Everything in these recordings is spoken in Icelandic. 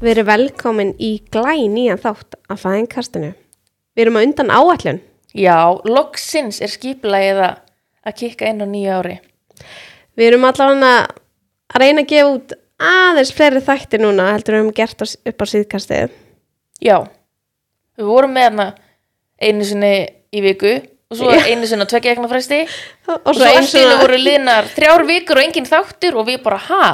Við erum velkomin í glæ nýjan þátt af fæðinkastinu. Við erum á undan áallun. Já, loksins er skipulagið að að kikka inn á nýja ári. Við erum allavega að reyna að gefa út aðeins fleiri þætti núna heldur við höfum gert upp á síðkastið. Já, við vorum með hana einu sinni í viku og svo Já. einu sinni á tveggja ekna fresti Og, og svo í einu voru liðnar þrjár vikur og engin þáttur og við bara, ha?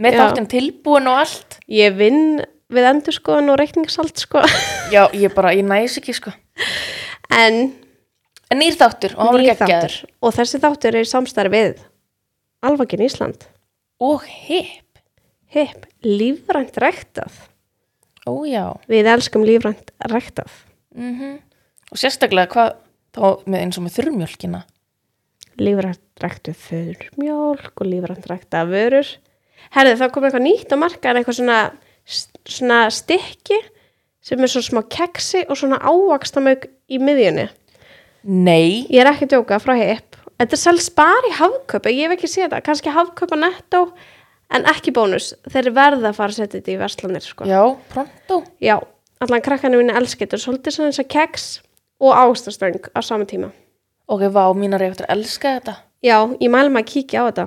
Með Já. þáttin tilbúin og allt. Ég vinn við endur skoðan og reikningssalt sko. Já, ég bara, ég næs ekki sko. En En nýr þáttur og hann var nýr geggjaður. þáttur. Og þessi þáttur er í samstarfi við Alvagin Ísland. Og hip. Hipp, lífrænt ræktað. Ó já. Við elskum lífrænt ræktað. Mm Og sérstaklega hvað, þá með eins og með þurrmjölkina. lífrænt ræktuð þurrmjólk og lífrænt ræktað vörur. Herði, það kom eitthvað nýtt á markaðan, eitthvað svona, svona stykki sem er svo smá keksi og svona ávakstamög í miðjunni. Nei. Ég er ekki að djóka frá hipp. Þetta er selst bara í hafköp, ég hef ekki séð það, kannski hafköp á netto, en ekki bónus. Þeir verða að fara að setja þetta í verslanir, sko. Já, pronto. Já, allan krakkanu minni elskir þetta, svolítið svona eins og keks og ástastöng á sama tíma. Ok, vá, mínar er eftir að elska þetta. Já, ég mælum að kíkja á þetta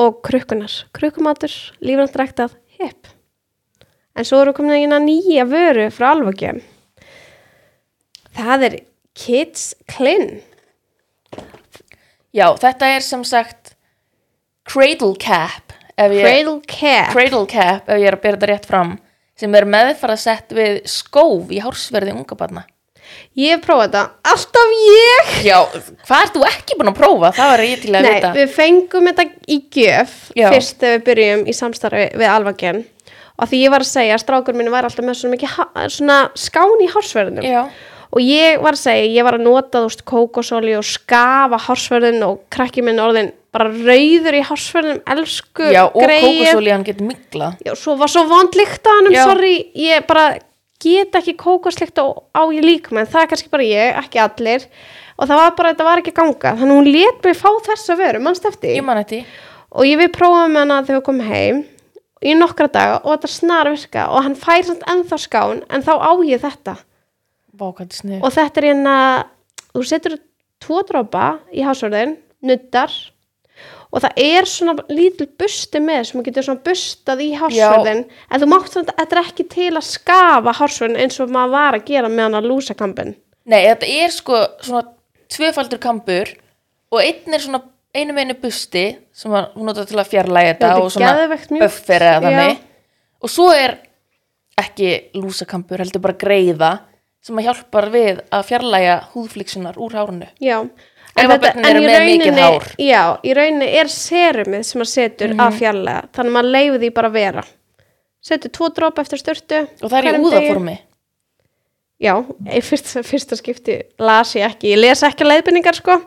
og krukkunar, krukkumatur lífrænt ræktað, hipp. En svo eru komin að nýja vöru frá alvöggjum það er Kids Clean Já, þetta er sem sagt Cradle Cap Cradle Care Cradle Cap, ef ég er að byrja þetta rétt fram sem er meðfara sett við skóf í hársverði unga barna ég hef prófað þetta, alltaf ég. Já, hvað ert þú ekki búin að prófa? Það var ég til að Nei, vita. við fengum þetta í gjöf Já. fyrst þegar við byrjum í samstarfi við alvöggjum og því ég var að segja að strákur minni var alltaf með svona mikið ha- svona skán í hársverðinum. Já, og ég var að segja, ég var að nota þú veist kókosóli og skafa hársverðin og krakki minn orðin bara rauður í hársverðin, elsku já og greyið. kókosólíðan getur mikla já, svo var svo vond líkt á hann Já. sorry, ég bara get ekki kókoslikt á, á ég líka menn það er kannski bara ég, ekki allir. Og það var bara, þetta var ekki að ganga. Þannig að hún let mig fá þessa vöru, mannst eftir? Ég man þetta og ég við prófaðum hana þegar við komum heim í nokkra daga og þetta snar virka og hann fær samt ennþá skán en þá á ég þetta. Snið. Og þetta er hérna þú setur tvo drópa í hásverðin nuddar og það er svona lítil busti með sem getur svona bustað í hásverðin en þú mátt samt þetta er ekki til að skafa hásverðin eins og maður var að gera með hann að lúsa kampin Nei, þetta er sko svona tvöfaldur kampur og einn er svona einu meinu busti sem að hún notar til að fjarlæga þetta og svona buffer eða þannig. Og svo er ekki lúsakampur, heldur bara greiða sem að hjálpar við að fjarlæga húðflíksunar úr hárunu já Ef að börnin eru í rauninni- já, í rauninni er serumið sem maður setur að fjarlæga þannig að maður leiði því bara að vera. Setur tvo drópa eftir störtu og það er í úðaformi? Já, í fyrsta, fyrsta skipti las ég ekki, ég les ekki leiðbynningar sko.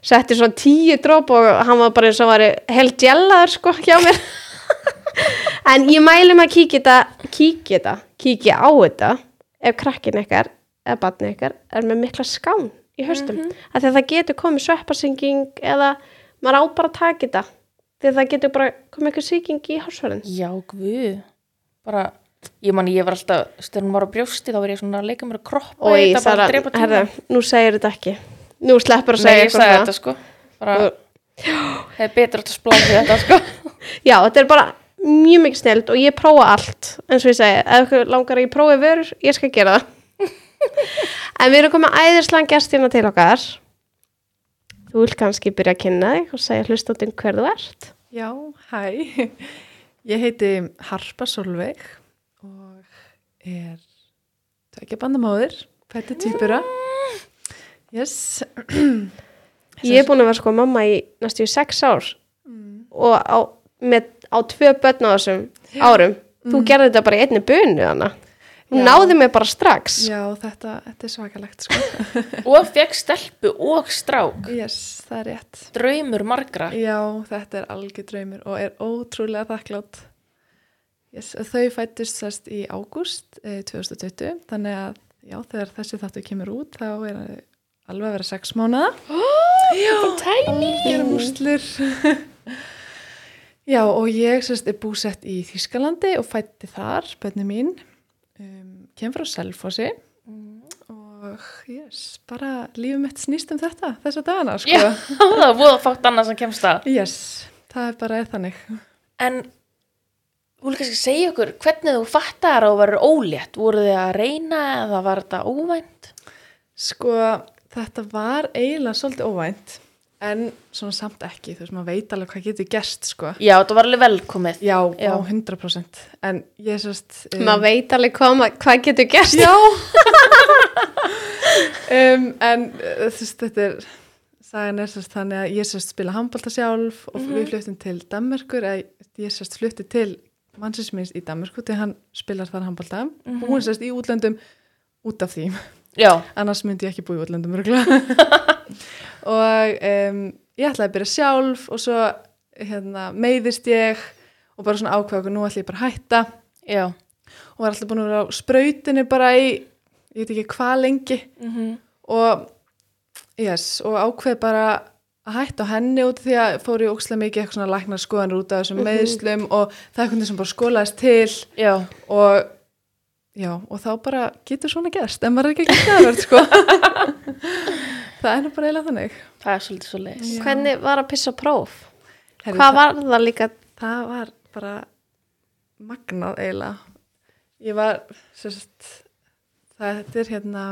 Setti svona tíu dróp og hann var bara eins og var held gjellaður sko hjá mér. En ég mæli mig að kíkja þetta kíkja þetta, kíkja á þetta ef krakkin ykkar eða batni ykkar er með mikla skán í höstum, mm -hmm. að það getur komið svepparsinging eða maður á bara að taka þetta því það getur bara komið eitthvað sýking í hásverðin Já, guð. Bara, ég man ég var alltaf hún var á brjósti þá var ég svona að leika mér að kroppa og ég þetta bara drepa tíma nú segir þetta ekki. Nú sleppur að Nei, segja ég sagði þetta sko. Bara, hefði betur átt að spláði þetta sko. Já, þetta er bara mjög mikið snild og ég prófa allt eins og ég segi, ef langar að ég prófi vörur ég skal gera það en við erum komið æðislega gestina til okkar. Þú vil kannski byrja að kynna þig og segja hlustóttin hver þú ert. Já, hæ. Ég heiti Harpa Solveig og er tvekja bandamóðir, fætti týpura. Yes. ég er búin að vera sko mamma í næstu í sex ár og á, með, á tvö börn á þessum árum. Þú gerði þetta bara í einni bunu hana hún náði mig bara strax Já, þetta, þetta er svakalegt, sko. og fekk stelpu og strák yes, það er rétt. draumur margra Já, þetta er algjör draumur og er ótrúlega þakklátt. Yes, þau fættist sérst í ágúst eh, 2020, þannig að já, þegar þessi þáttu kemur út þá er það alveg að vera sex mánuða. já, tæni Gerum úslur. Já, og ég sérst er búsett í Þýskalandi og fætti þar, bönni mín, kem frá Selfossi og yes, bara lífum mitt snýst um þetta, þessa dagana, sko. Já, það var voða fátt annað sem kemst að. Yes, það er bara er þannig. En þú vil kannski segja okkur hvernig þú fattar að þú verður ólétt. Voru þið að reyna eða var þetta óvænt? Sko, þetta var eiginlega svolítið óvænt, en svona samt ekki, þú veist, maður veit alveg hvað getur gerst, sko. Já, þetta var alveg velkomið. Já, Já. á 100%, en ég sérst... maður veit alveg hvað, hvað getur gerst Já um, En uh, þú veist, þetta er sagan er sérst þannig að ég sérst spila handbalta sjálf og við fluttum til Danmerkur eða ég sérst flutti til mannsins minns í Danmerku til hann spilar þar handbalta og hún sérst í útlöndum út af því Já, annars myndi ég ekki búi í útlöndum örugglega. og um, ég ætlaði að byrja sjálf og svo hérna, meiðist ég og bara svona ákveða okkur nú ætla ég bara að hætta. Já. og var alltaf búin að vera á sprautinu bara í, ég veit ekki hvað lengi. Mm og, yes, og ákveð bara að hætta á henni út því að fór ég ókslega mikið eitthvað svona læknar skoðanur út af þessum meðslum og það er eitthvað sem bara skólaðist til. Já, og já, og þá bara getur svona gerst en maður er ekki ekki aðverð sko það er nú bara eiginlega þannig. Það er svolítið svo leiðis. Hvernig var að pissa próf? Herri, hvað það, var það líka? Það var bara magnað eiginlega. Ég var sérst, það er hérna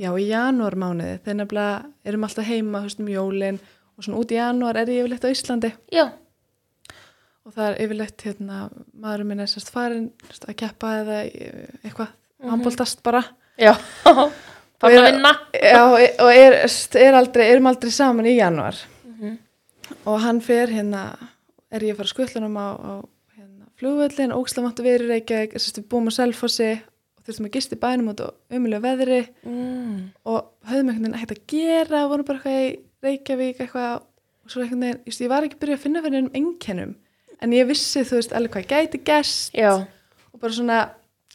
já í janúarmánuði. Þegar nefnilega erum alltaf heima um jólin og svona út í janúar er ég yfirleitt á Íslandi. Já, og það er yfirleitt hérna maðurinn minn er sérst farin sérst, að keppa eða eitthvað. Mm handbóltast bara. Já. Fann er- já, og og er, er aldrei, erum aldrei saman í janúar. Og hann fer hérna er ég að fara skullunum á, á hérna, máttu verið Reykjavík, sérst, við búum á Selfossi og þurftum að gista í bænum út og umulega veðri. Mm. og höfðum einhvern veginn ekkert að gera vorum bara eitthvað í Reykjavík eitthvað. Og svo einhvern veginn, just, ég var ekki að byrja að finna fyrir einum einkennum en ég vissi þú veist alveg hvað gæti gæst Já, og bara svona,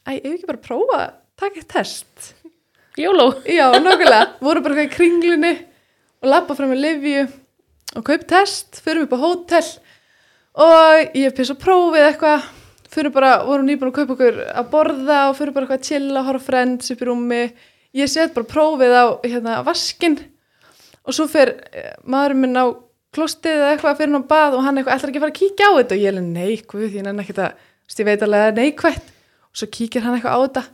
æ, ef ekki bara prófa að taka eitt test jóló. Já, nokkulega, voru bara í kringlunni og lappa fram með Livju og kaup test, fyrir upp á hótel og ég pissa prófið eitthvað, fyrir bara, vorum nýbúin að kaupa okkur að borða og fyrir bara eitthvað að chilla, horfa friends upp í rúmi. Ég set bara prófið á hérna, vaskin og svo fyrir maðurinn minn á klostið eða eitthvað fyrir hann á bað og hann eitthvað ætlar ekki að fara að kíkja á þetta? Og ég er alveg nei, hvað því, ég nenni ekki að veist, ég veit alveg að það er neikvætt. Og svo kíkir hann eitthvað á þetta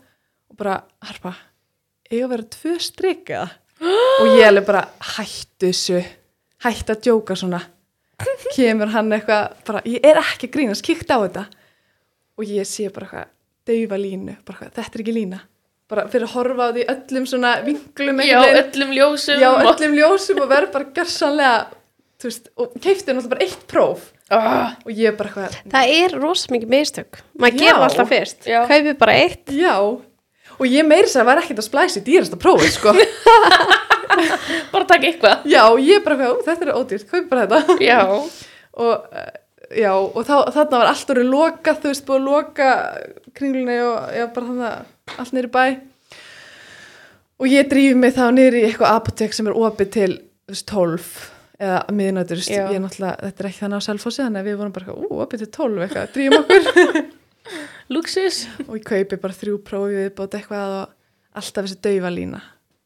og bara, harpa eiga að vera tvö strik eða? Og ég alveg bara hættu þessu. Hættu að djóka svona. Kemur hann eitthvað bara, ég er ekki grínast, kíkt á þetta. Og ég sé bara eitthvað daufa línu, bara eitthvað, þetta er ekki lína. Bara fyrir að horfa á því öllum svona vinglum Já, öllum ljósum. já, öllum ljósum og verð bara gersanlega þú veist, og keifti náttúrulega bara eitt próf. Ah, og ég bara eitthvað, það er rosa mikið mistök. Maður gerir alltaf fyrst, kaupið bara eitt. Já og ég meiri sér að var ekkert að splæsi dýrasta prófið, sko. Bara taka eitthvað. já, ég bara "Ú, þetta er ódýrt, kaupi bara þetta. Já, og eh, já, og þá, þarna var allt orðið lokað, þú veist, búið að loka kringlunni og já, bara þannig að allt niður bæ. Og ég drífi mig þá niður í eitthvað apotek sem er opið til þú veist, 12 eða Já. ég er náttúrulega þetta er ekki þannig á selfossi, þannig að við vorum bara ú, opið til 12 eitthvað, drífum okkur luxus. og ég kaupi bara þrjú prófið bótt eitthvað og alltaf þessi daufa lína.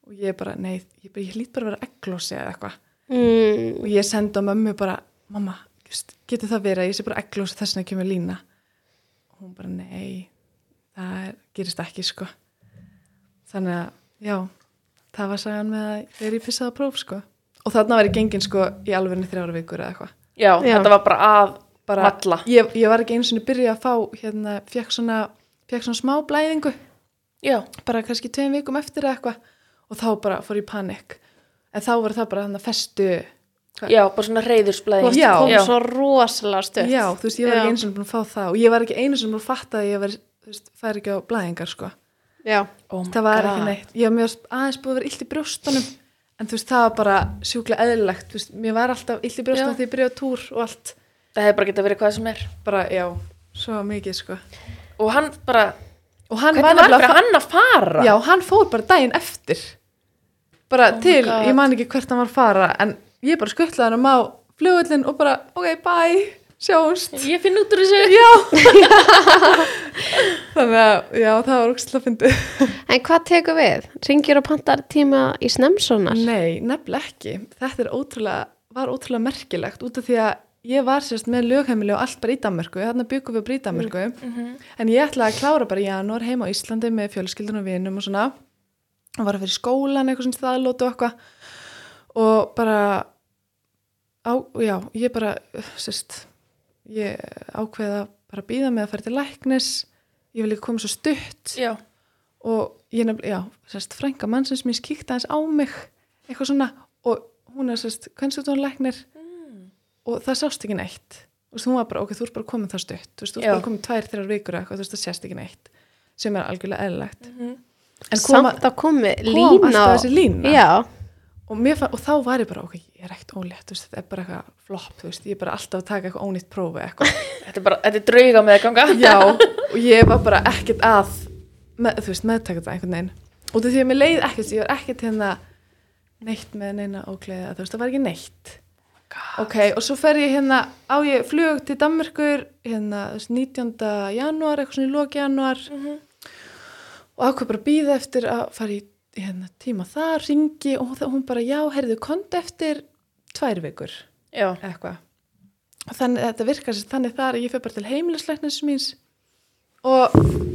Og ég bara, nei, ég, bara, ég lít bara að vera egglósi eða eitthvað. Mm, og ég sendi á mömmu bara mamma, getur það verið að ég sé bara egglós þess vegna kemur lína? Og hún bara nei það er, gerist ekki sko. Þannig að já það var sagan með að ég pissaði á próf sko. Og þarna var ég gengin sko í alvegni þrjára vikur eða eitthvað. Já, Já. þetta var bara að bara, Valla. ég, ég var ekki einu sinni byrja að fá hérna, fekk svona, fekk svona smá blæðingu Já, bara kannski tveim vikum eftir eitthvað og þá bara fór ég panik en þá var það bara þannig að festu Hvað? já, bara svona reyðursblæði. þú Já. kom Já. svo rosalega stutt Já, þú veist, ég var ekki einu sinni búin að fá það og ég var ekki einu sinni búin að fatta að ég var, þú veist, fær ekki á blæðingar, sko. Já. Oh Það var God. ekki neitt. Ég var mjög aðeins búin að vera illt í brjóstunum, en þú veist, það var bara sjúklega eðlilegt, þú veist, mér var alltaf illt í brjóstunum þegar ég byrjaði túr og allt. Það hefði bara getað verið hvað sem er. Bara, já, svo mikið, sko. Og hann bara, Og hann hvernig var nefnilega fyrir að hann að fara? fa- Já, hann fór bara daginn eftir. Bara Oh til, ég man ekki hvert hann var að fara, en ég bara skuttlaði hann um á flugvöllin og bara, ok, bye, sjáumst Ég finn út úr þessu. já þannig að já, það var úrslega að fyndi En hvað tekur við? Ringir og pantar tíma í snemsonar? nei, nefnilega ekki þetta er ótrúlega, var ótrúlega merkilegt út af því að ég var sérst með lögheimili og allt bara í Danmörku, þarna byggum við bara í Danmörku en ég ætlaði að klára bara í janúar heima á Íslandi með fjölskyldun og vinum og svona. Og var að fyrir skólan eitthvað sem staðlótu og eitthvað. Og bara á, já, ég bara sérst, ég ákveða bara að býða með að fara til læknis. Ég vil líka koma svo stutt. Já, og ég nefnilega, já, sérst, frænka mannsins mér kíkta hans á mig eitthvað svona. Og hún er sérst, hvernig þú hún læknir og það sást ekki neitt. Þú veist, hún var bara, ok, þú ert bara komin það stutt. Þú veist, þú ert bara komin tvær, þrjár vikur eitthvað, þú veist, það sést ekki neitt sem er algjörlega eðlilegt. Mhm. en koma, Samt að komi kom lína alltaf á- þessi lína. Og, fann, og þá var ég bara, ok, ég er ekkert ólétt þú veist, þetta er bara eitthvað flopp, þú veist, ég er bara alltaf að taka eitthvað ónýtt prófi eitthvað. Þetta er bara, þetta er drauga með ganga. Já, og ég var bara ekkert að með, þú veist, meðtaka þetta einhvern veginn. Og því að mér leið ekkert, ég var ekkert hérna neitt með neina ógleða þú veist, það var ekki neitt ok, og svo fer ég hérna á ég flug til Danmörkur hérna þú veist, 19. janúar, eitthvað svona í lóki janúar. Og ákveð bara býða eftir að fara í hérna, tíma þar, ringi og hún, bara, já, herðu, konti eftir tvær vikur. Já, eitthvað. Og þannig þetta virkar sér þannig þar að ég fyrir bara til heimilisleiknis míns og,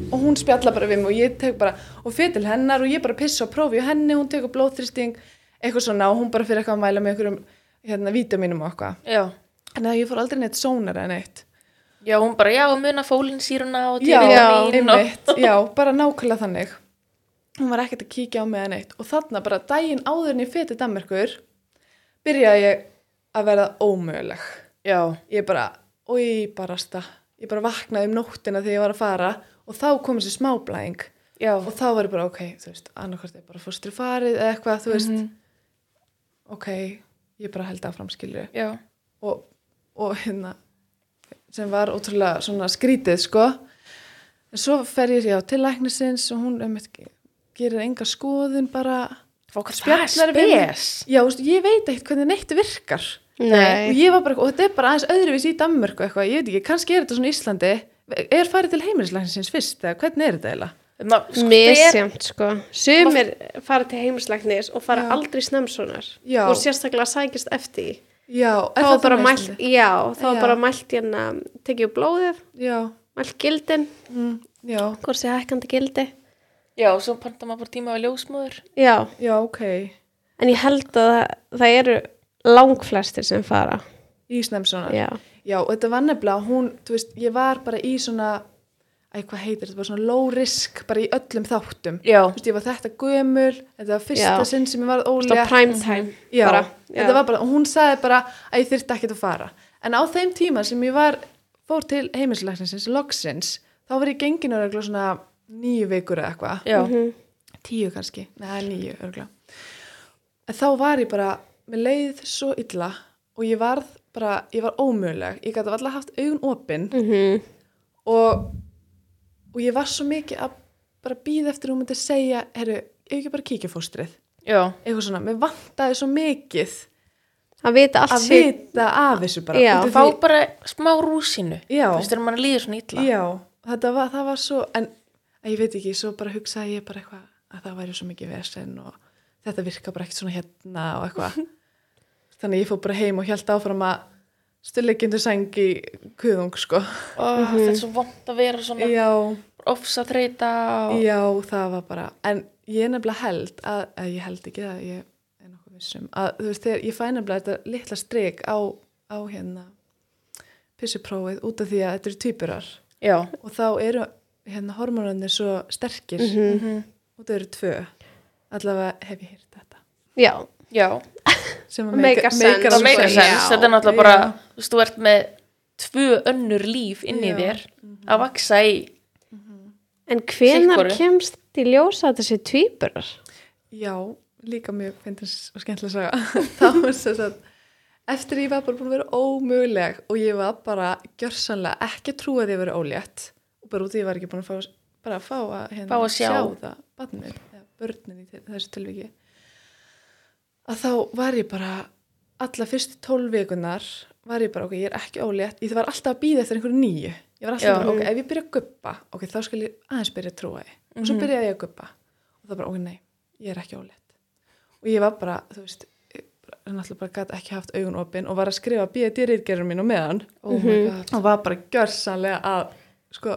og hún spjalla bara við mig og ég tek bara og fyrir til hennar og ég bara pissa og prófi og henni, hún tekur blóðþristing eitthvað svona og hún bara fyrir eitthvað að mæla með einhverjum hérna vítaminum og eitthvað. En ég fór aldrei neitt sónar en eitt Já, hún bara, já, muna fólinsýruna og einmitt, já, bara nákvæmlega þannig. Hún var ekkert að kíkja á mig en eitt og þarna bara daginn áður en ég fyrir til Danmerkur byrjaði ég að verða ómöguleg. Já, ég bara, oi barasta. Ég bara vaknaði um nóttina þegar ég var að fara og þá kom þessi smáblæðing. Já, og þá var ég bara, ok, þú veist annarkvært er bara fóstri farið eða eitthvað, þú veist. Ok, ég bara held áfram skilju já, og, og hérna sem var ótrúlega svona skrítið sko. En svo fer ég já, til læknisins og hún um, gerir enga skoðun bara. Er við já, veist, ég veit ekkert hvernig neitt virkar. Og nei ég var bara, og þetta er bara aðeins öðruvís í Danmörku eitthvað, ég veit ekki, kannski er þetta svona í Íslandi. Er farið til heimilislæknisins fyrst eða hvernig er þetta eiginlega? Sko, Misjamt sko. Sumir fara til heimslæknis og fara Já. aldrei snemsonar Já. og sérstaklega sækist eftir. Já, þá það er bara á mælt já, þá er bara mælt hérna tekið blóðið, Já, mælt gildin. Mm, sé hækkandi gildi. Já, svo panta maður bara tíma við ljósmóður. já, já, ok. En ég held að það, það eru langflestir sem fara. Í snemsonar já, Já, og þetta var nefnilega, hún, þú veist, ég var bara í svona, æ, hvað heitir þetta, bara svona low risk, bara í öllum þáttum. Veist, ég var þetta gömul, þetta var fyrsta Já. sinn sem ég var bara, þetta var bara, og hún sagði bara að ég þyrfti ekkert að fara. En á þeim tíma sem ég var, fór til heimilisleiknisins, loksins, þá var ég gengin á regla svona nýju vikur eða eitthvað. já, Mhm. Tíu kannski, neða nýju örgla. En þá var ég bara, mér leið svo illa og ég varð bara, ég var ómöguleg. Ég gæti alltaf haft augun opinn Mhm. og, og ég var svo mikið að bara býða eftir að hún myndi segja, herru, ef ekki bara kíkja fóstrið. já, Eitthvað svona, mér vantaði svo mikið að vita allt að sé vita af þessu bara. Já. Út af fá því- bara smá rúsinu. Já. Þú veist, þegar mann líður svona illa. Já, þetta var, það var svo, en að ég veit ekki, svo bara hugsaði ég bara eitthvað að það væri svo mikið vesen og þetta virka bara ekkert svona hérna og eitthvað. Þannig að ég fór bara heim og held áfram að stillegjöndu sæng í kuðung, sko. Ó, Þetta er svo vond að vera svona Já, ofsa þreita og... já, það var bara, en ég nefnilega held að, að ég held ekki að ég er nokkuð vissum, að þú veist, þegar ég fæ nefnilega þetta litla strik á, á hérna pissuprófið út af því að þetta eru tvíburar. Já, og þá eru hérna hormónarnir svo sterkir. Mhm. og það eru tvö. Allavega hef ég hýrt þetta. Já, já, sem að meika sens. Þetta er náttúrulega bara, þú veist, þú ert með tvö önnur líf inn í Já. þér að vaksa í. En hvenar kemst í ljósa þessi tvíburar? Já, líka mjög fyndins og skemmtilega saga. Þá var þess að eftir ég var bara búin að vera ómöguleg og ég var bara gjörsanlega ekki að trúa að ég verið ólétt og bara út í ég var ekki búin að fá bara að fá að, hérna, Fá að sjá. það barnið, eða börnin í þe- þessu tilviki. Að þá var ég bara alla fyrstu tólf vikunar var ég bara, ok, ég er ekki ólétt. Ég var alltaf að býða eftir einhverju nýju ég var alltaf bara, ok, ef ég byrja að guppa ok, þá skal ég aðeins byrja að trúa því. Og svo Mhm. byrjaði ég að guppa og það bara, ok, nei, ég er ekki ólétt. Og ég var bara, þú veist bara- náttúrulega bara gæti ekki haft augun opin og var að skrifa BD-rýrgerður mín og meðan oh my god. Og var bara gjörsanlega að sko,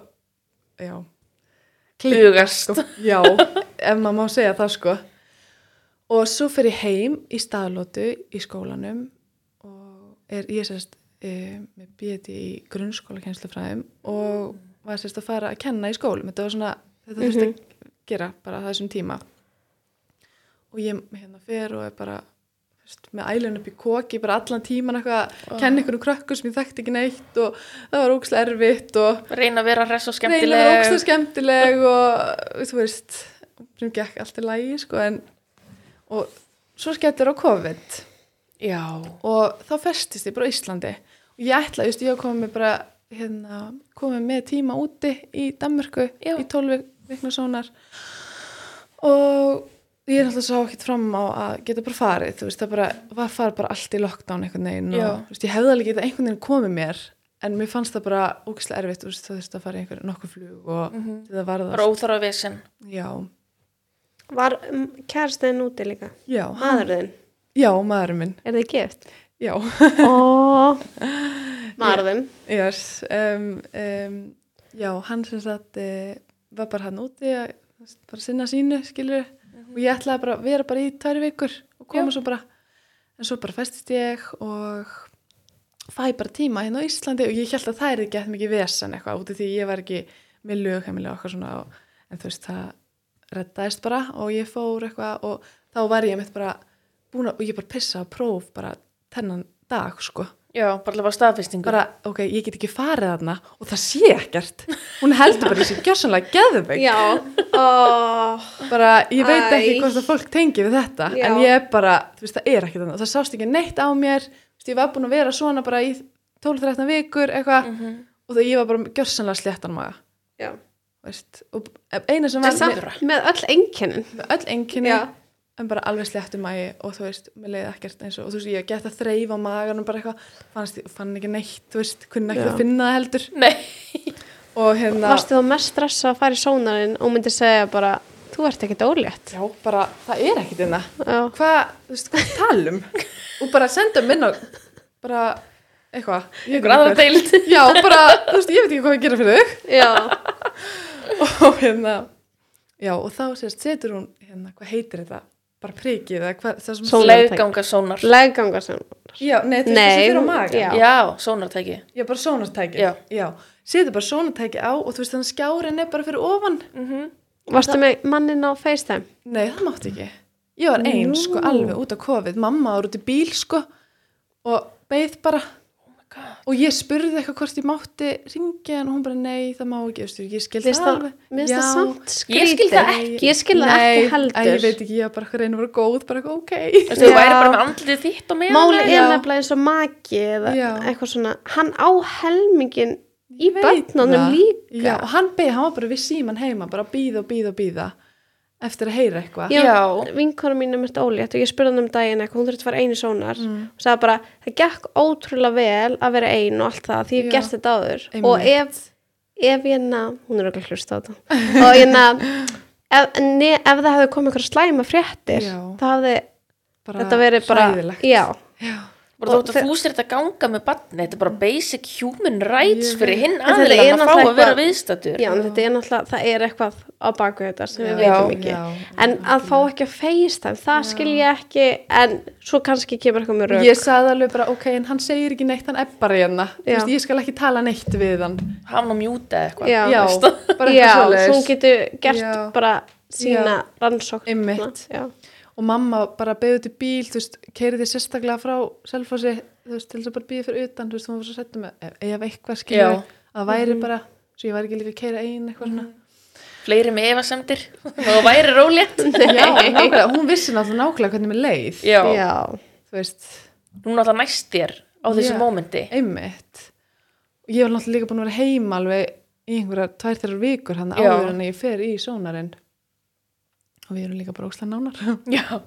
já. Hugast sko, já, ef maður má segja það sko. Og svo fer ég heim í staðlótu í skólanum og er ég sérst e, með BD í grunnskóla kennslufræðum og var sérst að fara að kenna í skólum. Þetta var svona, þetta þurfti að gera bara þessum tíma. Og ég hérna fer og er bara með ælun upp í koki bara allan tíman eitthvað að kenna ykkur um krökkur sem ég þekkti ekki neitt og það var ógslag erfitt og Reyna að vera hress og reyna að vera skemmtileg ógslag skemmtileg og þú veist sem gekk allt í lagi sko en og svo skemmtir á COVID. Já, og þá festist ég bara á Íslandi og ég ætla, just, ég kom með bara hérna, komið með tíma úti í Danmörku Já. í 12 vikna sónar og ég er alltaf sá ekkert fram á að geta bara farið, þú veist, það bara var farið bara allt í lockdown einhvern veginn Já. og þú veist, ég hefði alveg getað einhvern veginn komið mér en mér fannst það bara ógislega erfitt, þú veist, þú veist að fara í einhver nokkuð flug og Mhm. þetta var bara óþara vesen já, Var um, kærastinn úti líka? já, Maðurðinn? já, maðurinn minn, Er þið gift? Já Ó, maðurðinn. Yes, um, um, já, hann sem sagt uh, var bara hann úti að bara sinna sínu, skilur og ég ætlaði bara að vera bara í tværi vikur og koma Já. svo bara en svo bara festist ég og fæ bara tíma hérna á Íslandi og ég held að það er ekki eftir mikið vesen eitthvað út af því ég var ekki með lögheimili og eitthvað svona og, en þú veist það reddaðist bara og ég fór eitthvað og þá var ég mitt bara búin að, og ég bara pissa á próf bara þennan dag sko Já, bara alveg staðfestingu bara, ok, ég get ekki farið þarna og það sé ekkert hún heldur bara þessi gjörsanlega geðveik Já. Ó, bara, ég veit Æ. ekki hvort að fólk tengi við þetta Já. en ég er bara, þú veist, það er ekki þannig það sást ekki neitt á mér, þú veist, ég var búin að vera svona bara í 12-13 vikur eitthvað, Mhm. og það ég var bara gjörsanlega sléttan maga, já. veist og eina sem var með, með öll einkennin. með öll einkinni Já. En bara alveg sléttum magi og þú veist, mér leiði ekkert eins og, og þú veist, ég gett að þreif á maganum bara eitthvað, fann ekki neitt þú veist, kunni ekki Já. að finna það heldur Nei, og hérna Varstu þá mest stressa að fara í sónarinn og myndi segja bara, þú ert ekkert ólétt. Já, bara, það er ekkert innan. Já. Hvað, þú veist, hvað talum? og bara senda minn á, bara, eitthvað. Ykkur aðra deild Já, bara, þú veist, ég veit ekki hvað ég gera fyrir þau. Já. og hérna, já, og þá sérst, setur hún, hérna, hvað heitir þetta? Bara prikið, eða hvað, það sem... Sól- Legganga sónar Legganga sem. Já, nei, þú veist, Nei, það fyrir á maga. já. Já, sónartæki Já, bara sónartæki. Já. Já. Setur bara sónartæki á og þú veist, þannig skjárin er bara fyrir ofan. Varstu með mannin á FaceTime? Nei, það mátti ekki. Ég var einn, sko, alveg út á COVID. Mamma var út í bíl, sko, og beið bara. Og ég spurði eitthvað hvort ég mátti ringja en hún bara nei, það má ekki, veistu, ég skil Finnst það alveg. mér Ég skil það ekki. Ég skil það ekki heldur. ég veit ekki, ég var bara eitthvað að reyna að vera góð, bara eitthvað, ok. Þú veist, væri bara með andlið þitt og með Máli er nefnilega eins og maki eða Já. eitthvað svona, hann á helmingin í börnunum líka. Já, og hann beið, hann var bara við síman heima, bara að býða og býða og býða eftir að heyra eitthvað. Já, Já. vinkona mín er mest ólétt og ég spurði hann um daginn eitthvað, hún þurfti að fara einu sónar Mm. og sagði bara, það gekk ótrúlega vel að vera ein og allt það, því ég hef Já. gert þetta áður Einmitt. og ef, ef ég na, hún er okkur hlusta á þetta og ég na, ef, ne, ef það hefði komið eitthvað slæma fréttir Já. þá hefði bara þetta verið bara, hræðilegt. já, Já. Bara þú þe- að fúsir þetta ganga með batni Þetta er bara basic human rights fyrir hinn aðeins að fá að vera viðstættur já, en þetta er náttúrulega það er eitthvað á baku þetta sem við Já, veitum ekki. Já, en að fá ekki að FaceTime, það skil ég ekki en svo kannski kemur eitthvað með rauk Ég sagði alveg bara, ok, en hann segir ekki neitt, hann er bara hérna. Þú Já. veist, ég skal ekki tala neitt við hann. Hann á mjúta eða eitthvað. Já. Já, bara já, eitthvað svo hún getur gert Já. bara sína rannsókn. Já. Og mamma bara beðið til bíl þú veist, keiriði sérstaklega frá selfossi, þú veist, til þess að bara býða fyrir utan þú veist, hún var svo settum með, ef, ef eitthvað skilur Já. að væri bara, svo ég væri ekki líka að keira ein eitthvað svona, Fleiri með efasemdir og væri rólétt. Já, nákvæmlega hún vissi náttúrulega nákvæmlega hvernig mér leið. Já, já, þú veist, hún alltaf næst þér á þessu Já. mómenti. einmitt. Og ég var náttúrulega líka búin að vera heima alveg í einhverja tvær, þrjár vikur hann áður en ég fer í sónarinn og við erum líka bara óslega nánar. Já,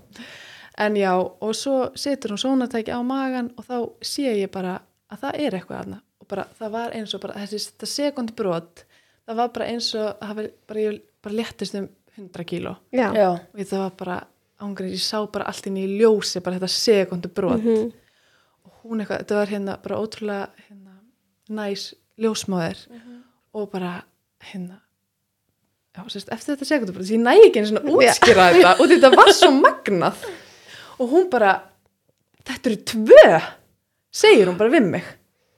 En já, og svo setur hún sónatæki á magan og þá sé ég bara að það er eitthvað aðna og bara það var eins og bara þessi þetta sekundi brot það var bara eins og það var bara, ég bara léttist um 100 kíló. Já. já, og það var bara ángrið, ég sá bara allt inn í ljósi bara þetta sekundi brot. Mhm. og hún eitthvað, þetta var hérna bara ótrúlega hérna, næs ljósmáður og bara hérna já, sérst, eftir þetta sekundi brot ég næ ekki einu svona útskýra þetta og þetta var svo magnað. Og hún bara þetta eru tvö segir hún bara við mig.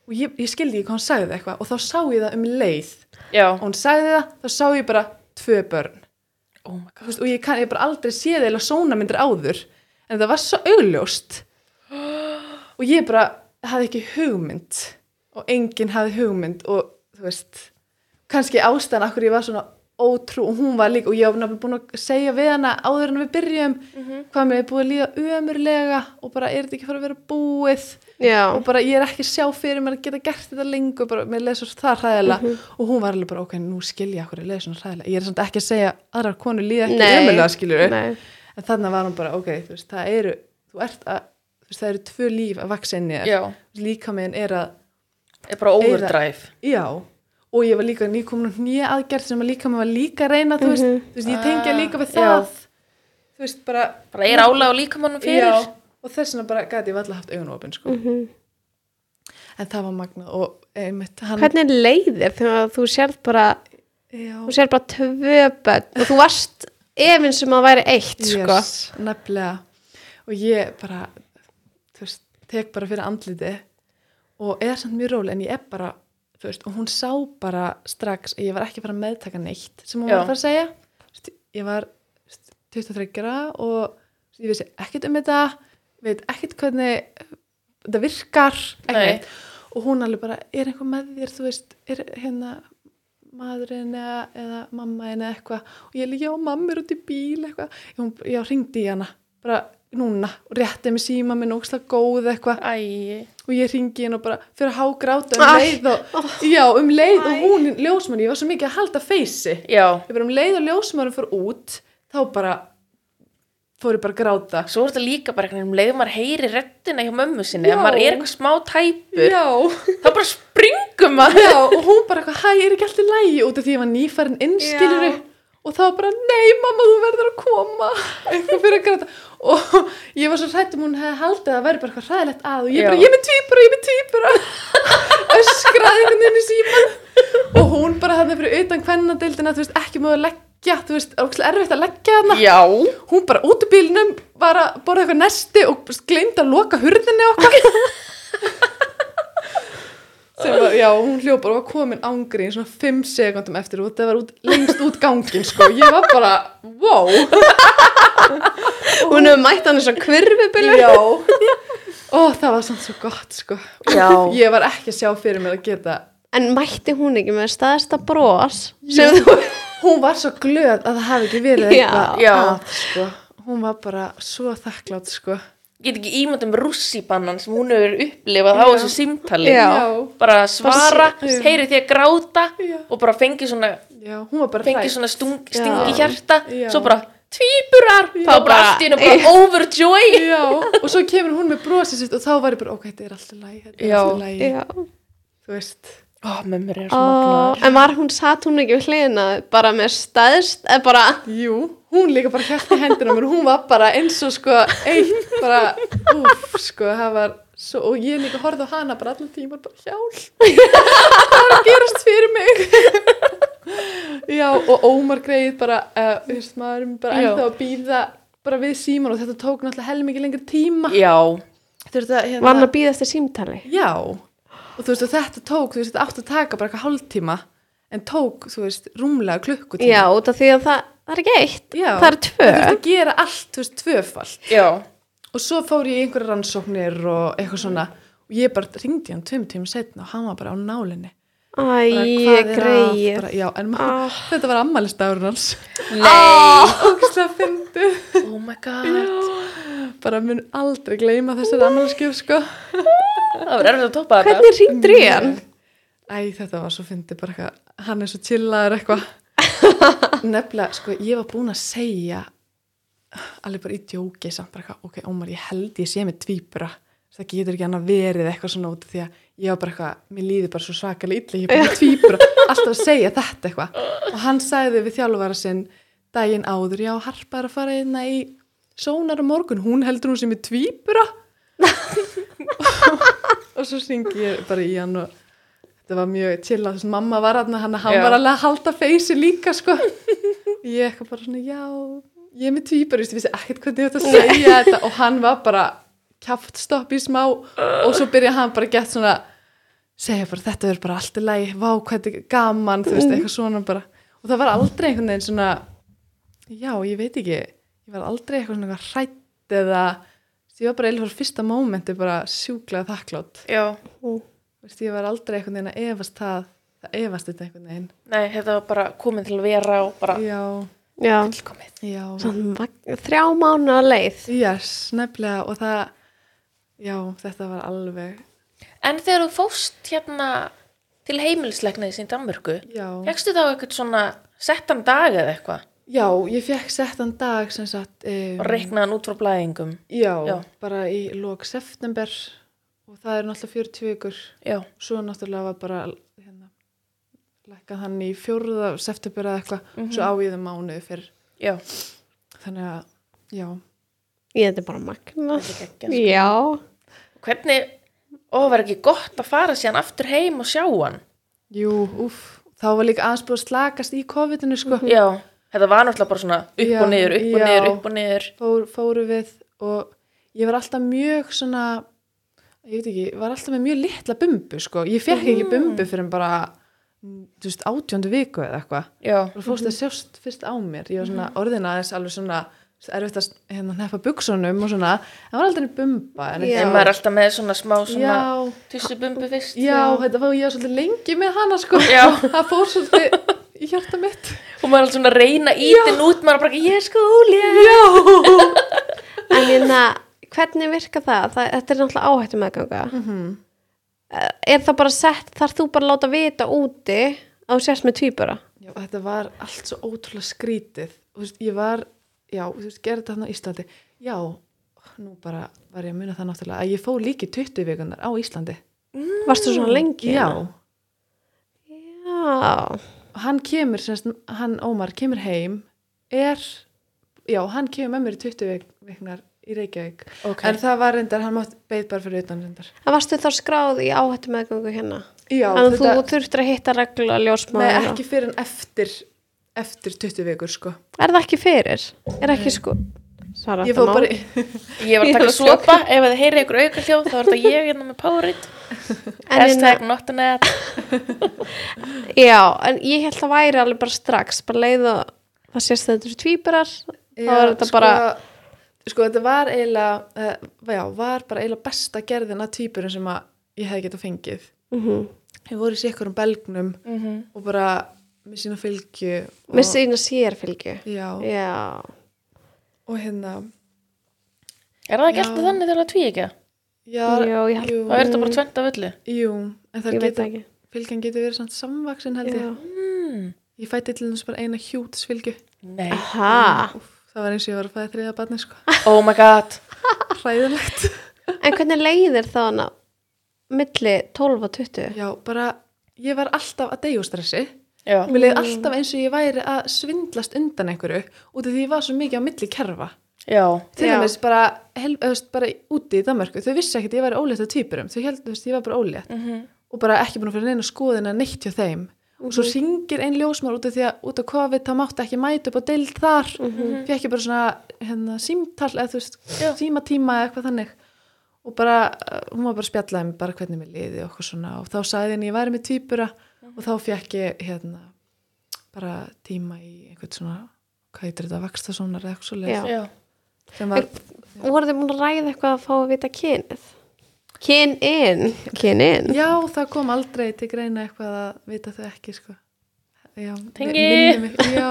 Og ég, ég skildi ekki hvað hún sagði eitthvað og þá sá ég það um leið. Já. Og hún sagði það, þá sá ég bara tvö börn. Oh my Þú god, veist, og ég kann ég bara aldrei séð eða svona myndir áður en það var svo augljóst. Og ég bara hafði ekki hugmynd og enginn hafði hugmynd og þú veist kannski ástæðan akkur ég var svona ótrú og hún var líka og ég nefnilega búin að segja við hana áður en við byrjum hvað mér er búið að líða ömurlega og bara er þetta ekki fara að vera búið? Já. og bara ég er ekki sjá fyrir mér að geta gert þetta lengur bara mér leið svo það hræðilega. Og hún var alveg bara ok, nú skil ég akkur ég leið svona hræðilega. Ég er samt ekki að segja aðrar konur líða ekki Nei. ömurlega skilur Nei. en þannig var hún bara ok, þú veist, það eru þú ert að, þú veist, það eru tvö líf að vaksa líka og ég var líka nýkomin nýja aðgerð sem að líka með var líka að reyna, þú veist, þú veist ég tengja líka við. Ah, Já. það þú veist, bara bara er álega á líkamannum fyrir já, og þess vegna bara gæti ég alltaf haft augun opin sko. Mhm. en það var magnað og einmitt hann Hvernig leiðir þegar þú sérð bara já, þú sérð bara tvö börn og þú varst efinn sem að væri eitt sko. yes, nefnilega og ég bara þú veist, tek bara fyrir andliti og er samt mjög róli en ég er bara veist, og hún sá bara strax að ég var ekki fara að meðtaka neitt sem hún Já. var að fara að segja. Veist, ég var þú veist, 23 ára og ég vissi ekkert um þetta veit ekkert hvernig þetta virkar og hún alveg bara, er eitthvað með þér þú veist, er hérna maðurinn eða, eða mammainn eða eitthvað? Og ég líka, já, mamma er út í bíl eitthvað, ég, hún, ég ringdi í hana. Bara núna og rétti mig síma minn ógst góð eitthvað. Æ, og ég ringi henn og bara fyrir að hágráta um Æ. leið og, já, um leið og hún, ljósmann, ég var svo mikið að halda feysi ég bara um leið og ljósmann fór út þá bara fór ég bara að gráta. Svo er þetta líka bara einhvern veginn um leið og maður heyri rettina hjá mömmu sinni að maður er eitthvað smá tæpur. Já, þá bara springum maður. Já, og hún bara eitthvað, hæ, er ekki alltaf lægi út af því ég var nýfærin innskiluru og þá bara, nei mamma, þú verður að koma. Eitthvað fyrir að gráta og ég var svo hrættum hún hefði haldið að það væri bara eitthvað hræðilegt að og ég bara, ég er með tvíbura, ég er með tvíbura. Öskraði einhvern veginn í síman og hún bara hafði fyrir utan kvennadeildina, þú veist, ekki mögðu að leggja þú veist, ókslega erfitt að leggja hana já, hún bara út úr bílnum var að borða eitthvað nesti og gleymd að loka hurðinni okkar. Sem var, já, hún hljópar og var komin ángri í svona 5 sekundum eftir og það var út, lengst út gangin sko, ég var bara wow, hún hefur mætt hann eins og kvirfibilu já og það var samt svo gott sko Já. ég var ekki að sjá fyrir mér að geta en mætti hún ekki með staðista bros sem þú hún var svo glöð að það hafi ekki verið Já. eitthvað Já. að sko, hún var bara svo þakklátt sko ég get ekki ímynd um russibannan sem hún hefur upplifað á þessu símtali Já. bara svara, heyri því að gráta Já. og bara fengi svona já, hún var bara fengi svona stung, Já. stingi hjarta Já. svo bara tvíburar. Þá bara allt í hennu bara overjoy Já, og svo kemur hún með brosið sitt og þá var ég bara, ok, þetta er alltaf lægi, þetta er alltaf lægi, Já. þú veist. ó, mömmur er svo magnar en var hún satt hún ekki við hliðina bara með staðist eða bara? Jú, hún líka bara hætti hendina á mér, hún var bara eins og sko, eitt bara, úf, sko, það var svo, og ég líka horfði á hana bara allan tíma, bara hjálp, það er að gerast fyrir mig. Já, og Ómar greið bara, uh, þú veist, maður er bara ennþá að býða bara við síman og þetta tók náttúrulega helmingi lengri tíma. já, Þetta, hérna, var hann að býða eftir símtali Já, og þú veist og þetta tók, þú veist, þetta átt að taka bara eitthvað hálftíma en tók, þú veist, rúmlega klukkutíma. já, út af því að það, það er ekki eitt Já. það er tvö Þú veist að gera allt, þú veist, tvöfalt. já Og svo fór ég í einhverja rannsóknir og eitthvað svona og ég bara ringdi hann tveim tíma setna og hann var bara á nálinni. Bara, æ, hvað að? greið Bara, já, en Ah. þetta var ammælistagurinn hans. nei, fyndi. oh my god Bara mun aldrei gleyma þessari ammæliskjöf, sko. það var erfitt að toppa þetta hvernig ringdur í hann? Æ, þetta var svo fyndi bara eitthvað, hann er svo chillaður eitthvað. Nefnilega, sko, ég var búin að segja, alveg bara í djóki samt bara eitthvað, ok, Ómar, ég held ég sé með tvíbura. það getur ekki annað verið eitthvað svona út af því að ég var bara eitthvað, mér líði bara svo svakalega illa, ég er bara með tvíbura, alltaf að segja þetta eitthvað. Og hann sagði við þjálfara sinn daginn áður, já, harpa er að fara einna í sónar á morgun, hún heldur hún sem er tvíbura. Og svo syngi ég bara í hann og þetta var mjög chill að þess að mamma var hann hann Já. var alveg að halda feysi líka sko. Ég eitthvað bara svona já ég er með tvíbur, ég vissi ekkert hvernig ég ætti að segja þetta. Og hann var bara kjaft stopp í smá og svo byrjaði hann bara gett svona segja bara þetta er bara allt í lagi. Vá hvernig gaman, þú veist, eitthvað svona bara. Og það var aldrei einhvern veginn svona já, ég veit ekki ég var aldrei eitthvað svona hrætt eða ég var bara eða fyrir fyrsta mómenti bara sjúklega þakklátt Já, Veist, ég var aldrei einhvern veginn að efast það það efast þetta einhvern veginn. Nei, þetta var bara komið til að vera og bara já, Já, vag- þrjá mánu að leið. yes, nefnilega og það já, þetta var alveg En þegar þú fóst hérna til heimilislegnaðis í Danmörku, fegstu þá eitthvað svona settan dag eða eitthvað? Já ég fekk settan dag sem sagt um, og reiknaðan út frá blæðingum? já, Já. bara í lók september og það er náttúrulega 40 vikur. Já, svo náttúrulega var bara hérna, lækkað hann í fjórða september eða eitthvað, svo á ég það mánuði fyrr. Já, þannig að, já Ég þetta er bara magna. þetta er geggjað. Já. Hvernig, ó, var ekki gott að fara síðan aftur heim og sjá hann? jú, úff, þá var líka aðeins búið að slakast í COVID-inu sko Já, þetta var náttúrulega bara svona upp Já, og niður, upp og já. niður, upp og niður. Fór, fóru við og ég var alltaf mjög svona ég veit ekki, var alltaf með mjög litla bumbu sko, ég fekk ekki bumbu fyrir bara mm, þú veist, átjóndu viku eða eitthvað, Já, og fórst að sjást fyrst á mér, ég var svona orðin aðeins alveg svona erfitt að hérna, nefna buksunum og svona, það var aldrei bumba en Já. maður er alltaf með svona smá svona já, tussubumbu fyrst. já, þetta var ég var svolítið lengi með hana sko, Já. það fór svolítið í hjarta mitt Og maður er alltaf svona að reyna ítin út, maður er bara, ég er skóli. En hérna, hvernig virka það? það þetta er náttúrulega áhættu meðganga. Mhm. Er það bara sett, þarf þú bara að láta vita úti að þú sérst með tvíbura? Já, þetta var allt svo ótrúlega skrítið. Þú veist, ég var, já, þú veist, gerði þetta hann á Íslandi. Já, nú bara var ég að muna það náttúrulega að ég fó líki 20 vikunar á Íslandi. Varstu svona lengi? Já, hérna? Já. hann kemur, semst, hann Ómar kemur heim, er, já, hann kemur með mér í 20 vik- vikunar í Reykjavík. Ok. En það var reyndar, hann mátt beið bara fyrir utan reyndar. En varstu þá skráð í áhættu meðgöngu hérna? Já, Þannig að þú þurftir að hitta reglu að nei, ekki fyrir en eftir, eftir 20 vikur, sko. Er það ekki fyrir? Er ekki sko? Svara Ég má. bara, Ég var að taka sopa, ef þið heyrið ykkur auka hljóð þá er þetta ég hérna með Powerade En Hashtag hérna- not an ad Já, en ég held að væri alveg bara strax, bara leið og það sést að þetta eru tvíburar, þá er þetta sko, bara, sko þetta var eiginlega uh, já, var bara eiginlega besta gerðin að tvíburum sem að ég hefði getað fengið mm ég voru í sikkur um belgnum Mhm. og bara með sína fylgju og, með sína sérfylgju. já, Já, og hérna Er það ekki Já. alltaf þannig þegar það tví ekki? já, jú, Það er þetta bara tvent af öllu jú, en það ekki. fylgjan getur verið samt samvaksin held ég Já. mm. ég fætti til þess bara eina hjútsfylgju Nei, Aha, það var eins og ég var að fæða þriða barni sko oh my god hræðilegt en hvernig leiðir þá hana milli 12 og 20? já, bara, ég var alltaf að degjustressi Já, Mér leiði alltaf eins og ég væri að svindlast undan einhverju út af því ég var svo mikið á milli kerfa. já, Til dæmis bara, hel, öðvist, bara úti í Danmarku, þau vissi ekkert ég væri ólétt af týpurum, þau held að ég var bara ólétt Mhm. og bara ekki búin að fyrir neina skoðina neitt hjá þeim. Og svo ringir ein ljósmár út af því að út af COVID þá mátti ekki mæta upp á deild þar, mm -hmm. fekk ég bara svona hérna, símtal eða þú veist, símatíma eða eitthvað þannig. Og bara, uh, hún var bara að spjallaði mig bara hvernig mér liði og og þá sagði henni ég væri með týpura og þá fekk ég hérna bara tíma í einhvern svona hvað heitir þetta, vakstasónar eða eitthvað svo Já. já sem var, Voru þið múin að ræða eitthvað að fá að vita kynið? Kynin, kynin. já, það kom aldrei til greina eitthvað að vita þau ekki sko já, mig, já,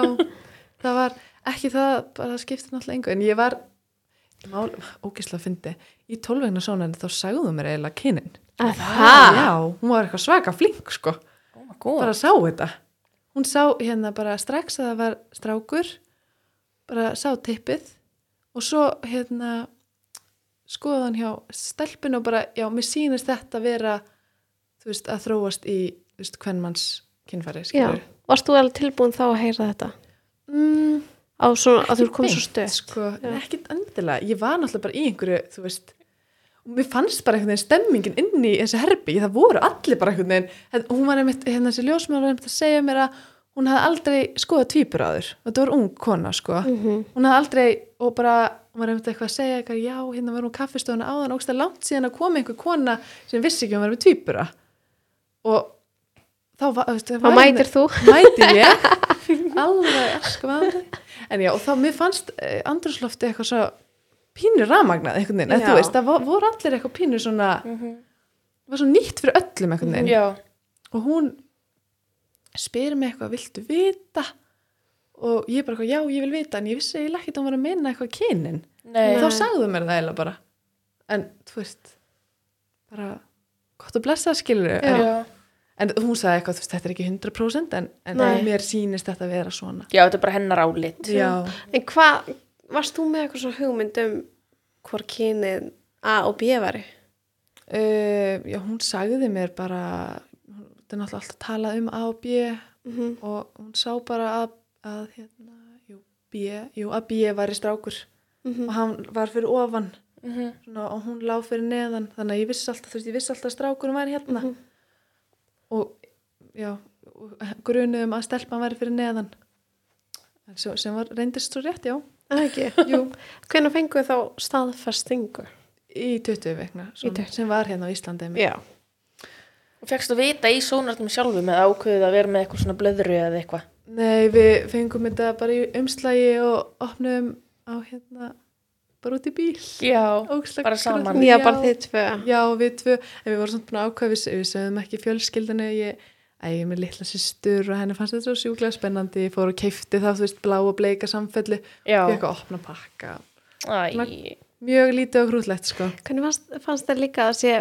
það var ekki það, bara skipti náttúrulega engu en ég var mál, ógislega fyndi, í tólvegna sónan þá sagðu mér eiginlega kynin Að það? já, hún var eitthvað svaka flink sko god bara sá þetta. Hún sá hérna bara strax að það var strákur bara sá tippið og svo hérna skoðan hjá stelpun og bara, já, mér sýnist þetta vera, þú veist, að þróast í, þú veist, hvernmanns kynfæri, varst þú alveg tilbúin þá að heyra þetta? Mm, Á svona, að þú komið svo stöð sko, ekkit endilega. Ég var náttúrulega bara í einhverju þú veist og mér fannst bara einhvern veginn stemmingin inn í þessi herbi, það voru allir bara einhvern veginn Hérna, hún var einmitt, hérna þessi ljósmaður var einmitt að segja mér að hún hafði aldrei skoðað tvípur áður þetta var ung kona sko. Mhm. hún hafði aldrei og bara hún var einmitt eitthvað að segja eitthvað, já, hérna var hún kaffistofuna áðan og það langt síðan að koma einhver kona sem vissi ekki að hún var með tvípura og þá var, veist, var mætir þú. Mæti ég. Alveg en já, og þá mér fannst eh, andrúslofti eitthvað svo pínur rafmagnað einhvern veginn, eða þú veist, það vo- voru allir eitthvað pínur svona, var svo nýtt fyrir öllum einhvern veginn, Já, og hún spyrir mig eitthvað, viltu vita? Og ég bara eitthvað, já, ég vil vita en ég vissi eiginlega ekki að hún var að minna eitthvað kynin. Nei, þá sagðu mér það eiginlega bara. En, þú veist bara, gott að blessa skilur en, en hún sagði eitthvað, þú veist, þetta er ekki 100% en, en mér sýnist þetta að vera svona. Já, þetta er bara hennar álit. En hvað, varst þú með eitthvað svona hugmynd um hvort kynið A og B væri? Uh, já, hún sagði mér bara þetta er náttúrulega alltaf að tala um A og B Mm og hún sá bara að, að hérna, jú, B, jú, að B væri strákur Mhm. og hann var fyrir ofan Mhm. svona, og hún lá fyrir neðan þannig að ég vissi alltaf, þú veist, ég vissi alltaf að strákurum væri hérna Mhm. og já, grunuðum að stelpan væri fyrir neðan svo, sem var reyndist svo rétt, já Hvernig fenguð þá staðfestingu? í 20 vekna Í 20. sem var hérna á Íslandi. Já. Fegst að vita í sónartum sjálfu með ákveðið að vera með eitthvað svona blöðru eða eitthvað Nei, við fengum þetta bara í umslægi og opnum á hérna bara út í bíl. Já, Ógeðslega bara saman. grútlegt. Já, bara þið tvö. Já, við tvö, en við vorum svona búin að ákveða, við, sögðum ekki fjölskyldinu, ég, að ég er með litla systur og henni fannst þetta svo sjúklega spennandi, ég fór og keifti það, þú veist, blá og bleika samfelli, já, fekk að opna pakka. Mjög lítið og grútlegt, sko. Hvernig fannst, fannst þér líka að sé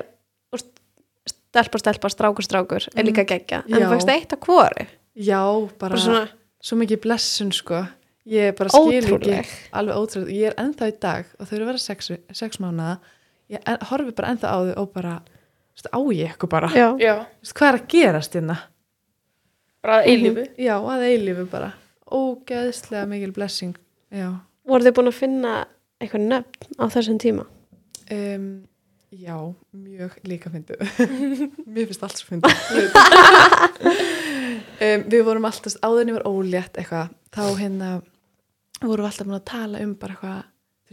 stelpa, stelpa, strákur, strákur er líka geggja. En Já. þú fækst eitt á hvori. Já, bara, Bara svona, svo mikið blessun, sko. Ég bara skil ekki, alveg ótrúlega, ég er ennþá í dag og þau eru að vera sex, sex mánuða, ég en, horfi bara ennþá á þau og bara, á ég eitthvað bara. já. já, hvað er að gerast hérna? bara að eilífu Já, að eilífu bara. Ógeðslega mikil blessing. Já. Voru þið búin að finna eitthvað nöfn á þessum tíma? Um, já, mjög líka fyndu. Mér finnst allt svo fyndu. um, við vorum alltaf, áðurinn ég var ólétt eitthvað, þá hérna vorum við alltaf búin að tala um bara eitthvað,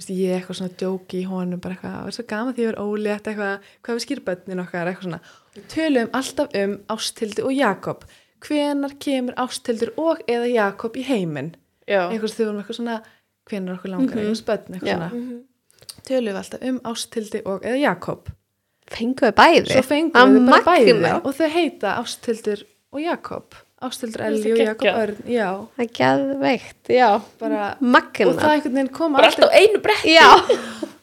veist, ég eitthvað svona djóki í honum, bara eitthvað, það er svo gaman því ég var ólétt eitthvað, hvað við skýrbönnin okkar, eitthvað svona. Við töluðum alltaf um Ástildi og Jakob. Hvenar kemur Ástildur og eða Jakob í heiminn? Eitthvað þegar vorum eitthvað svona, hvenar okkur langar, Mhm. eitthvað spönn, eitthvað Já. svona Mhm. tölum við alltaf um Ástildi og eða Jakob Fenguðu bæði? svo Að bara bæði og þau heita Ástildur og Jakob Ástildur Það er Elli svo og Jakob. Örn já, Það er geðveikt, já. bara og það einhvern veginn kom bara allt á aldrei einu brett Já.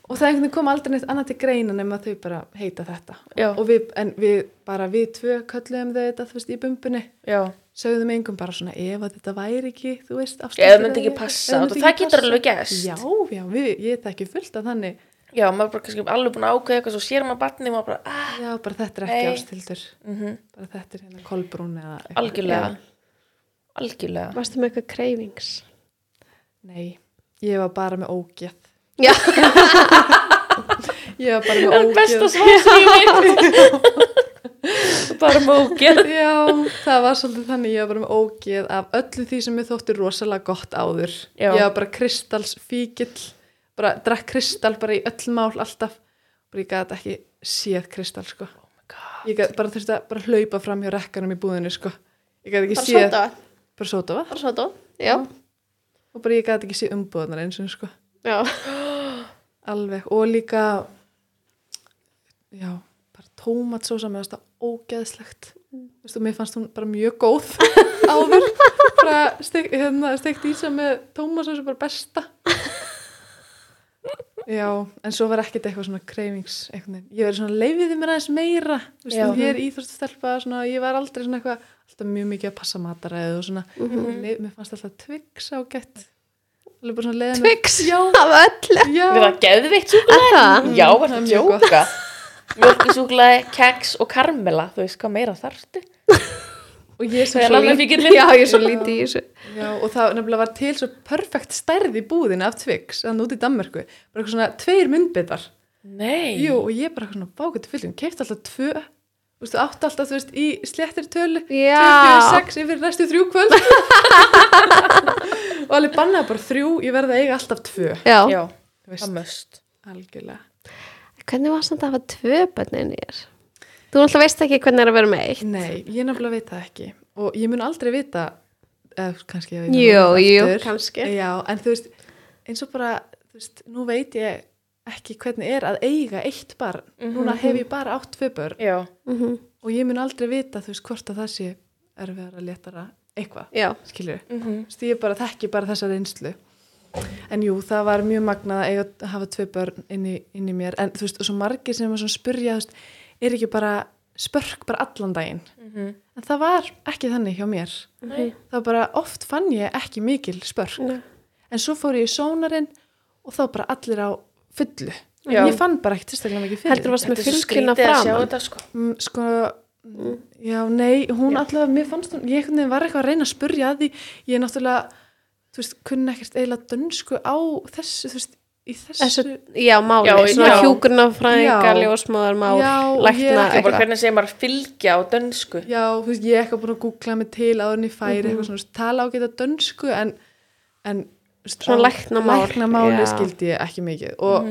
og það einhvern veginn kom aldrei neitt annað til greina nema þau bara heita þetta Já. og við, en við, bara við tvö kölluðum þau þetta, þú veist, í bumbunni já, sögðum engum bara svona ef að þetta væri ekki, þú veist það ekki passa, og það getur alveg gerst. já, já, við, ég þekki fullt af þannig já, maður bara kannski alveg búin að ákveða eitthvað svo sér maður batni maður bara, ah, já, bara þetta er ekki. Ástildur mm bara þetta er hérna Kolbrún eða eitthvað. algjörlega algjörlega Varstu með eitthvað cravings? Nei, ég var bara með ógeð. Já. Ég var bara með það er ógeð. besta svar sem ég veit bara mókið Já, það var svolítið þannig, ég var bara með ógeð af öllu því sem ég þótti rosalega gott áður. Já. Ég var bara kristalsfíkill, bara drakk kristal bara í öll mál alltaf. Bara ég gæti ekki séð kristal, sko. Ég gæti bara þurfti að bara hlaupa fram hjá rekkanum í búðinu, sko. Ég gæti ekki séð, bara sóta. Bara sóta. Já. Og bara ég gæti ekki séð umbúðunar eins og, sko. Já. alveg og líka já, bara tómatsósa með þetta ógeðslegt veistu, mér fannst hún bara mjög góð áður bara stek, hérna, steikt ísa með tómatsósa bara besta já, en svo var ekkert eitthvað svona veginn, ég verið svona leifiði mér aðeins meira Já. ég er íþróstastelpa svona, ég var aldrei svona eitthvað alltaf mjög mikið að passa mataræði og svona, Mhm. Leif- mér fannst alltaf svona leiðin Twix Já, af öllu já það geðveikt súkulega? það? Já, Mm, mjög gott. djóka? Mjölkisúkulega, keks og karmela, þú veist hvað meira þarftu? Og ég er svo alveg lítið. Já, ég er svo lítið í þessu. Já, og það nefnilega var til svo perfekt stærð í búðinu af Twix, þannig út í Danmörku. Bara eitthvað svona tveir. Jú, og ég bara eitthvað svona bákvætti fylgjum keift alltaf tvö. Þú veist, þú átti alltaf, þú veist, í sléttir tölu. Já. 26 yfir næstu þrjú kvöld. Og alveg bannaði bara þrjú ég verði að eiga alltaf tvö. Já, Já, Þú veist, það möst. algjörlega. Hvernig var samt að hafa tvö bönnin í þér? Þú náttúrulega veist ekki hvernig er að vera með eitt. Nei, ég nefnilega veit það ekki. Og ég mun aldrei vita eða kannski ég veit það Jú, jú, kannski. Já, en þú veist, eins og bara þú veist, nú veit ég ekki hvernig er að eiga eitt barn. Núna hef ég bara átt tvö börn. Já. Mhm. og ég mun aldrei vita þú veist hvort að það sé erfiðara, léttara eitthvað, Já, skilur Mm þú veist, ég bara þekki bara þessa reynslu. En jú, það var mjög magnað að eiga að hafa tvö börn inn í, inn í mér. En þú veist, og svo margir sem er svona spurja þú veist, er ekki bara spörk bara allan daginn Mhm. en það var ekki þannig hjá mér Nei. það var bara, oft fann ég ekki mikil spörk Nei. en svo fór ég í sónarinn og þá bara allir á fullu Já. ég fann bara ekki tilstaklega mikið fyrir heldur varst með Þetta er svo fylgjuna skrítið að sjá framan þetta, sko. Mm, sko, já, nei, hún allavega, mér fannst hún, ég var eitthvað að reyna að spurja að því, ég er náttúrulega, þú veist, kunni ekkert eiginlega dönsku á þessu, þú veist, í þessu, Þessu, já, máli, Já, svona hjúkurnafræðinga, ég lækna, er ekki eitthvað. hvernig segir maður fylgja á dönsku? já, þú veist, ég er eitthvað búin að googla mig til áður en ég færi, eitthvað svona, þú veist, tala á geta dönsku, en, en, Svona á- læknamál, læknamáli já. skildi ég ekki mikið og,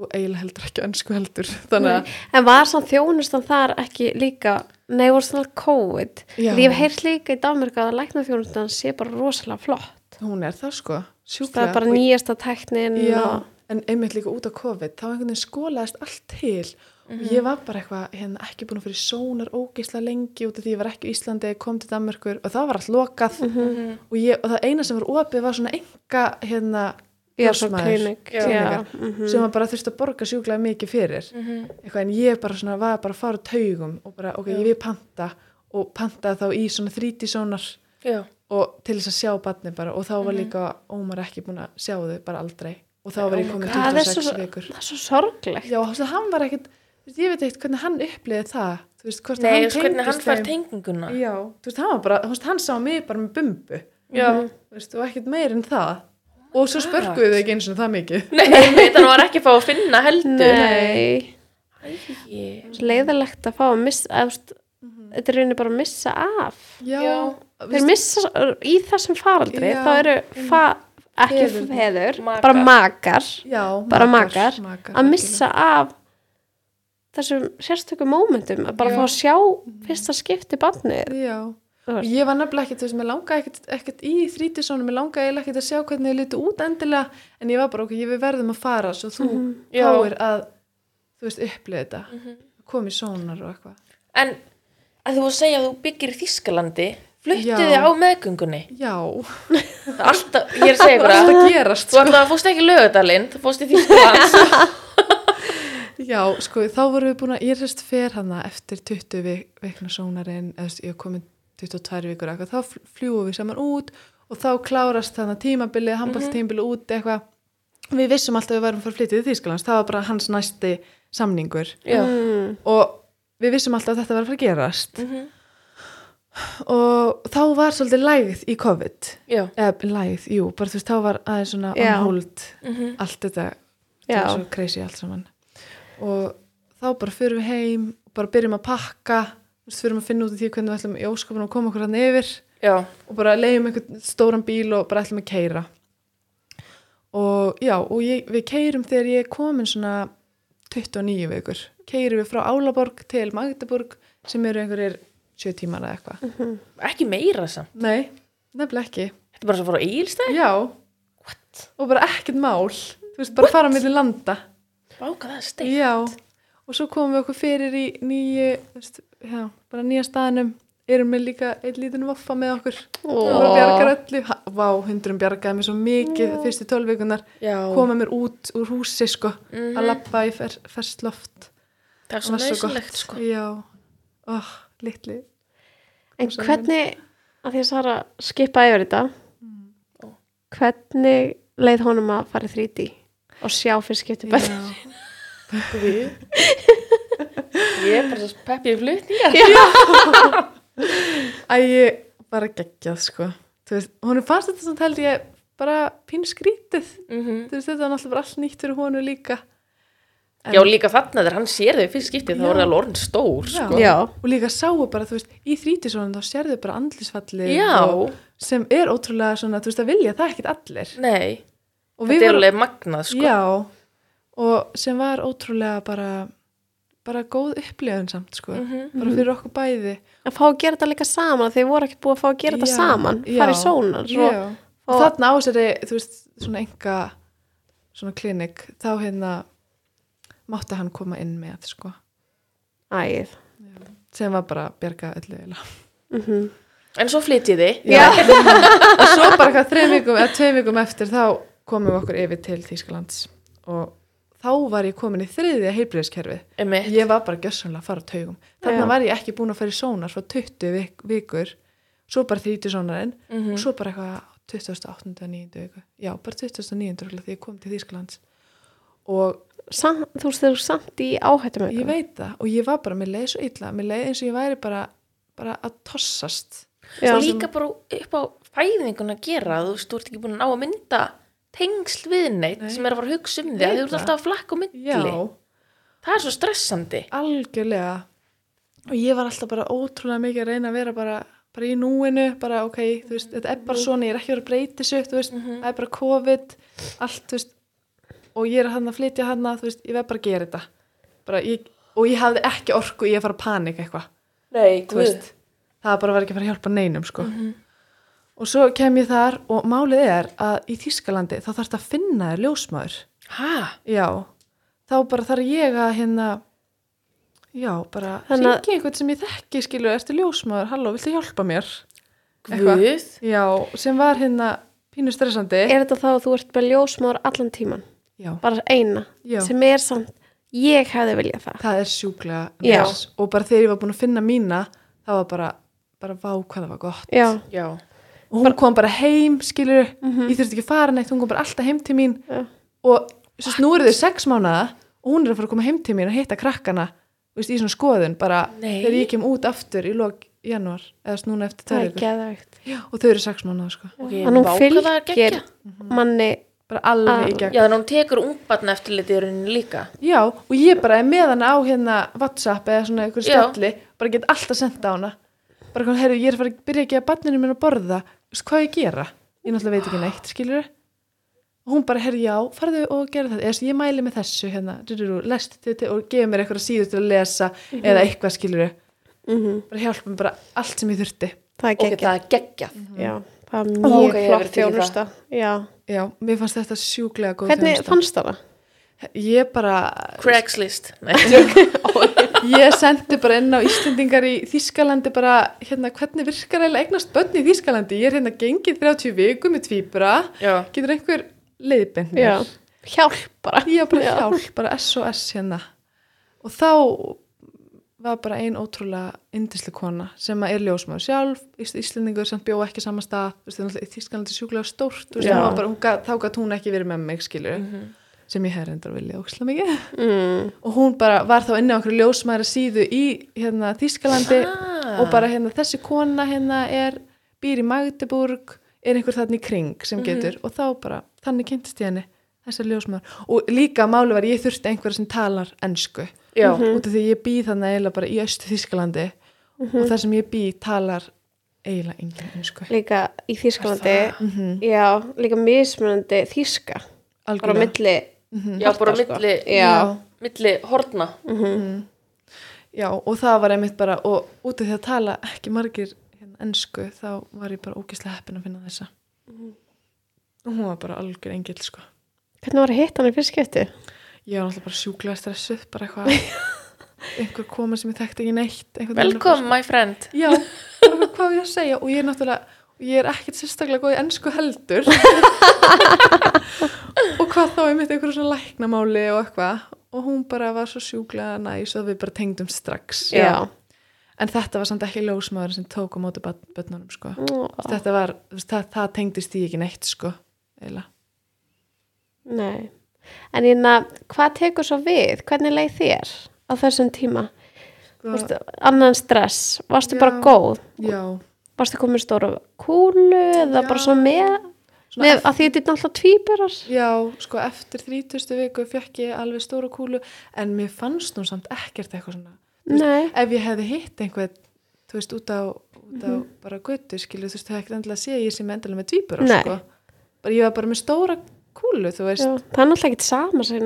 og eiginlega heldur ekki önsku heldur, þannig að, En var samt þjónustan þar ekki líka, nei, voru svona COVID. Já. Því ég hef heyrt líka í Danmörku að læknaþjónustan sé bara rosalega flott. Hún er það, sko, Það sjúklega. er bara nýjasta teknin Já, og... en einmitt líka út á COVID þá einhvern veginn skólaðist allt til og Mhm. ég var bara eitthvað hérna, ekki búin að fyrir sónar ógeisla lengi út af því ég var ekki í Íslandi, kom til Danmörkur og það var allt lokað Mhm. og, ég, og það eina sem var opið var svona enga hérna Já, klinik. Já. Já, klinikar, mhm. sem var bara þurfti að borga sjúklega mikið fyrir eitthvað en ég bara svona var bara að fara taugum og bara ok, ég vil panta og pantaði þá í svona þrítisónar Já. Og til þess að sjá barni bara og þá var líka Ómar ekki búin að sjá þau bara aldrei og þá var ég svo, 26 vikur það er svo sorglegt. Já, þú veist, hann var ekkit, þú veist, ég veit ekkert hvernig hann uppliði það, þú veist, hvort Nei, hann þú veist hvernig hann fær þeim. tenginguna. Já, þú veist, hann var bara, þú veist, hann sá mig bara með bumbu, Já. þú veist, og ekkert meir en það. Og svo spörkuðu þau ekki eins og það mikið. Nei, veit hann var ekki að fá að finna heldur. Nei, leiðilegt að fá að missa, að, veist, þetta er rauninni bara að missa af. Já, Já. Þeir missa, í þessum faraldri, Já, þá eru fa, ekki Feður. feður, Makar. bara makar, já, bara makar, makar að missa af þessum sérstökum mómentum, að bara Já. fá að sjá fyrsta skipti barnið. Ég var nefnilega ekkert, þú veist, mér langaði ekkert, ekkert í þrítisónu, mér langaði ekkert að sjá hvernig þið litu út endilega, en ég var bara, ok, ég við verðum að fara, svo þú Mhm. Já. fáir að, þú veist, upplið þetta, komi sónar og eitthvað. En að þú að segja að þú byggir í Þískalandi, þið á meðgöngunni. Já, Alltaf, ég er að segja ykkur að það gerast, þú alltaf fórst ekki í lögadalinn, þú fórst í Þískaland. Já, sko, þá vorum við búin að, ég er sérst fer hana eftir 20 vik, vikna sónarinn, eða þú ég hef komið 22 vikur eitthvað, þá fl- fljúum við saman út og þá klárast þannig tímabilið, handballtímabilið út eitthvað. Við vissum alltaf að við varum að fara að flytja til Þýskalands, það var bara hans næsti samningur Já. Mm. og við vissum alltaf að þetta var að fara að gerast Mhm. Og þá var svolítið lægð í COVID, eða lægð, jú, bara þú veist, þá var aðeins svona on hold Mhm. allt þetta, Já. var svo crazy allt saman. Og þá bara fyrir við heim bara byrjum að pakka þú veist, fyrir að finna út af því hvernig við ætlum í óskapunum að koma okkur hann yfir. Já. og bara leiðum einhvern stóran bíl og bara ætlum að keira og já, og ég, við keirum þegar ég er komin svona 29 vikur, keirum við frá Álaborg til Magdeburg sem eru einhverjir 7 tímar eða eitthvað Ekki meira samt. nei, nefnilega ekki Þetta er bara svo að fara á Egilstæð? já, What? og bara ekkert mál þú veist, bara fara með landa Báka það er steik. Já, og svo komum við okkur fyrir í nýju, veist, já, bara nýja staðnum, erum við líka einn lítinn voffa með okkur, og bara bjargar öllu, vá, hundrum bjargaði mér svo mikið fyrstu tólvíkunar, Já. koma mér út úr húsi, sko, Mhm. að lappa í fer, ferskt loft. Það er svo gott. sko. Já, ó, litli. En hvernig, að því að Sara skipa yfir þetta, Mm. hvernig leið honum að fara í 3D og sjá fyrst skipti börn Já. Guð. Ég er bara svo peppið í flutningar. Æ, ég bara geggjað sko. Þú veist, honum fannst þetta samt held ég bara pínu skrítið. Mm Þú veist, þetta var náttúrulega allt nýtt fyrir honu líka En- Já, líka þarna þegar hann sér þau fyrst skiptið, þá er það lorðin stór, Já. sko. Já, og líka sáu bara, þú veist, í þrítisónum þá sérðu bara andlisfallið og, sem er ótrúlega svona, þú veist, að vilja það ekkit allir. Nei, og þetta er alveg magnað, sko. já, og sem var ótrúlega bara bara góð upplifun samt, sko. Mhm. bara fyrir okkur bæði. Að fá að gera þetta líka saman þeir voru ekkert búið að fá að gera þetta saman í sónar já. og þarna á þessari, þú veist, svona enga svona klinik, þá hérna mátti hann koma inn með, sko æð sem var bara að bjarga öllu mm En svo. Já. og svo bara hvað þreim vikum eða tveim vikum eftir þá komum við okkur yfir til Þýskalands og þá var ég komin í þriðja heilbriðiskerfið. Emi, Ég var bara gjössanlega að fara á taugum. Þannig var ég ekki búin að fara í sónar frá 20 vik vikur, svo bara 30 sónarinn Mhm. og svo bara eitthvað 28. 9. viku. Já, bara 29. örugglega því ég kom til Þýskalands. Og Sam, þú veist eru samt í áhættum ég veit það og ég var bara, mér leiði svo illa, mér leiði eins og ég væri bara, bara að tossast. Já. og líka bara upp á fæðingun að gera, þú veist, þú ert ekki búin að ná að mynda tengsl við neitt Nei. sem er að fara að hugsa um þig, að þú ert alltaf að flakka á milli. Já, Það er svo stressandi. algjörlega og ég var alltaf bara ótrúlega mikið að reyna að vera bara, bara í núinu bara ok, þú veist, þetta er bara svona ég er ekki verið að breyti sig, þú veist, það er bara COVID allt, þú veist og ég er hann að flytja hann þú veist, ég veð bara að gera þetta. Bara, ég, og ég hafði ekki orku í að fara að panika eitthvað, það bara var ekki að fara að hjálpa neinum sko. Og svo kem ég þar og málið er að í Þýskalandi þá þarf þetta að finna þér ljósmaður? Já, þá bara þarf ég að hérna, já, bara að- hringi einhvern sem ég þekki, skilur, ertu ljósmaður, halló, viltu hjálpa mér? Guð? Já, sem var hérna pínu stressandi. er þetta þá að þú ert bara ljósmáður allan tíman Já, bara eina já, sem er samt ég hefði viljað það það er sjúklega Já. næs. og bara þegar ég var búin að finna mína, það var bara, bara vá hvað það var gott. já, Já. Og hún kom bara heim, skilur, Mhm. ég þurfti ekki að fara neitt, hún kom bara alltaf heim til mín Já. og svo nú eru þau sex mánuða og hún er að fara að koma heim til mín og hitta krakkana, þú veist, í svona skoðun, bara Nei. þegar ég kem út aftur í lok janúar, eða núna eftir er geðvægt og þau eru sex mánuða, sko. Að hún er fylgir manni Bara alveg Ah. í gegn. Já, þannig að hún tekur ungbarn eftirlitið í rauninni líka. Já, og ég bara er með hana á hérna WhatsApp eða svona einhver spjalli, bara get alltaf senda á hana. Bara hvað, heyrðu, ég er að fara að byrja að barninu minn að borða, þú veist hvað ég gera? Ég náttúrulega veit ekki neitt, skilur Og hún bara, heyrðu, já, farðu og gera þetta. Eða svo ég mæli með þessu, hérna, lestu þetta og gefur mér eitthvað síður til að lesa eða eitthvað, skilur mm Bara hjálpa mér bara allt sem ég þurfti. það er geggjað það er geggjað. já, það er Ok, mjög ég hef flott þjónusta já. Já, mér fannst þetta sjúklega góð hvernig þjónusta. fannst það það? Ég bara, Craigslist. Nei. Ég sendi bara inn á Íslendingar í Þískalandi bara, hérna, hvernig virkar eiginlega eignast börn í Þískalandi? Ég er hérna gengið 30 viku með tvíbura, Já. getur einhver leiðbind hjálp bara Já, bara Já. hjálp, bara SOS hérna. Og þá var bara ein ótrúlega indislega kona sem er ljósmaður sjálf, Ís- Íslendingur sem bjó ekki saman stað, í Þískalandi er sjúklega stórt, gat, þá gætt hún ekki verið með mig, skilur, sem ég hefði reyndar viljað óksla mikið. Mm. og hún bara var þá inni á okkur ljósmaðra síðu í hérna, Þískalandi Ah. og bara hérna þessi kona hérna er býr í Magdeburg er einhver þarna í kring sem getur og þá bara, þannig kynntist ég henni þessar ljósmaður og líka máli var ég þurfti einhverja sem talar ensku Já. út af því ég býð þannig eiginlega bara í östu Þískalandi og þar sem ég býð talar eiginlega engin ensku líka í Þýskalandi mm -hmm. já, líka mismunandi þýska bara á milli Já, bara Parta, sko. milli, milli horna. Já, og það var einmitt bara, og út af því að tala ekki margir hérna, ensku, þá var ég bara ógislega heppin að finna þessa. Og hún var bara algjör engill, sko. hvernig var að hitta hann í fyrst skipti? Ég var alltaf bara sjúklega stressuð, bara eitthvað, einhver koma sem ég þekkti ekki neitt. Welcome, my friend. Já, bara hvað ég að segja, og ég er náttúrulega, ég er ekkert sérstaklega góð í ensku heldur. og hvað þá einmitt einhverju svona læknamáli og eitthvað, og hún bara var svo sjúklega næs og við bara tengdum strax. já, En þetta var samt ekki ljósmaður sem tók á móti börnunum, sko. Þetta var, það, það tengdist því ekki neitt, sko, eiginlega. Nei. En hérna, hvað tekur svo við? Hvernig leið þér á þessum tíma? Sko, Varstu, annan stress, varstu Já. bara góð? já, Varstu komin stóra kúlu eða Já. bara svo með? svona með að því þetta er náttúrulega tvíburar? Já, sko eftir 30. viku fekk ég alveg stóra kúlu en mér fannst hún samt ekkert eitthvað svona Nei. ef ég hefði hitt einhvern þú veist, út á, út á Mhm. bara götu, skilu, þú veist, það hefði ekkert endilega að sé ég sem endilega með tvíbura, Nei. sko bara ég var bara með stóra kúlu, þú veist. Já, það er náttúrulega ekkert sama sem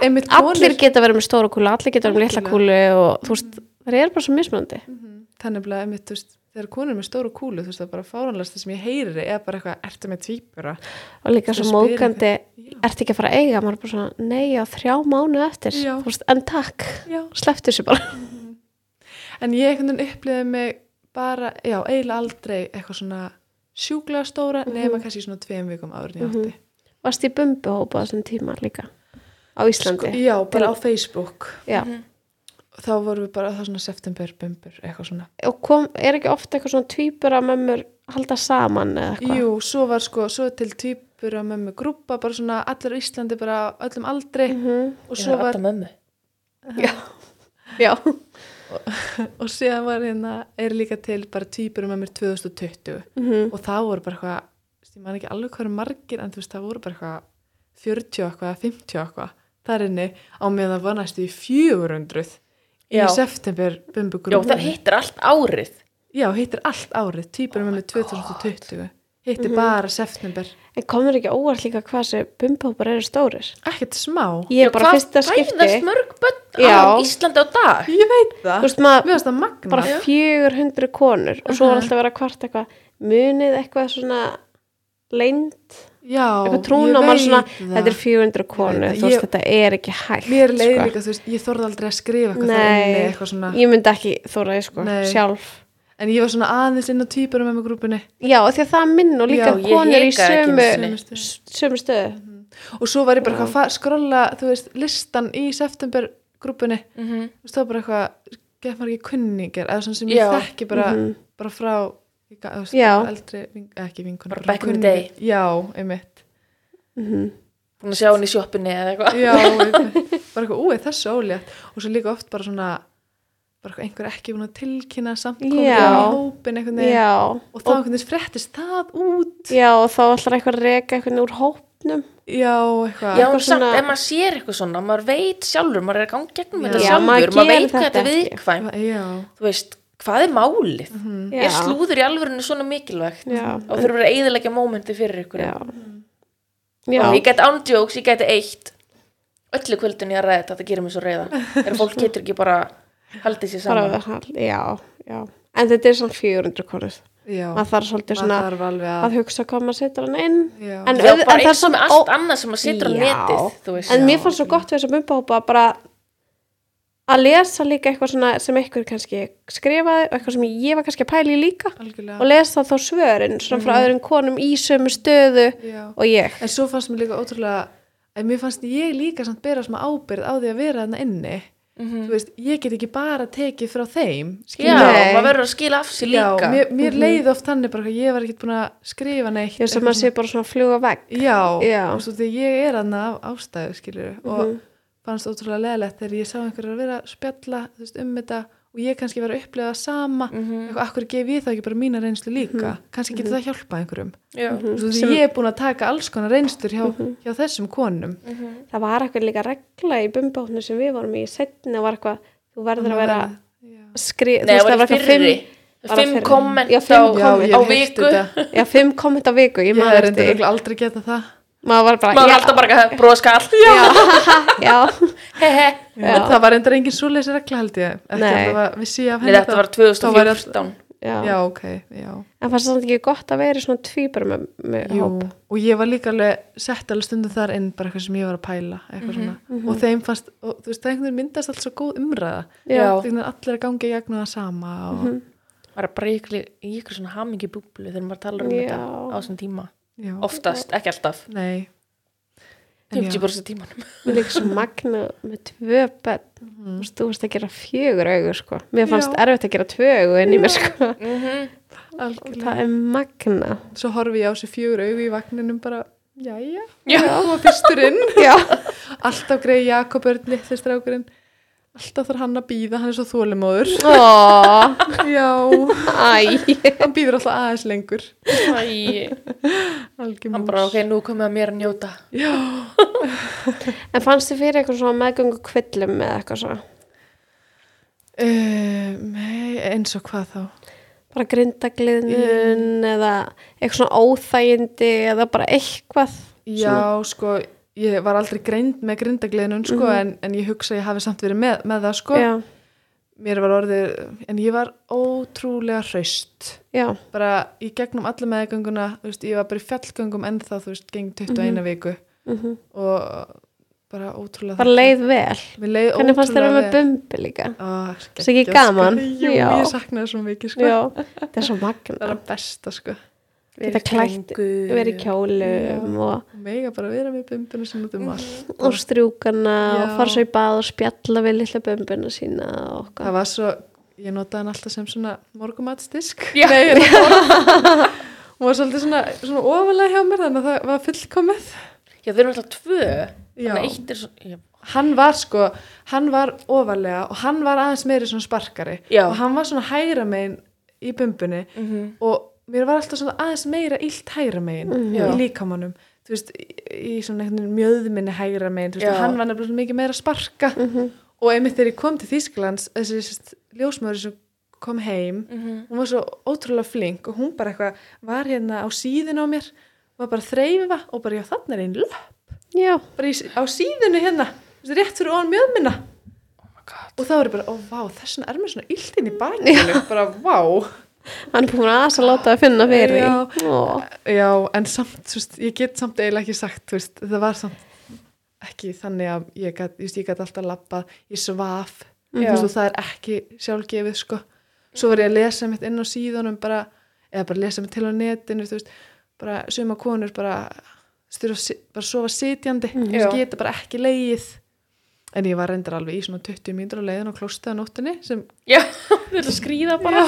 einmitt allir geta verið með stóra kúlu, allir geta verið með litla Algjörlega. kúlu og þú veist, það er bara svo mismunandi. Mhm. þannig að einmitt, þú veist, þegar konur með stóra kúlu, þú veist, það er bara fáranlega það sem ég heyri er bara eitthvað, ertu með tvíbura? Og líka Svo Já, ertu ekki að fara að eiga, maður er bara svona nei, já, þrjá mánu eftir, Já. þú veist, en takk. Slepptu þessu bara. En ég einhvern veginn upplýði mig bara, já, eiginlega aldrei eitthvað svona sjúklega stóra nema kannski svona tveim vikum áður en ég átti. varst í bumbuhópa á þessum tíma líka á Íslandi Sko, já, bara á Facebook. já. Þá vorum við bara það svona september, bumbur, eitthvað svona. og kom, er ekki ofta eitthvað svona tvíbura mömmur halda saman eða eitthvað Jú, svo var sko, svo til týpur að mömmu grúpa, bara svona allir á Íslandi, bara öllum aldrei Mhm. og Ég svo er var, alltaf mömmu. já, og síðan var hérna er líka til bara týpur um að mér 2020 mm -hmm. og það voru bara eitthvað ég man ekki alveg hverju margir en þú veist það voru bara eitthvað 40 eitthvað, 50 eitthvað þar inni á meðan það var næstu í 400 Já. í september bumbugrúð Já það hittir allt árið. Já hittir allt árið týpur um að mér 2020 hitti mm -hmm. bara september. En komur ekki óvart líka hvað sem bumbahópar eru stórir? Ekkert smá. Ég er bara fyrsta skipti. hvað bæðast mörg bönn á Íslandi á dag? Ég veit það, Vist, það bara Já. 400 konur og svo var alltaf að vera kvart eitthvað munið eitthvað svona leint Já, eitthvað trúna og maður svona það. þetta er 400 konu, þú veist þetta er ekki hægt mér er leiðið sko. líka, sko. þú veist, ég þorði aldrei að skrifa eitthvað, Nei, eitthvað svona... ég myndi ekki þorðið, sko, Nei. sjálf. En ég var svona aðeins inn á týpurum með mig grúpunni. já, af því að það minn og líka Já, ég konur í sömu. Sömu stöðu. sömu stöðu Og svo var ég bara eitthvað að skrolla, þú veist, listan í september grúpunni. Mhm. Þú veist, það var bara eitthvað, gett maður ekki kunningir, eða svona sem ég Já. þekki bara, Mhm. bara frá, ég þú veist, eldri, ekki vinkunni. Bara back in the day. Já, einmitt. Mhm. Búin að sjá hann í sjoppinni eða eitthvað. Já, einmitt. bara eitthvað, úi, þessu ólétt. Og svo líka oft bara svona, bara eitthvað einhver ekki búin að tilkynna samt komið í hópin einhvern veginn. já, Og þá einhvern veginn fréttist það út. já og þá ætlar eitthvað að reka eitthvað úr hópnum Já, eitthvað. Já, en samt, ef maður sér eitthvað svona, maður veit sjálfur, maður er að ganga gegnum þetta Já, sjálfur, maður maður, veit hvað þetta er viðkvæm. Þú veist, hvað er málið? Mhm. Er slúður í alvörinu svona mikilvægt? Já. Og þurfur að eiðilegja mómenti fyrir ykkur. já, Og já. ég get ándjóks, ég geti eitt öllu kvöldin ég að ræða þetta, þetta gerir mér svo reyða. Þegar fólk getur ekki bara haldið sér saman. já, já en þetta er svona 400 konur maður þarf svolítið svona þarf að að, hugsa hvað maður setur hann inn já. En- Já, auð- bara það er samt með ó- allt annað sem maður setur á netið, en Já. mér fannst svo gott við þess að bumbahópa bara að lesa líka eitthvað svona sem einhver kannski skrifaði og eitthvað sem ég var kannski að pæla í líka algjörlega. og lesa þá svörin svona frá öðrum konum í sömu stöðu Já. og ég En svo fannst mér líka ótrúlega, en mér fannst ég líka samt bera smá ábyrð á því að vera þarna inni. Mhm. Þú veist, ég get ekki bara tekið frá þeim. Já, skilurðu? Nei. maður verður að skila af Já, líka. mér, mér leiði oft þannig bara að ég var ekki búin að skrifa neitt. sem eitthvað að sé bara svona fluga vegg svona- Já, Já. og svo því ég er þarna af ástæðu, skilur, og Mhm. fannst ótrúlega leðilegt þegar ég sá einhverjar að vera að spjalla, veist, um þetta og ég kannski var að upplega það sama, Mhm. eitthvað, akkur gef ég það ekki bara mína reynslu líka, kannski getur það hjálpað einhverjum. Því ég er búin að taka alls konar reynslur hjá, hjá þessum konum. það var eitthvað líka regla í bumbahópnu sem við vorum í setni og var eitthvað þú verður að vera skrið Nei, það var Fimm fyrri. fimm komment á viku. já, fimm komment á viku ég hef aldrei geta það. Maður var bara Maður alltaf bara að broskall. já, já, Hehe. Já. Það var reyndar engin svoleiðis regla held ég. Að var, þetta var þá væri 2014. já. Já, ok, já. en fannst það samt ekki gott að vera svona tvíbur með, með Jú, hóp og ég var líka alveg sett alveg stundum þar inn bara eitthvað sem ég var að pæla eitthvað svona, og þeim fannst og þú veist, það einhvern veginn myndast allt svo góð umræða allir að gangi í gegnum það sama og, maður er bara í ykkur, í ykkur svona hamingi búblu þegar maður talar um Já. þetta á þessum tíma já, oftast, ekki alltaf nei En já. 50% tímanum mér líka svo magna með tvö þú veist, þú veist að gera fjögur augu sko. mér fannst Já. erfitt að gera tvö augu inn í mér sko. mm -hmm. algjörlega. það er magna svo horfi ég á sér fjögur augu í vagninum bara jæja, Já. hún var fyrstur inn Já, alltaf greið Jakob Örn, litli strákurinn alltaf þarf hann að býða, hann er svo þólimóður ó, já, æ. Hann býður alltaf aðeins lengur. Æ, Algjör hann bara, ok, nú komið að mér að njóta. Já, En fannst þið fyrir eitthvað svona meðgöngu kvillum eða eitthvað svona? uh, nei, eins og hvað þá? Bara grindagliðnun eða eitthvað svona óþægindi eða bara eitthvað já, sko ég var aldrei greind með grindagliðnun sko, en, en ég hugsa að ég hafi samt verið með, með það sko. Mér var orðið, en ég var ótrúlega hraust. Já, bara í gegnum alla meðgönguna þú veist, ég var bara í fjallgöngum ennþá þú veist, geng 21 viku. Mhm. og bara ótrúlega bara leið vel. Hvernig fannst ótrúlega með bumbi líka? Ó, Það er ekki geggjað, gaman? Sko. Jú, ég saknaði svo mikið sko. Þetta er svo Það er magna að besta sko. Þetta klætt, verið í kjólum og, Mega bara vera með bumbuna út um allt. og strjúkana og Já. fara svo í bað og spjalla við lilla bumbuna sína og Það okkar var svo, ég notaði hann alltaf sem svona morgumatsdisk. Já. Notaði Hún var svolítið svona, svona ofalega hjá mér þannig að það var fullkomið. Já, þau eru alltaf tvö Já. Þannig að eitt er svo já. Hann var sko, hann var ofalega og hann var aðeins meiri svona sparkari Já. og hann var svona hægra megin í bumbunni Mhm. og mér var alltaf svona aðeins meira illt hægra megin Já. í líkamannum þú veist, í, svona mjöðminni hægra megin, þú veist, hann var nefnilega svo mikið meira að sparka. Og einmitt þegar ég kom til Þýsklands þessi sérst, ljósmaður sem kom heim Mhm. hún var svo ótrúlega flink og hún bara eitthvað var hérna á síðun á mér var bara að þreifa og bara já þannig er einn löpp. Já, bara í, á síðunu hérna þú veist, rétt fyrir ofan mjöðminna Oh my god. Og þá er ég bara, ó vá, þessna er mér svona illt inn í bakinu, bara vá hann er búin að aðs að láta að finna fyrir Já. Já, en samt, veist, ég get samt eiginlega ekki sagt, veist, það var samt ekki þannig að ég gat alltaf lappað, ég svaf, og það er ekki sjálfgefið, sko. Svo var ég að lesa mitt inn á síðunum bara, eða bara lesa mitt til á netinu, veist, bara suma konur bara styrir bara sofa sitjandi, veist, Já. geta bara ekki leið. En ég var reyndar alveg í svona 20 mínútur á leiðin og klóstið á nóttinni sem, Já, þau eru að skrýða bara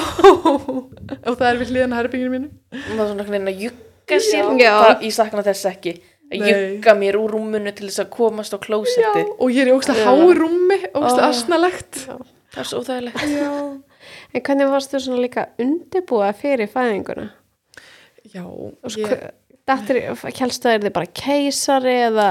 og það er við hliðan að herbygginu mínu. Og það er svona veginn að jugga sér Já. Það- Ég sakna þess ekki Að jugga mér úr rúmunu til þess að komast á klósetti Og ég er í ógstlega Já. rúmi, ógstlega asnalegt. Það er svo óþægilegt Já. En hvernig varst þú svona líka undirbúa fyrir fæðinguna? Já, Og ég, sko, Dattir, kjælstu það er þið bara keisari eða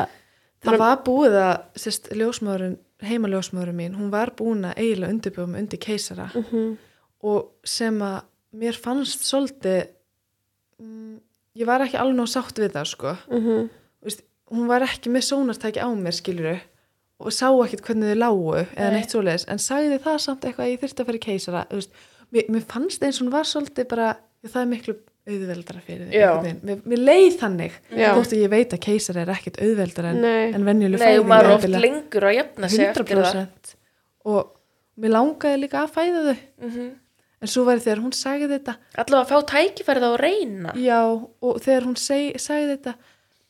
það var búið að sérst, ljósmaðurinn, heimaljósmaðurinn mín, hún var búin að eiginlega undirbúið mig undir keisara Mhm. og sem að mér fannst svolítið, mm, ég var ekki alveg ná sátt við það sko. Mhm. Þú Veist, hún var ekki með sónartæki á mér skiluru og sá ekkit hvernig þau lágu eða Nei. neitt svoleiðis, en sagði það samt eitthvað að ég þyrfti að fara í keisara. Þú Veist, mér, mér fannst eins og hún var svolítið bara, það er miklu auðveldara fyrir þig. Mér, mér leið þannig. Þótt að ég veit að keisara er ekkit auðveldara en, en venjuleg Nei, og maður er oft lengur að jafna sig eftir það. 100% og mér langaði líka að fæða þau. Mhm. en svo var þegar hún sagði þetta Allavega að fá tækifærið á að reyna. Já og þegar hún seg, sagði þetta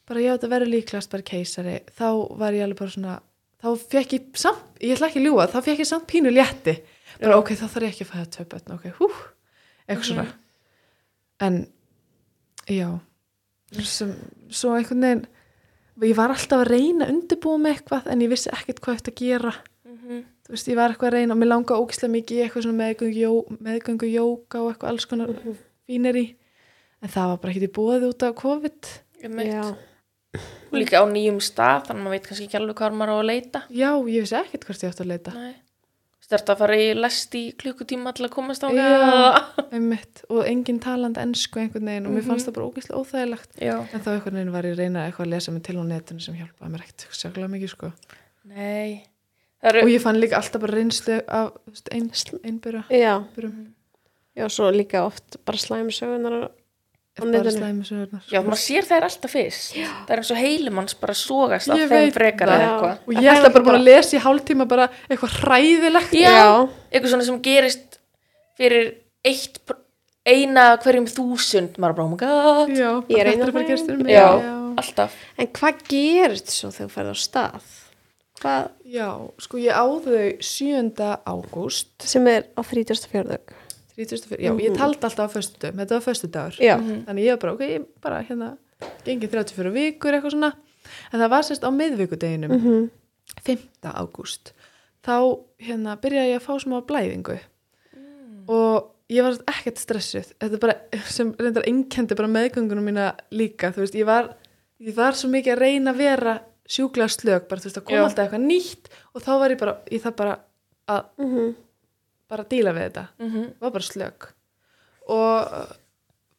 bara já þetta verður líklast bara keisari. Þá var ég alveg bara svona þá fekk ég samt, ég ætla ekki að ljúga þá fekk ég samt pínu létti. Bara Já. ok þá þarf ég ekki að fæða tvö börn ok, hú, eitthvað svona en já sem, svo einhvern veginn ég var alltaf að reyna að undirbúa með eitthvað en ég vissi ekkert hvað þetta að gera. Mhm. þú veist, ég var eitthvað að reyna og mér langaði ógislega mikið í eitthvað svona meðgöngu, jó, meðgöngu jóka og eitthvað alls konar Mhm. fínir í en það var bara ekkert í bóði út af COVID. Og líka á nýjum stað Þannig að maður veit kannski ekki alveg hvað maður á að leita. Já, ég vissi ekkert hvert ég átti að leita. Nei Stert að fara í lest í klukkutíma til að komast á einmitt, og engin talandi ennsku einhvern veginn og mér Mhm. fannst það bara ógislega óþægilegt. Já. En þá einhvern veginn var ég að reyna eitthvað að lesa mig til á netinu sem hjálpaði mér ekkert sérlega mikið sko. Það eru og ég fann líka alltaf bara reynslu af þú veist, ein, einbyrra Já. Já, svo líka oft bara slæmsögunar bara slæmi sögurnar Já, maður sér þær alltaf fyrst Það er eins og heilimanns bara sogast af Ég þeim frekar það. eða eitthvað og ég ætla bara búin að lesa í hálftíma bara eitthvað hræðilegt Já. Eitthvað svona sem gerist fyrir eitt eina hverjum þúsund maður bara, oh my god Já, Ég er bara ein þetta af bara þeim. gerst fyrir mig. Já. já. Alltaf En hvað gerist svo þegar þú ferð á stað? Hvað Já, sko ég á þau 7. ágúst sem er á 34. 34, já, ég taldi alltaf á föstudag, þetta var föstudagur Já. þannig ég var bara, ok, ég bara hérna gengið 34 vikur eitthvað svona en það var sérst á miðvikudeginum Mhm. 5. ágúst þá hérna byrjaði ég að fá smá blæðingu og ég var ekkert stressuð þetta er bara sem reyndar einkendi bara meðgöngunum mína líka þú veist, ég var, ég var svo mikið að reyna að vera sjúklega slög, bara þú veist, að koma Já. alltaf eitthvað nýtt og þá var ég bara, ég það bara að Mhm. Bara að díla við þetta. Mhm. var bara slög og uh,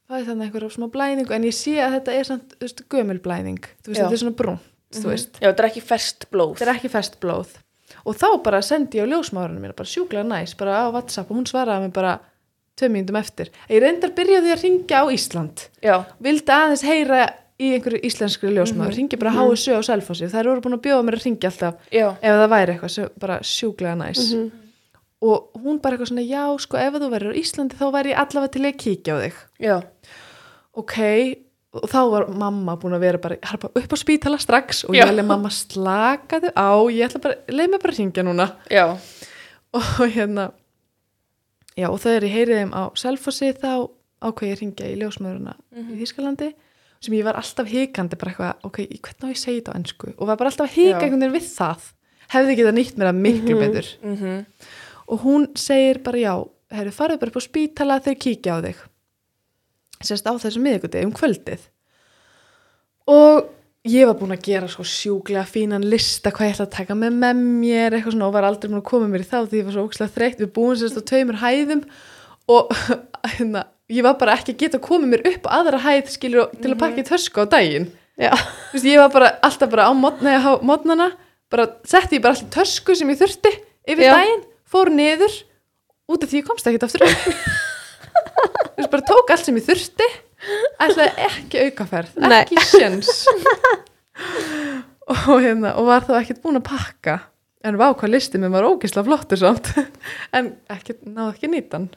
það er þannig einhverja smá blæðingu en ég sé að þetta er samt, þú veist, gömul blæðing. Þú veist, þetta er svona brúnt, þú veist. Já, þetta er ekki ferst blóð. þetta er ekki fest blóð. Og þá bara sendi ég á ljósmárunum mína bara sjúklega næs, bara á Whatsapp og hún svaraði mér bara tvö mínútum eftir. Ég reyndar byrjaði að ringja á Ísland. Já, vildi aðeins heyra í einhverju íslenskri ljósmáður, mm ringi bara HSU á Selfossi, þær voru búin að bjóða mér að ringja alltaf já, ef það væri eitthvað bara sjúklega næs. Mhm. Og hún bara eitthvað svona já, sko, ef þú verður á Íslandi þá væri ég allavega til að kíkja á þig. Já, ok, og þá var mamma búin að vera bara, harpa upp á spítala strax. Og Já. ég leið mamma slakaðu á. Ég ætla bara, leið mér bara að ringja núna. Já, og hérna já, og þegar ég heyrið þeim á Selfossi þá ákveð ég að ringja í ljósmaðurina í Þýskalandi sem ég var alltaf hikandi bara eitthvað, ok, í hvernig á ég að segja þetta á ennsku og var bara alltaf að veginn við það. Hefði getað nýtt mér það miklu betur. Mhm, og hún segir bara já, herru, farið bara upp á spítala þegar kíkja á þig. Sérst á þessu miðvikudegi um kvöldið. Og ég var búin að gera svo sjúklega fínan lista hvað ég ætla að taka með með mér eitthvað svona og var aldrei búin að koma mér í þá því ég var svo ókslega þreytt, við búin sérst á tveimur hæðum og hérna, ég var bara ekki að geta að koma mér upp á aðra hæð skilur til að pakka í tösku á daginn. Veist, ég var bara alltaf bara á mótnana, bara setti ég bara alltaf tösku sem ég þurfti yfir Já. daginn, fór niður út af því ég komst ekkert aftur. Þú veist, bara tók allt sem ég þurfti. Ætlaði ekki aukaferð ekki sjens og hérna, og var þá ekkert búin að pakka. En vá hvað listi mér var ógisla flottur samt. En ekki, náðu ekki nýtan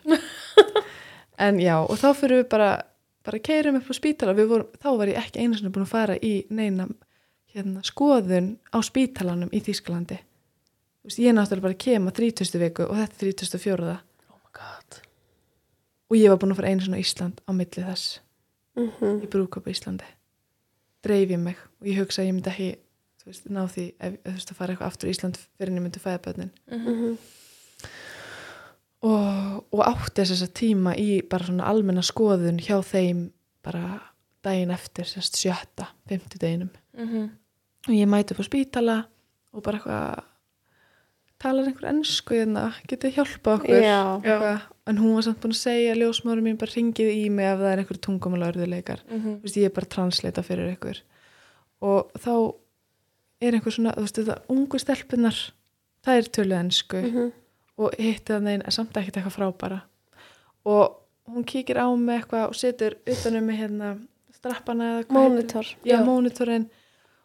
en já, og þá fyrir við bara bara keirum upp á spítala. Vorum, þá var ég ekki einu sinni búin að fara í neina hérna, skoðun á spítalanum í Þýskalandi veist, ég náttúrulega bara að kema 30. viku og þetta er 34. oh my god. og ég var búin að fara einu á Ísland á milli þess Mhm. í brúkop á Íslandi dreif ég mig og ég hugsa að ég myndi ekki þú veist, ná því ef ef þú veist að fara eitthvað aftur í Ísland fyrir en ég myndi fæða börnin Mhm. og, og átti þess að tíma í bara svona almenna skoðun hjá þeim bara daginn eftir sérst sjötta, fimmtudeginum Mhm, og ég mæti upp á spítala og bara eitthvað talar einhver ennsku hérna, getið hjálpa okkur Já. Eitthvað. en hún var samt búin að segja ljósmáður mín bara ringið í mig ef það er einhver tungumalörðuleikar mhm, Þú veist, ég er bara að translata fyrir ykkur og þá er einhver svona, þú veist, þetta ungu stelpunar það er töluð ennsku Mhm. og hitti það neina samt ekkert eitthvað frábæra og hún kíkir á mig eitthvað og setur utanum mig hérna strappana eða Monitor. já, Já. mónitorinn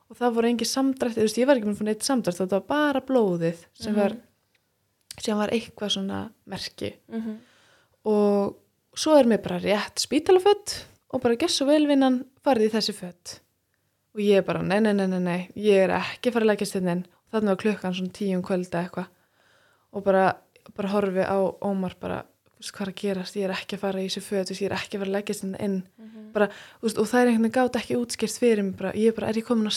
og það voru engi samdrætti, þú veist, ég var ekki með fyrir neitt samdrætt þetta var bara blóðið sem Mhm. var sem var eitthvað svona merki. Mhm, og svo er mér bara rétt spítalafött og bara gess og velvinnan farið í þessi fött og ég er bara, nei, nei, nei, nei, nei ég er ekki að fara að leggja stundin þannig var klukkan svona tíum kvölda eitthvað. Og bara, bara horfi á Ómar bara, hvað er að gerast? Ég er ekki að fara í þú veist, ég er ekki að fara að leggja stundin inn. Mhm. bara, þú veist, og það er einhvern veginn gátt ekki útskýrt fyrir mig bara, ég er bara, er ég komin á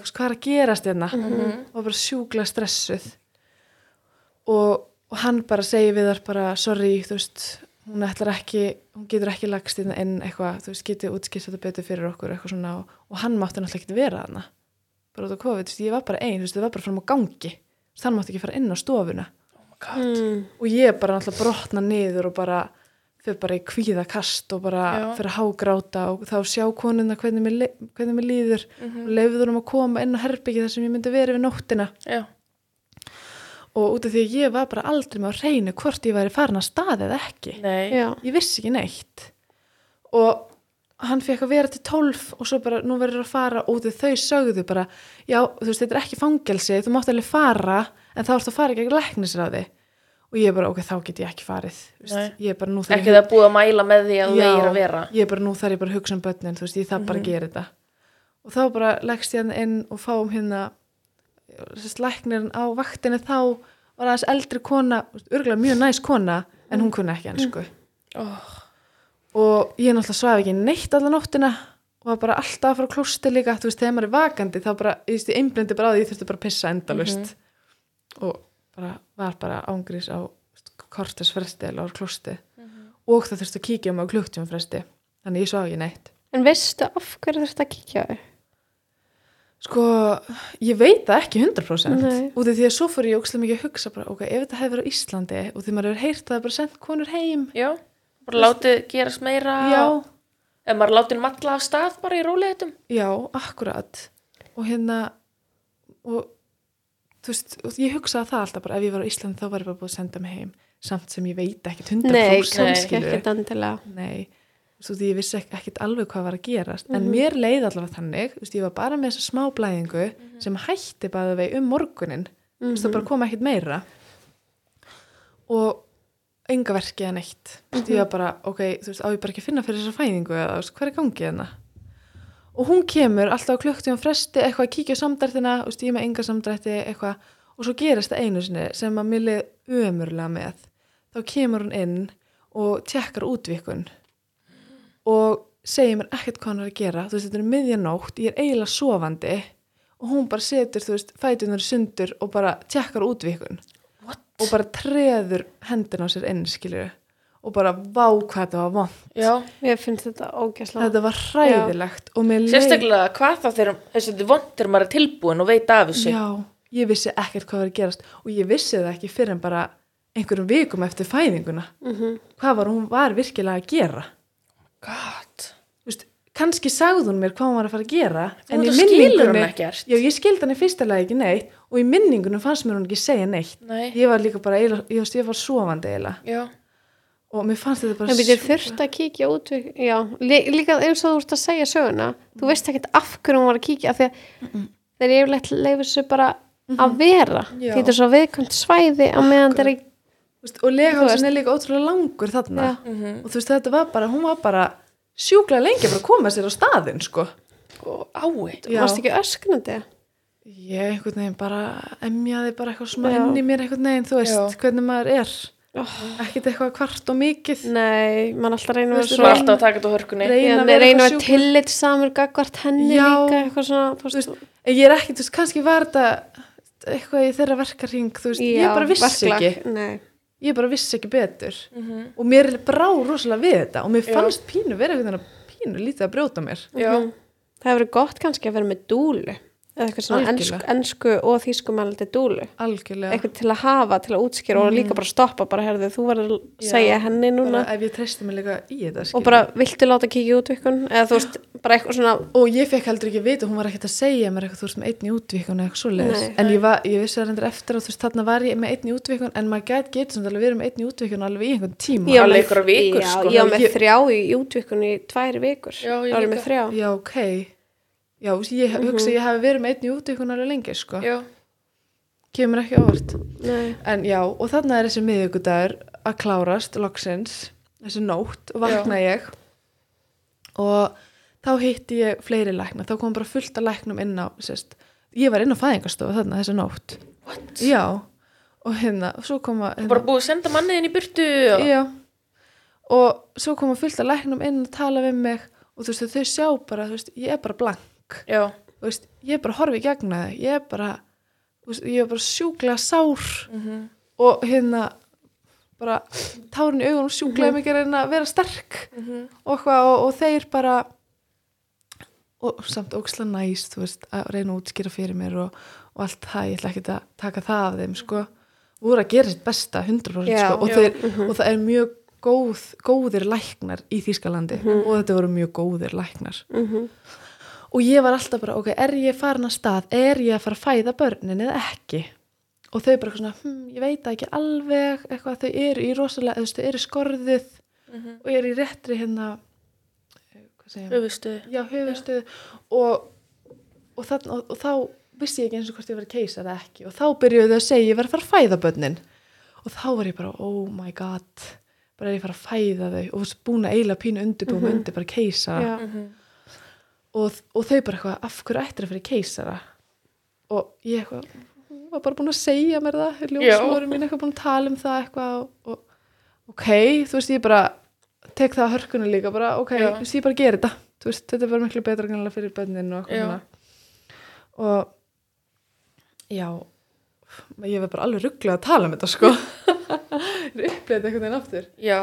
veist, hvað er að gerast hérna? Mhm. og bara sjúkla stressuð. Og, og hann bara segir við þar bara, sorry, þú veist hún ætlar ekki, hún getur ekki lagst inn inn eitthvað, þú veist, getur útskýrt þetta betur fyrir okkur, eitthvað svona, og, og hann mátti náttúrulega ekki vera þarna, bara út á COVID ég var bara ein, þú veist, það var bara fram á gangi. Hann mátti ekki fara inn á stofuna. Mm. og ég bara náttúrulega brotna niður og bara fyrir bara í kvíðakast og bara Já. fyrir að hágráta og þá sjá konuna hvernig mér, hvernig mér líður Mhm. og leiður um að koma inn á herbyggi þar sem ég myndi verið við nóttina Já, og út af því að ég var bara aldrei með að reyna hvort ég væri farin að staði eða ekki nei, Já. ég vissi ekki neitt og hann fekk að vera til tólf og svo bara nú verður að fara út af þau sögðu bara já þú veist þetta er ekki fangelsi þú mátt alveg fara en þá ertu að fara gegn læknisræði og ég bara ok þá get ég ekki farið veist, ég er bara nú þarf ekki það búið að mæla með því að þú Já, eigir að vera. ég er bara nú þarf ég bara að hugsa um börnin þú veist ég þarf bara að gera þetta. Og þá bara leggst ég hann inn og fáum hérna læknirinn á vaktinni þá var aðeins eldri kona örgulega mjög næs kona en hún kunni ekki ennsku Oh, og ég náttúrulega svaf ekki neitt allan nóttina og var bara alltaf að fara á klósti líka þú veist, þegar maður er vakandi þá bara, ég veist, ég einblindi bara því ég þurfti bara að pissa endalust og bara var bara ángrís á kortes fresti eða á klósti og það þurfti að kíkja mig á klukktíma fresti þannig ég svo ekki neitt. En veistu af hverju þurft að kíkja þau? Sko, ég veit það ekki 100% Nei. út af því að svo fór ég ókslega mikið að hugsa bara, ok, ef þetta hefur verið á Íslandi og því maður hefur heyrt að það er bara sendt konur heim. Já, bara látið gerast meira. Já, Ef maður látið matla af stað bara í róleitum já, akkurat. Og hérna og þú veist, ég hugsaði það alltaf bara ef ég var á Íslandi þá var ég bara búið að senda mig heim. Samt sem ég veit ekkit 100% Nei, kannski ekki dandilega. Nei, þú veist, ég vissi ek- ekkit alveg hvað var að gerast, en Mhm. mér leið allavega þannig, þú veist, ég var bara með þessa smá blæðingu sem hætti bæði vei um morgunin, þú veist, það bara kom ekkit meira. Og enga verki eða neitt, þú veist, ég var bara, ok, þú veist, á ég bara ekki að finna fyrir þessa fæðingu eða, þú veist, hvað er gangið hérna? Og hún kemur alltaf á klukktíðum fresti, eitthvað að kíkja samdrættina, er með enga samdrætti, eitthvað, og svo gerist það einu sinni sem að mér leið ömurlega með. Þá kemur hún inn og tjekkar útvikun og segir mér ekkert hvað hann er að gera. Þú veist, þetta er miðjanótt, ég er eiginlega sofandi. Og hún bara setur, þú veist, fætunar sundur og bara tjekkar útvikun What? og bara treður hendina á sér inn, skilju og bara vá hvað þetta var vond Já, Ég finnst þetta ógæslega. þetta var hræðilegt sérstaklega hvað þá þegar þetta er vond þegar maður er tilbúin og veit af þessu. Já, ég vissi ekkert hvað var að gerast og ég vissi það ekki fyrir en bara einhverjum vikum eftir fæðinguna. Mhm. hvað var hún var virkilega að gera? God, kannski sagði hún mér hvað hún var að fara að gera Þú en í ekkert. já, ég skildi hann í fyrsta lagi ekki neitt og í minningunum fannst mér hún ekki segja neitt. Nei, ég var líka bara, ég, ég var sofandi eiginlega og mér fannst þetta bara svo- þurft að kíkja út já, lí- líka eins og þú ert að segja söguna, þú veist ekkert af hverju hún var að kíkja, af því að þeir eru yfirleitt leifir sér bara að vera, Já. því þetta er svo viðkvæmt svæði á meðan þeir Þú og Þú veist. er líka ótrúlega langur þarna. Mhm. og þú veist þetta var bara, hún var bara sjúklega lengi að að koma sér á staðinn sko og ái Já. varst ekki öskunandi ég einhvern veginn bara emjaði bara eitthvað smá inn í mér einhvern veginn, þú veist, Já. hvernig maður er oh, ekkert eitthvað kvart og mikið Nei, mann alltaf reynir Þú að alltaf að taka þetta á hörkunni Reyna Já, að eitthvað tillit samur gagvart henni Já. líka eitthvað svona, veist, ég er ekki, þú veist, kannski var þetta eitthvað í þeirra verkarhing, þú veist, ég bara vissi verklag, ekki, Nei, ég bara vissi ekki betur Mhm. og mér brá rosalega við þetta og mér Já. fannst pínu vera einhvern veginn að pínu lítið að brjóta mér. Já, Mhm. það hefur verið gott kannski að vera með dúlu eitthvað svona ensku, Algjörlega. ensku og þýskumælandi dúlu Algjörlega. eitthvað til að hafa, til að útskýra og líka bara stoppa, bara herðu, þú verður að Já. segja henni núna ef ég treysti mig líka í þetta, og bara, viltu láta kíkja út vikun eða þú veist, bara eitthvað svona Og ég fekk heldur ekki vita, hún var ekkert að segja mér eitthvað, þú veist, með einn í útvíkun eða eitthvað svoleiðis. Nei. En ég, var, ég vissi það reyndir eftir og þú veist, þarna var ég með einn í útvíkun, en maður gæti getur samt alveg verið með einn í útvíkun alveg í einhvern tíma. Ég var Alveg með- einhverjar vikur, já, sko. ég var með Ég- þrjá í útvikun í tvær vikur Já, ég Já, ok. Já, ég hugsa ég hafi verið með einn í útvíkun alveg lengi, sko. já, Kemur ekki ávart. En já, og þarna er þessi miðvíkudagur að klárast, loksins, þessi nótt vakna ég og þá hitti ég fleiri lækna, þá kom bara fullt af læknum inn á, sérst, ég var inn á fæðingastofu þarna þessi nótt. what? Já, og hérna, og svo koma, Þú bara búið að senda manniðin í burtu og... já, og svo koma fullt af læknum inn og tala við mig og þú veist, þau sjá bara, þú veist, ég er bara blank, Veist, ég er bara í gegna þau, ég er bara, þú veist, ég er bara sjúklega sár. Mhm. og hérna bara tárin í augunum sjúklega mikið að reyna að vera sterk. Mhm. og, eitthvað, og, og þeir bara og samt óksla næst veist, að reyna að útskýra fyrir mér og, og allt það, ég ætla ekki að taka það af þeim sko, voru að gera sitt besta 100% Já, sko, og, þeir, og það er mjög góð, góðir læknar í Þýskalandi. Og þetta voru mjög góðir læknar. Mhm. Og ég var alltaf bara, ok, er ég farin að stað? Er ég að fara að fæða börnin eða ekki? Og þau bara svona hm, ég veit ekki alveg, eitthvað. Þau eru í rosalega, þau eru skorðuð Mhm. og eru í réttri hérna eh, hvað segja, höfustu já, höfustuð og, og, og, og þá vissi ég ekki eins og hvort ég var að keisa eða ekki. Og þá byrjuðu þau að segja ég var að fara að fæða börnin. Og þá var ég bara, oh my god. Bara er ég að fara að fæða þau. Og búin að eiginlega pínu undirbúum mm undir bara keisa. Já. Mhm. Og, og þau bara eitthvað, af hverju ættir að fyrir keisara? Og ég eitthvað var bara búin að segja mér það ljósmóður mín eitthvað búin að tala um það eitthvað og, og ok, þú veist ég bara tek það að hörkunni líka bara, ok, Já. þú veist ég bara gera þetta. Veist, þetta bara miklu betra fyrir bönnin og eitthvað og já ég verð bara alveg rugglega að tala um þetta sko. Ég er upplegað einhvern veginn aftur. Já,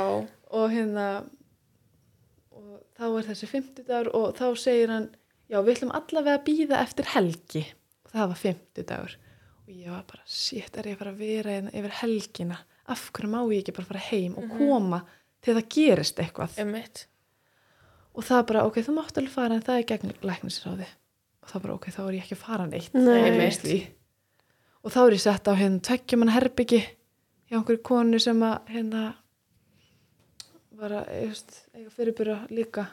og hérna þá er þessi 50 dagur og þá segir hann já við ætlum allavega að býða eftir helgi. Og það var 50 dagur og ég var bara, shit, er ég að fara að vera hérna yfir helgina, af hverju má ég ekki bara fara heim og koma til það gerist eitthvað? Emmitt. og það bara, ok, þú mátt alveg fara en það er gegn læknisráði. Og það bara, ok, þá er ég ekki að fara neitt. Nei. og þá er ég sett á hérna tveggjum hann herbyggi hjá einhverju konu sem að hérna var að veist, eiga fyrirbyrja líka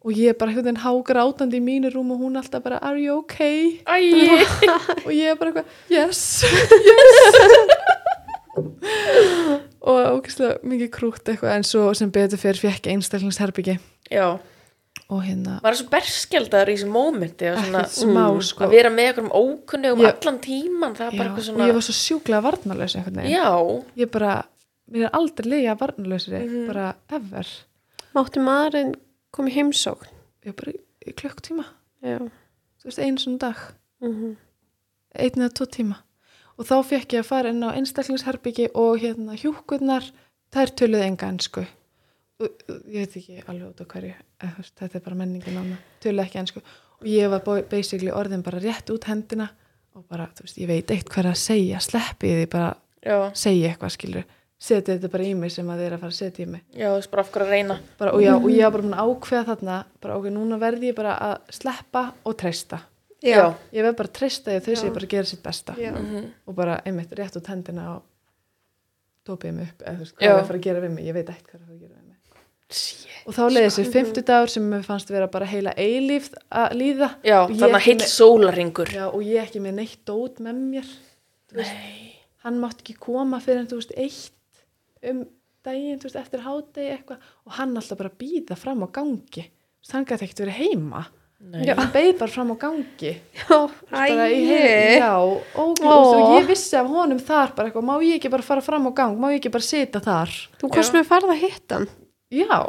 og ég bara einhvern veginn hágar átandi í mínu rúm og hún alltaf bara, are you okay? Og ég er bara eitthvað, yes, yes. Og ógeðslega mikið krútt eitthvað en svo sem betur fyrir fekk einstaklingsherbyggi já. og hérna Var það svo berskjaldar í þessu mómenti svona, mm, sko. að vera með einhverjum ókunnugum Ég- allan tíman, er bara eitthvað og svona ég var svo sjúklega Já, ég bara, mér er aldrei lega varnarlausri Mhm. bara ever. Mátti maðurinn koma í heimsókn? ég bara í, í klukktíma, Já. þú veist, einu svona dag. Mm einn eða tvo tíma. Og þá fekk ég að fara inn á einstaklingsherbyggi og hérna hjúkurnar þær töluðu enga ennsku og og ég veit ekki alveg út á hverju þetta er bara menningin á það töluðu ekki ennsku og ég var basically orðin bara rétt út hendina og bara, þú veist, ég veit eitt hver að segja. Sleppi því bara já, segja eitthvað skilur setja þetta bara í mig sem að þið er að fara að setja í mig. Já, þú veist bara af hverju að reyna. Bara, og, já, og ég var bara búin að ákveða þarna bara ok, núna verði ég bara að sleppa og treysta. Já, ég verð bara að treysta því að þau sé bara að gera sitt besta. Já. Mhm. og bara einmitt rétt út hendina og dópið mig upp eða þú veist, hvað Já. er að fara að gera við mig, ég veit ekkert hvað er að fara að gera við mig. Shit. og þá leiði þessi 50 dagur sem mér fannst vera bara heila eilíf að líða. Já, þannig að með- sólaringur Já, og ég ekki með neitt dót með mér Nei, hann mátt ekki koma fyrir en þú veist eitt um daginn, þú veist, eftir hádegi eitthvað og hann alltaf bara býða fram á gangi. Þú veist, hann gæti ekkert verið heima. Hann beið bara fram á gangi. Já, já, og, og ég vissi af honum þar bara eitthvað, má ég ekki bara fara fram á gang? Má ég ekki bara sita þar? Þú komst með farða að hitta hann. já,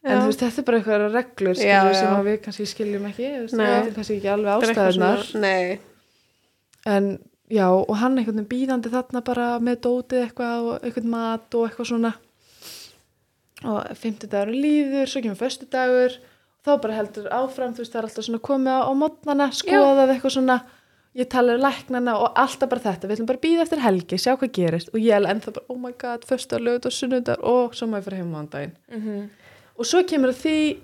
en Já. þú veist, þetta er bara eitthvað reglur skilur, já. sem að við kannski skiljum ekki við veitum kannski ekki alveg Þetta er ástæðunar en já, og hann einhvern veginn býðandi þarna bara með dótið eitthvað og einhvern mat og eitthvað svona. Og 50 dagur líður, svo kemur föstu dagur þá bara heldur áfram, þú veist, það er alltaf svona komið á, mótnana, skoðað eitthvað svona. Ég tala um læknana og alltaf bara þetta við ætlum bara að býða eftir helgi, sjá hvað gerist. Og ég er ennþá bara, oh my god, föstu lögut og sunnundar og svo má ég fyrir heim á daginn Mhm. og svo kemur því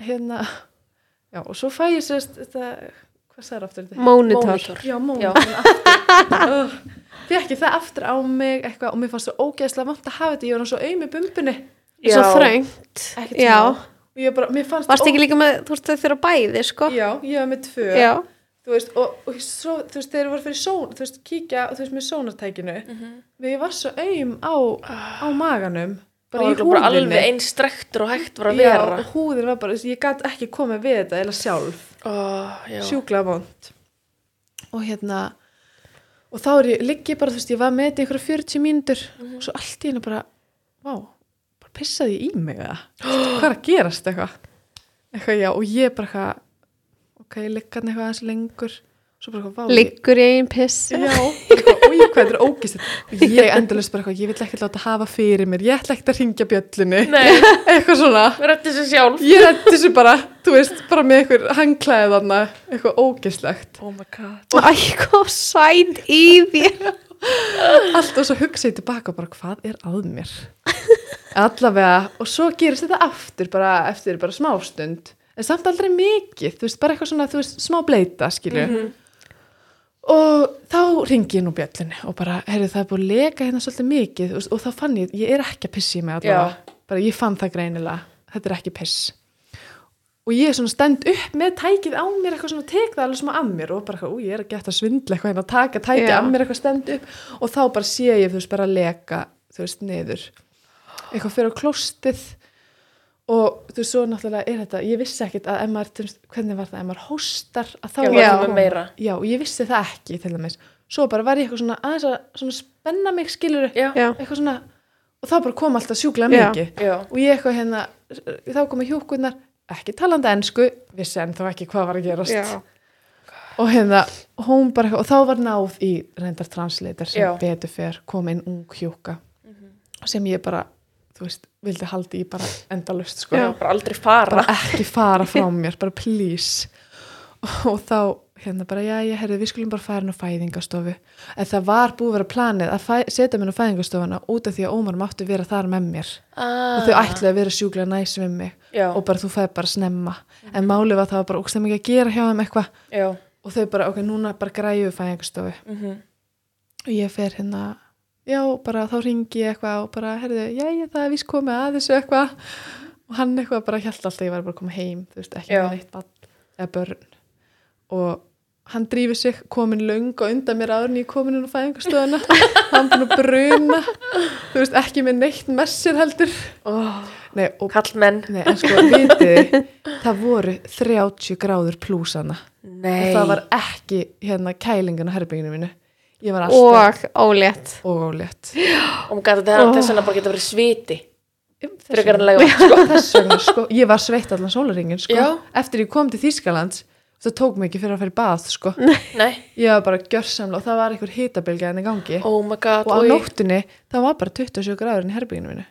hérna, já, og svo fæ ég sérst þetta, hvað sagði aftur þetta? Mónitor. Já, mónitor aftur Fekk ég það aftur á mig eitthvað og mér fannst það ógeðslega vant að hafa þetta ég var hann svo auð með bumbunni Svo Já. þröngt. ekkert Já. og bara, mér fannst Varst ekki líka með, þú veist þau þurfa bæði, sko? Já, ég var með tvö Já. þú veist, og, og svo, þú veist, þeir voru fyrir són þú veist, kíkja, þú veist, með sónartækinu Mhm. við ég var svo aum á, á maganum Bara, bara í húðinni alveg einn strektur og hægt var að vera og húðin var bara, ég gæti ekki komið við þetta eða sjálf oh, já. sjúklega vond og hérna og þá er ég, ligg ég bara, þú veist, ég var með þetta einhverja 40 mínútur og svo allt í hennu bara vá, bara pissaði ég í mig eða, hvað er að gerast eitthvað eitthvað já, og ég bara eitthvað ok, ég ligg hann eitthvað aðeins lengur ég- Liggur í einn piss. já, eitthvað, ég hvað þetta er ógist ég endurlega bara eitthvað, ég vil ekki láta hafa fyrir mér, ég ætla ekki að ringja bjöllunni. Nei, eitthvað svona. Rætti sér sjálf. Ég rætti þessu bara, þú veist, bara með eitthvað hangklæði þarna, eitthvað ógislegt Oh my god. Æ, hvað sæt í þér. alltaf svo hugsa ég tilbaka bara hvað er að mér? Allavega og svo gerist þetta aftur bara eftir bara smástund en samt aldrei mikið, þú veist, bara eitthvað svona þú veist, smá bleita, skilju Mhm. Og þá ringi ég nú bjöllunni og bara, heyrðu það er búið að leka hérna svolítið mikið veist, og þá fann ég, ég er ekki að pissi í mig allavega, bara ég fann það greinilega. Þetta er ekki piss. Og ég er svona stend upp með tækið á mér eitthvað svona, tek það alveg svona af mér og bara, ú, ég er að geta svindla eitthvað hérna að taka tækið af mér eitthvað stend upp. Og þá bara sé ég, þú veist, bara leka þú veist, niður. Eitthvað fyrir á klóstið og þú veist, svo náttúrulega er þetta ég vissi ekkit að veist, hvernig var það? Maður hóstar, að þá Já, var það meira. já, og ég vissi það ekki til dæmis, svo bara var ég eitthvað svona aðeins að svona spenna mig, skilur Já, Já. eitthvað svona, og þá bara kom alltaf sjúklega mikið. Já, og ég eitthvað hérna þá komið hjúkurnar ekki talandi ensku, vissi en þá ekki hvað var að gerast. Já. og hérna, hún bara og þá var náð í reyndar translator sem betur fer, kom inn ung hjúka. Sem ég bara þú veist, vildi haldi í bara endalust sko, Já, bara aldrei fara. Bara ekki fara frá mér, bara please. Og þá hérna bara, já, ég herði, við skulum bara fara inn á fæðingastofu en það var búið að vera planið að fæ, setja mér á fæðingastofuna út af því að Ómar mátti vera þar með mér. Ah, og þau ætlaði að vera sjúklega næs við mig. Já, og bara þú fæði bara snemma. En málið var það var bara ógstæð mikið að gera hjá þeim eitthvað. Já. Og þau bara, ok, núna bara græju fæðingastofu mm og ég fer hérna já, bara þá ringi ég eitthvað og bara, herðu, já, ég það er vist komið að þessu eitthvað. Og hann eitthvað bara held alltaf ég var bara koma heim þú veist, ekki með neitt ball eða börn. Og hann drífur sig komin löng og undan mér áður en ég er komin inn á fæðingastöðuna hann búin að bruna þú veist, ekki með neitt messir heldur. Oh, Nei, og Kallmenn Nei, en sko, vitið þið, það voru 30 gráður plúsana Nei og það var ekki hérna kælingan á herbygginu mínu og ólétt. Og ólétt. Og maður gæti þetta Oh. þess vegna bara geta verið sviti. Þess vegna, sko. þess vegna sko, ég var sveitt allan sólaringin sko. Já. eftir ég kom til Þýskalands það tók mig ekki fyrir að fara í bað sko. Nei, ég var bara gjörsamla og það var einhver hitabilgja en í gangi. Oh my god og á nóttunni það var bara 27 gráður í herbygginu mínu.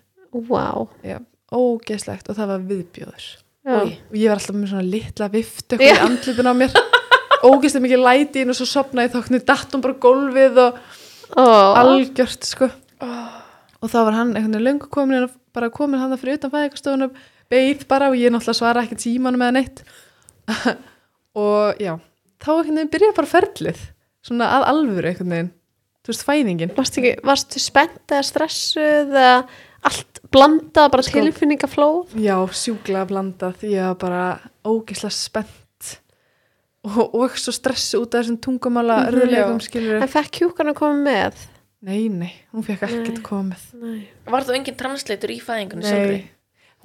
Wow. Já, ógeðslegt. Og það var viðbjóður. Og ég var alltaf með svona litla viftu eitthvað í andlitin á mér ógeðslega mikið læti inn og svo sopnaði þóknu datt hún bara gólfið og Ó, algjört sko. Og þá var hann einhvern veginn löngu komin bara komin hann það fyrir utan fæðingarstofuna beið bara og ég náttúrulega svara ekki tímanum eða neitt. Og já, þá einhvern veginn byrjaði bara ferlið svona að alvöru einhvern veginn þú veist fæðingin. Varstu, ekki, varstu spennt eða stressuð eða allt blandað, bara Sko- tilfinningaflóð já, sjúklega blandað ég var bara ógeðslega spennt og, og svo stressu út af þessum tungumála Mhm, örðulegum skilur en fekk hjúkan að koma með? Nei, nei, hún fekk ekkert komið. Nei. Var þú engin translator í fæðingunni nei, sjálfri?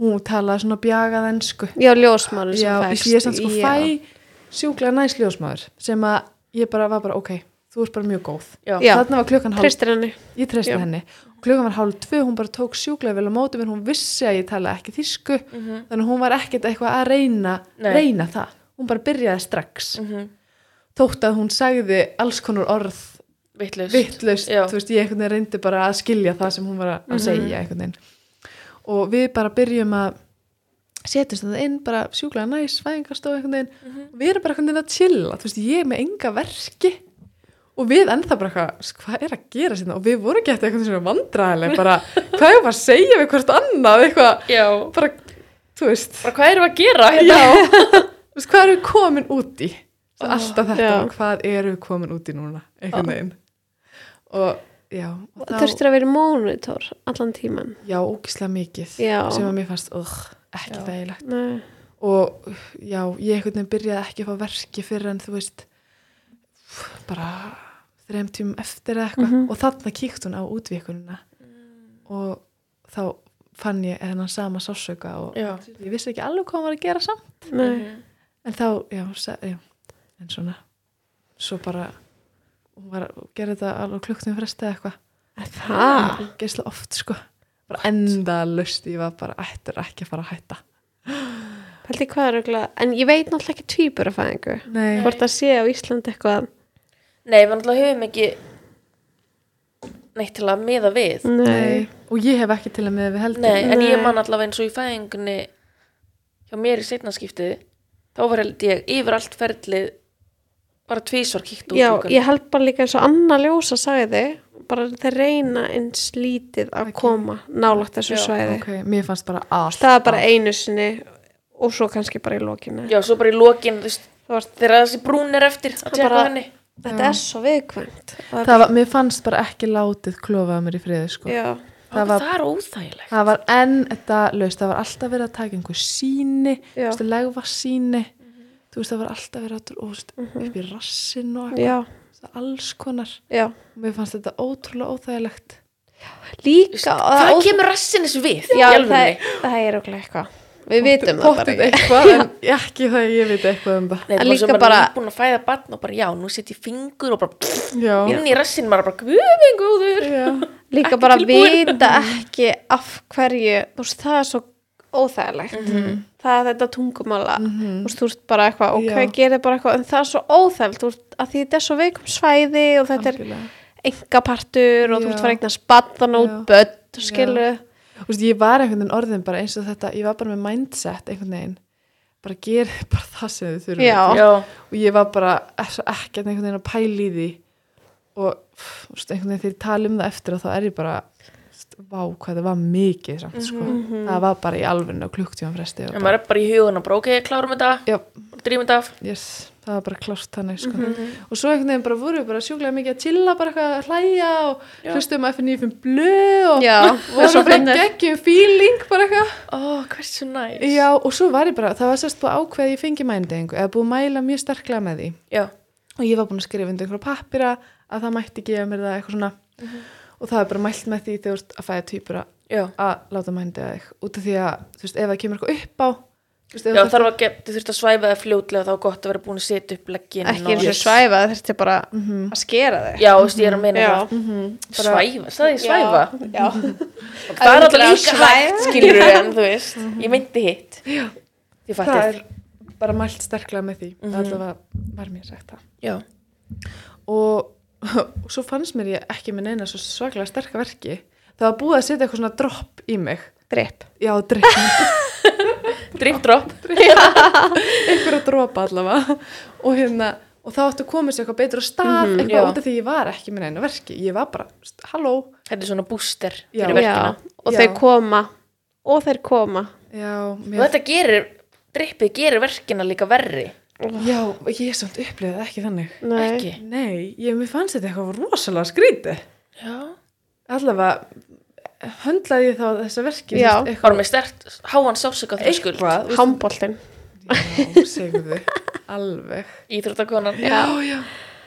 hún talaði svona bjagað ensku. Já, ljósmáli sem Já, fækst ég er samt sko fæ sjúklega næs ljósmaður sem að ég bara var bara, ok, þú ert bara mjög góð. Þarna var klukkan hálf, ég treysti henni. Klukkan var hálf tvö, hún bara tók sjúklega vel á móti mér, hún vissi að ég tala ekki þýsku Mhm. þannig að hún var ekkert eitthvað að reyna Nei. reyna það, hún bara byrjaði strax. Mhm. þótt að hún sagði alls konar orð vittlust, Já. þú veist, ég einhvern veginn reyndi bara að skilja það sem hún var að- að segja einhvern veginn. Og við bara byrjum að setjumst það inn, bara sjúklega næs fæðingarstof einhvern veginn, og við erum bara einhvern veginn að chilla, þú veist, ég er með enga verki. Og við ennþá bara eitthvað, hvað er að gera sérna og við vorum gett eitthvað svona vandræðileg bara, hvað er að segja við hvort annað? Eitthvað, Já, bara, þú veist. Bara hvað erum við að gera? hérna? veist, hvað erum við komin út í Svo alltaf þetta, Já. hvað erum við komin út í núna einhvern veginn og já, og þá, þurftir að vera í monitor allan tíman já, ógislega mikið Já. sem að mér fannst, ugh, ekki Já. þægilegt Nei. og já, ég einhvern veginn byrjaði ekki að fá verki fyrir en þú veist bara þreim tímum eftir eða eitthvað Mhm. og þarna kíkt hún á útvíkununa og þá fann ég hennan sama sásauka og Já. ég vissi ekki alveg hvað hún var að gera samt Nei. En þá, já, sa, já en svona svo bara hún var að gera þetta alveg klukktum fresti eða eitthvað. Það? Geisla oft sko. Bara enda lust, ég var bara ættur ekki að fara að hætta. Pældi hvað er örugglega- en ég veit náttúrulega ekki týpur af fæðingu Nei, hvort að sé á Íslandi eitthvað Nei, við náttúrulega höfum ekki neitt til að miða við. Nei. og ég hef ekki til að með við heldur. Nei, en ég Nei. man allavega eins og í fæðingunni hjá mér í seinnaskiptið þá var held ég yfir allt ferlið bara tvísvar kíkt út Já, gluggann. ég held bara líka eins og Anna Ljósa sagði bara þeir reyna eins lítið að koma nálægt þessu Já, svæði. ok, mér fannst bara allt það er bara einu sinni og svo kannski bara í lokinu Já, svo bara í veist, þegar þessi brún er eftir að Það tjekka bara- henni. Þetta Já. er svo viðkvæmt. Það það var, mér fannst bara ekki látið klófaða mér í friði sko. Já, það Það, var, það er óþægilegt. það var enn þetta laust, það var alltaf verið að taka einhver síni, þú veist, legva síni þú veist, það var alltaf verið að og, þú veist, upp í rassin og eitthvað, veist, alls konar. Já. mér fannst þetta ótrúlega óþægilegt. Líka Hvað og- kemur rassin þessu við? já, í það, það er okkur eitthvað. Við vitum það bara eitthvað, en ekki það að ég veit eitthvað um það. Nei, En það líka bara búin að fæða barn og bara já, nú setjum fingur og bara já, inn í rassin bara bara guðin góður. Já, líka Ekki bara vita ekki af hverju þú veist, það er svo óþægilegt það er þetta tungumála Mhm. og þú veist bara eitthvað, ok, Já. gerir bara eitthvað en það er svo óþægilegt, þú veist, að því þetta er svo veikum svæði og þetta er Algjörlega. engapartur og þú Já. veist fara eignast battan út Já. börn, skilu Þú veist, ég var einhvern veginn orðin bara eins og þetta, ég var bara með mindset einhvern veginn, bara gera bara það sem þið þurfum og ég var bara er svo ekkert einhvern veginn að pæla í því og þú veist, einhvern veginn þegar ég tala um það eftir og þá er ég bara vá hvað það var mikið samt, sko. það var bara í alveg og klukktíma fresti og maður er bara í hugun og bara, ok, klárum þetta, drýmum þetta af. yes, það var bara klárt þannig sko. og svo einhvern veginn bara voru við bara sjúklega mikið að chilla bara eitthvað að hlæja og hlustum FN95 blöð og Já, voru svo bara geggjum feeling bara eitthvað. Ó, hversu næs. Já, og svo var ég bara, það var sérst búið að ákveða að ég fengi mændingu, eða búið að mæla mjög sterklega með því. Já, og ég var búin að skrifa undir einhverja pappira að það mætti gefa mér það eitthvað svona. Og það er bara mælt með því þegar þú ert að fæða týpura já. að láta mændiga þig. Út af því að, þú veist, ef það kemur eitthvað upp á þú veist, Já, þarf að geta, þú þurft að svæfa það fljótlega þá er gott að vera búin að setja upp leggin ekki eins og svæfa, það þurfti bara að skera þig. Já, þú veist, ég er að meina Já. það. Svæfa, það er svæfa? Já, Það er alltaf líka svæfa. hægt, skilur en þú veist Ég meinti hitt. Það er bara mælt sterklega með því. Mm -hmm. allavega var mér sagt það. Já, og, og svo fannst mér ég ekki með neina svo svaklega sterka verki. Það var búið að setja eitthvað svona dropp í mig. Dreip já, drepp drip drop. Einhverja dropa allavega. Og hérna og þá áttu að koma sér eitthvað betur á stað já. eitthvað út af því ég var ekki með neina verki. Ég var bara, halló. Þetta er svona booster Já. fyrir verkina. Já, og Já. þeir koma. Og þeir koma. Já, Og þetta gerir, drippið gerir verkina líka verri já, ég samt upplifði það ekki þannig. Nei. Ekki? Nei, ég, mér fannst þetta eitthvað rosalega skrítið Já. Allavega höndlaði ég þá þessa verki Já. Bara með stert, háan sásöka þú veist, Hamboltin já, segðu alveg. Íþróttakonan. Já. já.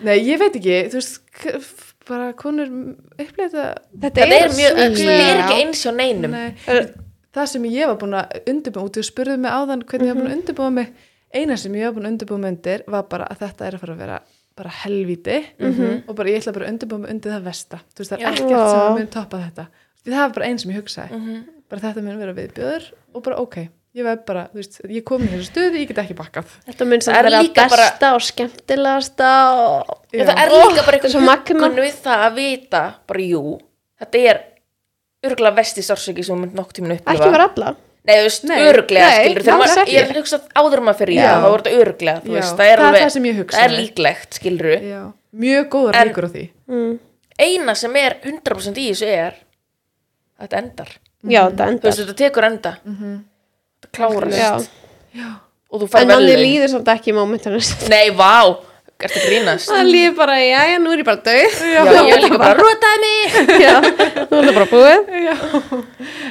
Nei, ég veit ekki, þú veist, bara konur upplifði þetta Þetta Þetta er mjög, þetta er ekki eins hjá neinum. Nei, það sem ég var búin að undirbúa út, þú spurði mig áðan hvernig ég var búin að undirbúa mig eina sem ég var búin að undirbúa mig undir var bara að þetta er að fara að vera bara helvíti og bara ég ætla bara að undirbúa mig undir það versta. Þú veist, það er ekkert sem að mun toppa þetta. Því það var bara einn sem ég hugsaði. Bara þetta mun vera viðbjöður og bara ok ég var bara, þú veist, ég kom í þessu stöðu ég get ekki bakkað. Þetta mun samt er vera líka bara- besta og skemmtilegasta og... Já, það er líka bara eitthvað magna. huggun við það að vita bara jú, þetta er örgulega vesti sársöki sem mynd nokk tíminn upplifa. Ekki vera alla Nei, þú veist, Nei, öruglega nei, skilur þegar maður, ég hef hugsað áður en maður fyrir í Já. það, þá voru þetta öruglega, þú Já, veist, það er það alveg það ég það er líklegt, skilur Já. mjög góðar En- líkur á því. Mm. eina sem er 100% í þessu er að þetta endar, Já, þetta þú endar veist, þetta tekur enda. Þetta klárast. Já. og þú fær En manni vel líður samt ekki í mómentinu Nei, vá, ertu að grínast? Líður bara, já, já, nú er ég bara döð Já, ég er líka bara, rotaði mig. Já, nú er það bara búið. Já,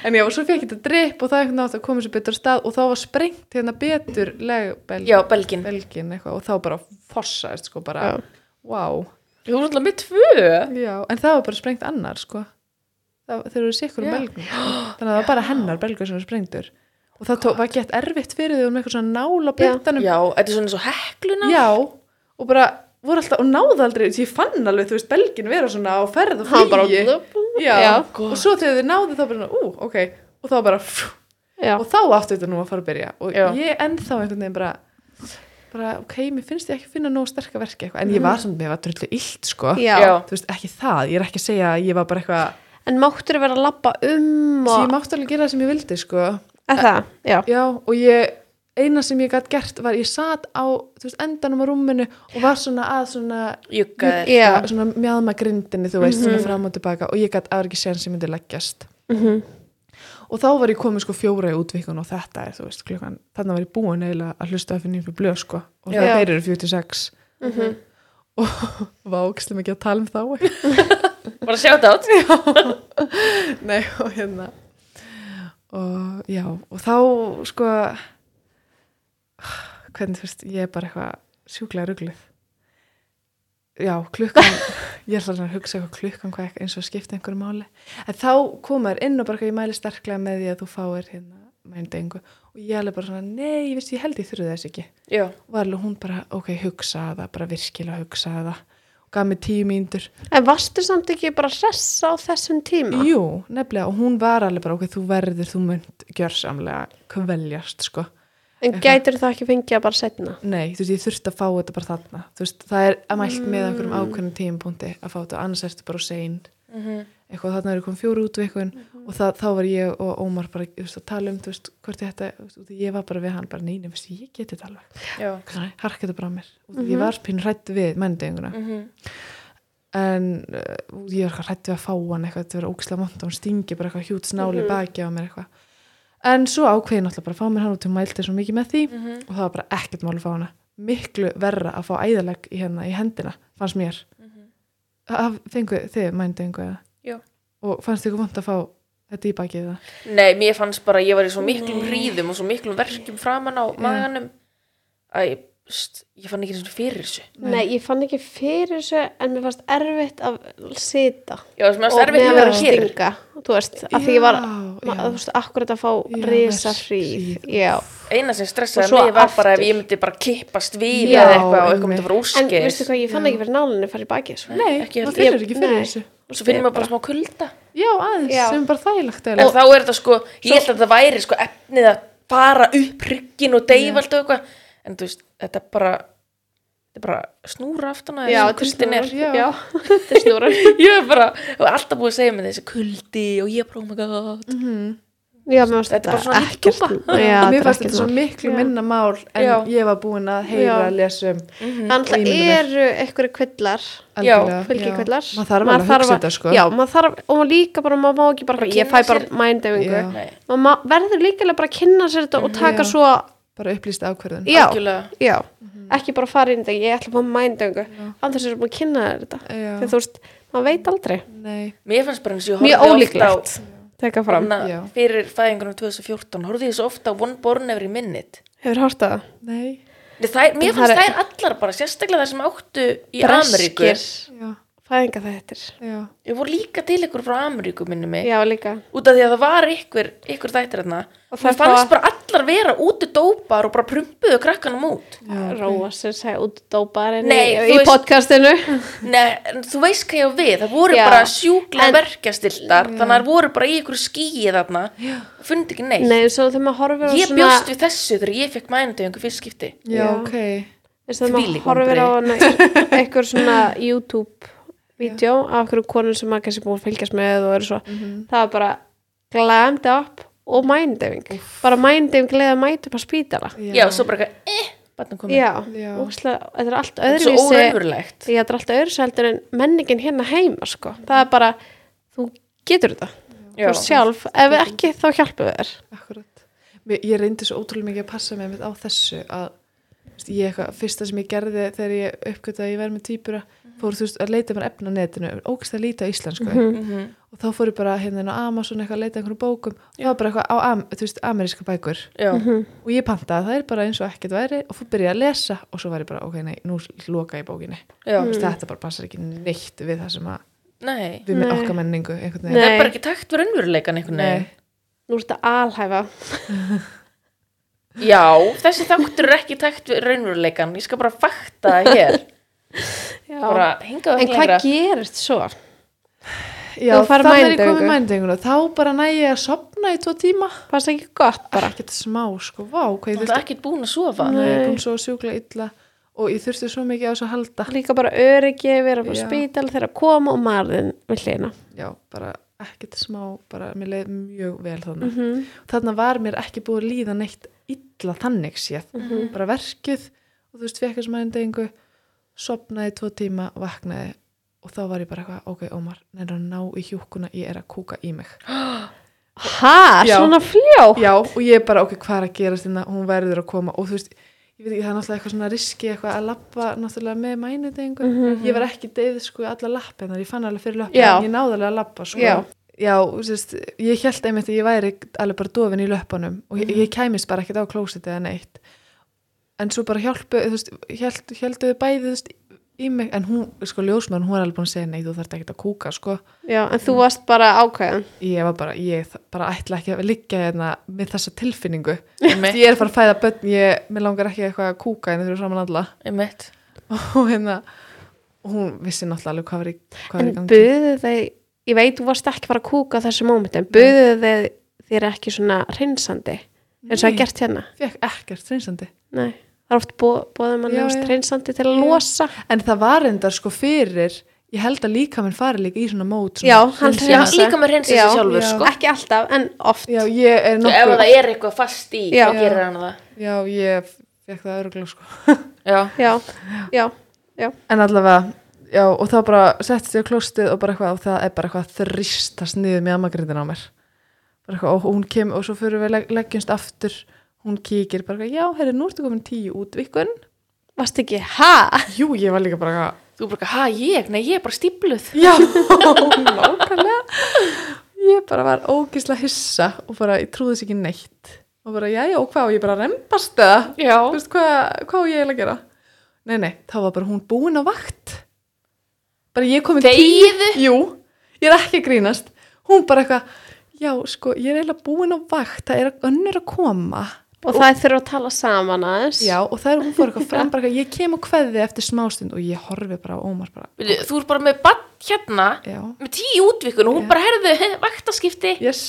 en já, og svo fekk ég þetta drip og það eitthvað nátt að koma sér betur stað og þá var sprengt hérna betur legbelgin Já, belgin belgin eitthvað og þá bara fossaðist sko bara, Já. wow Þú erum alltaf með tvö. Já, en það var bara sprengt annar sko. Það, þeir eru sikkur um Já. belgin þannig að það var bara hennar belgur sem var sprengtur og það tók, var gett erfitt fyrir því með eitthvað svona nál á byrtanum Já, þetta er svona eins og hekluna. Já, og bara voru alltaf, og náðu aldrei, því ég fann alveg, þú veist, belgin vera svona á ferð og flugi. já, Já. og svo þegar þið náðu þá bara, ú, ok. Og þá bara, og þá áttu þetta nú að fara að byrja. Og Já. ég ennþá einhvern veginn bara bara, ok, mér finnst ég ekki finna nóg sterka verki eitthvað, en ég var samt, mér var drullu illt sko, þú veist, ekki það. Ég er ekki að segja að ég var bara eitthvað En máttur vera að labba um og... ég og mátti alveg gera það sem ég vildi sko. Er það, já. Já, og ég, eina sem ég gætt gert var ég sat á, veist, endanum á rúminu og var svona að svona ja, svona mjáðma grindinni, þú veist, svona fram og tilbaka og ég gætt aðra ekki sér sem myndi leggjast. Mhm. og þá var ég komin sko fjóra í útvikun og þetta er, þú veist, klukkan þannig var ég búin eiginlega að hlusta að finna fyrir blöð sko og það þeir eru 46 Mhm. og var ógislega mikið að tala um þá. Bara sjátt átt nei, og hérna. Og já, og þá sko hvernig þú veist, ég er bara eitthvað sjúklega ruglið. Já, klukkan ég er alltaf að hugsa eitthvað klukkan hvað eins og skipta einhverju máli. En þá koma þér inn og bara ég mæli sterklega með því að þú fáir hérna mændengu og ég alveg bara svona, nei, ég veist, ég held ég þurfi þess ekki. Já, og alveg hún bara, ok, hugsa það bara virkilega hugsa það. Og gaf mér tíu mínútur. En varstu samt ekki bara hress á þessum tíma? Jú, nefnilega, og hún var alveg bara, ok, þú verður, þú munt gjörsamlega kveljast, sko. En gætur það ekki fengið að bara setna? Nei, þú veist, ég þurfti að fá þetta bara þarna. Þú veist, það er að mælt með einhverjum ákveðnum tímapunkti að fá þetta, annars ertu bara sein. Eitthvað, þarna eru komið fjóru útvikun og það, þá var ég og Ómar bara, þú veist, að tala um, þú veist, hvort ég þetta, þú veist, ég var bara við hann, bara neina, veist, ég geti þetta alveg. Já. Harka þetta bara mér. Og ég var pínu hrættu við menndegjunguna. Mhm. en uh, ég var eitthvað hrætti við að fá hann eitthvað, þetta verið ógislega monta, en svo ákveðin alltaf bara að fá mér hann og til mælti svo mikið með því Mhm. og það var bara ekkert mál að fá hana. Miklu verra að fá æðaleg í hérna í hendina, fannst mér. Mm fengu þið mændu einhver Já. og fannst þið vant að fá þetta í bakið það? Nei, mér fannst bara að ég var í svo miklum hríðum og svo miklum verkjum framan á maganum. Að ég, ég fann ekki og fyrir þessu. Nei, ég fann ekki fyrir þessu en mér fannst erfitt að sita Já, að mér og fannst að að að stinga þú veist, að því ég var Já, já. þú veist, akkurat að fá Já, hríð já, Eina sem Og stressaði mig var bara ef aftur. ég myndi bara kippast við Já, eða eitthvað og eitthvað myndi fara en úrskis. veistu hvað, ég fann ekki fyrir nálinni farið í bakið sko. nei, heldur. finnur ekki fyrir þessu Og svo finnir maður bara smá kulda. já, aðeins, Já. sem bara þægilegt En þá er þetta sko, ég held að þetta væri sko efnið að fara upp ryggin og deyfa allt og eitthvað. En þú veist, þetta er bara, þetta er bara snúra aftan að já, þessu kuldin er. já, já þetta er snúra Ég er bara, og alltaf búið að segja mér þessi kuldi og ég er bara, oh my god. já, mér fannst Þetta er lítil ekkert mér þetta er þetta svo miklu Já. minna mál en Já. ég var búin að heyra að lesa um Þannig Og ímynda mér. eru einhverju kvillar? Já. maður þarf alveg að hugsa þetta sko. Já, maður þarf, og líka bara, maður má ekki bara, ég fæ bara mændefingu maður verður líka bara að kynna sér þetta og taka Já. svo, bara upplýst ákverðun já, já. Ekki bara fara inn í þetta, ég ætla að fá mændefingu andur sem er búin að kynna þetta. Þegar þú veist, maður veit aldrei. Nei, Mér fannst bara eins og ég horfði oft á ólíklegt. Teka fram, að fyrir fæðingunum 2014 horfði ég svo ofta One Born Every Minute. Hefur hort að nei. Nei, þær, Mér Það fannst er- þær allar bara sérstaklega þær sem áttu í Ameríku. Breskir já, fæðinga þetta já, Ég voru líka til ykkur frá Ameríku minni mig. Já líka. Út af því að það var ykkur, ykkur þættir hérna Og það fannst bara allar vera úti dópar og bara prumpuðu krakkanum út. Róa sér segja út dóparinn Nei, í, podcastinu. Nei, þú veist hvað ég á við. Það voru Já. bara sjúklega En- verkjastiltar þannig að það voru bara í ykkur skýi þarna. Fundi ekki neitt. Nei, Ég svona bjóst við þessu þegar ég fekk mænudöfingu fyrst skipti. Já, Já. ok. Þess að maður horfir á eitthvað svona YouTube-vídeó af hverju konur sem maður kannski búið að fylgjast með og eru svo, það er bara glammed up og mindeving. Bara mindeving leða mæta upp á spítala. Já, svo bara eitthvað, eh, já, Já. þetta er allt öðruvísi þetta er allt öðruvísi heldur en menningin hérna heima sko, það er bara þú getur þetta, þú Já. veist sjálf ef ekki þá hjálpum við þér. Akkurat. Mér, ég reyndi svo ótrúlega mikið að passa mig á þessu að ég eitthvað, fyrsta sem ég gerði þegar ég uppgötaði að ég verði með týpura fór þú veist að leita mér efna netinu ógst að líta íslensku. Mhm. og þá fór ég bara hérna á Amazon eitthvað að leita einhverjum bókum. Og það var bara eitthvað á am, þú veist, ameríska bækur. Já, og ég pantaði það er bara eins og ekkert væri og fór byrja að lesa. Og svo var ég bara ok, nei, nú loka ég bókinni. Já, Þú veist, þetta bara passar ekki neitt við það sem að nei. við með okkar menningu Það er bara ekki takt Nei. veginn. Nú er þetta alhæfa. Já, þessi þáttur er ekki takt við raunveruleikan Ég skal bara fakta það hér. Bara hingað en hvað gerist svo? Já, þannig er ég komið mændingu. mændinguna þá bara næ ég að sopna í tvo tíma fannst ekki gott bara? ekkert smá, sko, vá, hvað ég Það er þurfti ekki búin að sofa Nei, ég er Nei. búin svo sjúklega illa og ég þurfti svo mikið á þessu að halda líka bara öryggi, vera á Já. spítal þegar að koma og marðin við hlýna já, bara ekkert smá bara, mér leið mjög vel þannig mm -hmm. þannig var mér ekki búið að líða neitt illa þannig séð, Mhm. bara verkið og þú veist, fekk þessum mændingu sopnaði tvo tíma, vaknaði og þá var ég bara eitthvað, ok, Ómar neina ná í hjúkuna, ég er að kúka í mig. Ha, Já. svona fljó já, og ég bara, ok, hvað er að gerast hérna, hún verður að koma. Og þú veist, ég veit ekki, það er náttúrulega eitthvað svona riski eitthvað að lappa náttúrulega með mænudengu Mhm. ég var ekki deyð sko alla lappinnar, ég fann alveg fyrir löppin Já. ég náði alveg að lappa sko. Já. Já, sérst, ég held einmitt að ég væri alveg bara dofin í löppunum. Og ég, ég kæmist bara ekkert á klósiti eða neitt en svo bara hjálpu held, helduðu bæði þú veist, í mig, en hún, sko ljósmann hún var alveg búin að segja, nei, þú þarft ekkert að kúka sko, já, en þú varst bara ákveðin. Ég var bara, ég bara ætla ekki að liggja hérna með þessa tilfinningu. Ég er fara að fæða börn, ég, mér langar ekki eitthvað að kúka hérna fyrir saman alla. Og hérna hún vissi náttúrulega alveg hvað var í, hvað var í En gangi. buðu þeir, ég veit þú varst ekki fara að kúka þessu móment, en buðu þeir þér ekki svona reynsandi eins og að gert hérna? fekk ekkert reynsandi Nei, það er oft bóðið mann Já, já. reynsandi til að losa. en það var endar sko fyrir ég held að líka minn fari líka í svona mót svona Já, hann Hreinsa. líka hreinsa Já, sig sjálfur já. sko. Ekki alltaf, en oft. já, ég er Svo ef nokkuð það er eitthvað fast í, Já. þá gerir hann það já, ég fekk það öruglega sko Já, Já, já, já. en allavega, já, og þá bara settist ég á klóstið og bara eitthvað og það er bara eitthvað að þristast niður með amagrindin á mér bara eitthvað, og hún kem og svo fyrir við leg, leggjumst aftur hún kíkir bara já, herri, nú ertu komin tíu útvikun Varst ekki, ha? jú, ég var líka bara þú bara, ha, ég? Nei, ég er bara stípluð Já, nákvæmlega. Ég bara var ógisla hissa og bara, ég trúði þess ekki neitt. Og bara, já, já, og hvað, og ég bara rempast það Já, Þú veist, hvað, hvað ég eiginlega að gera? Nei, nei, þá var bara hún búin á vakt. Bara ég komin Þegiðu. Jú, ég er ekki að grínast. Hún bara eitthvað, já, sko, ég er eiginlega búin á vakt það er önnur að koma Og það þurfa að tala saman aðeins. Já, og það er hún fór eitthvað fram bara eitthvað, ég kem og kveði eftir smástund og ég horfi bara á Ómar bara, Byrju, þú er bara með bann hérna já, með tíu útvikun og hún Já. bara herðu vaktaskipti yes,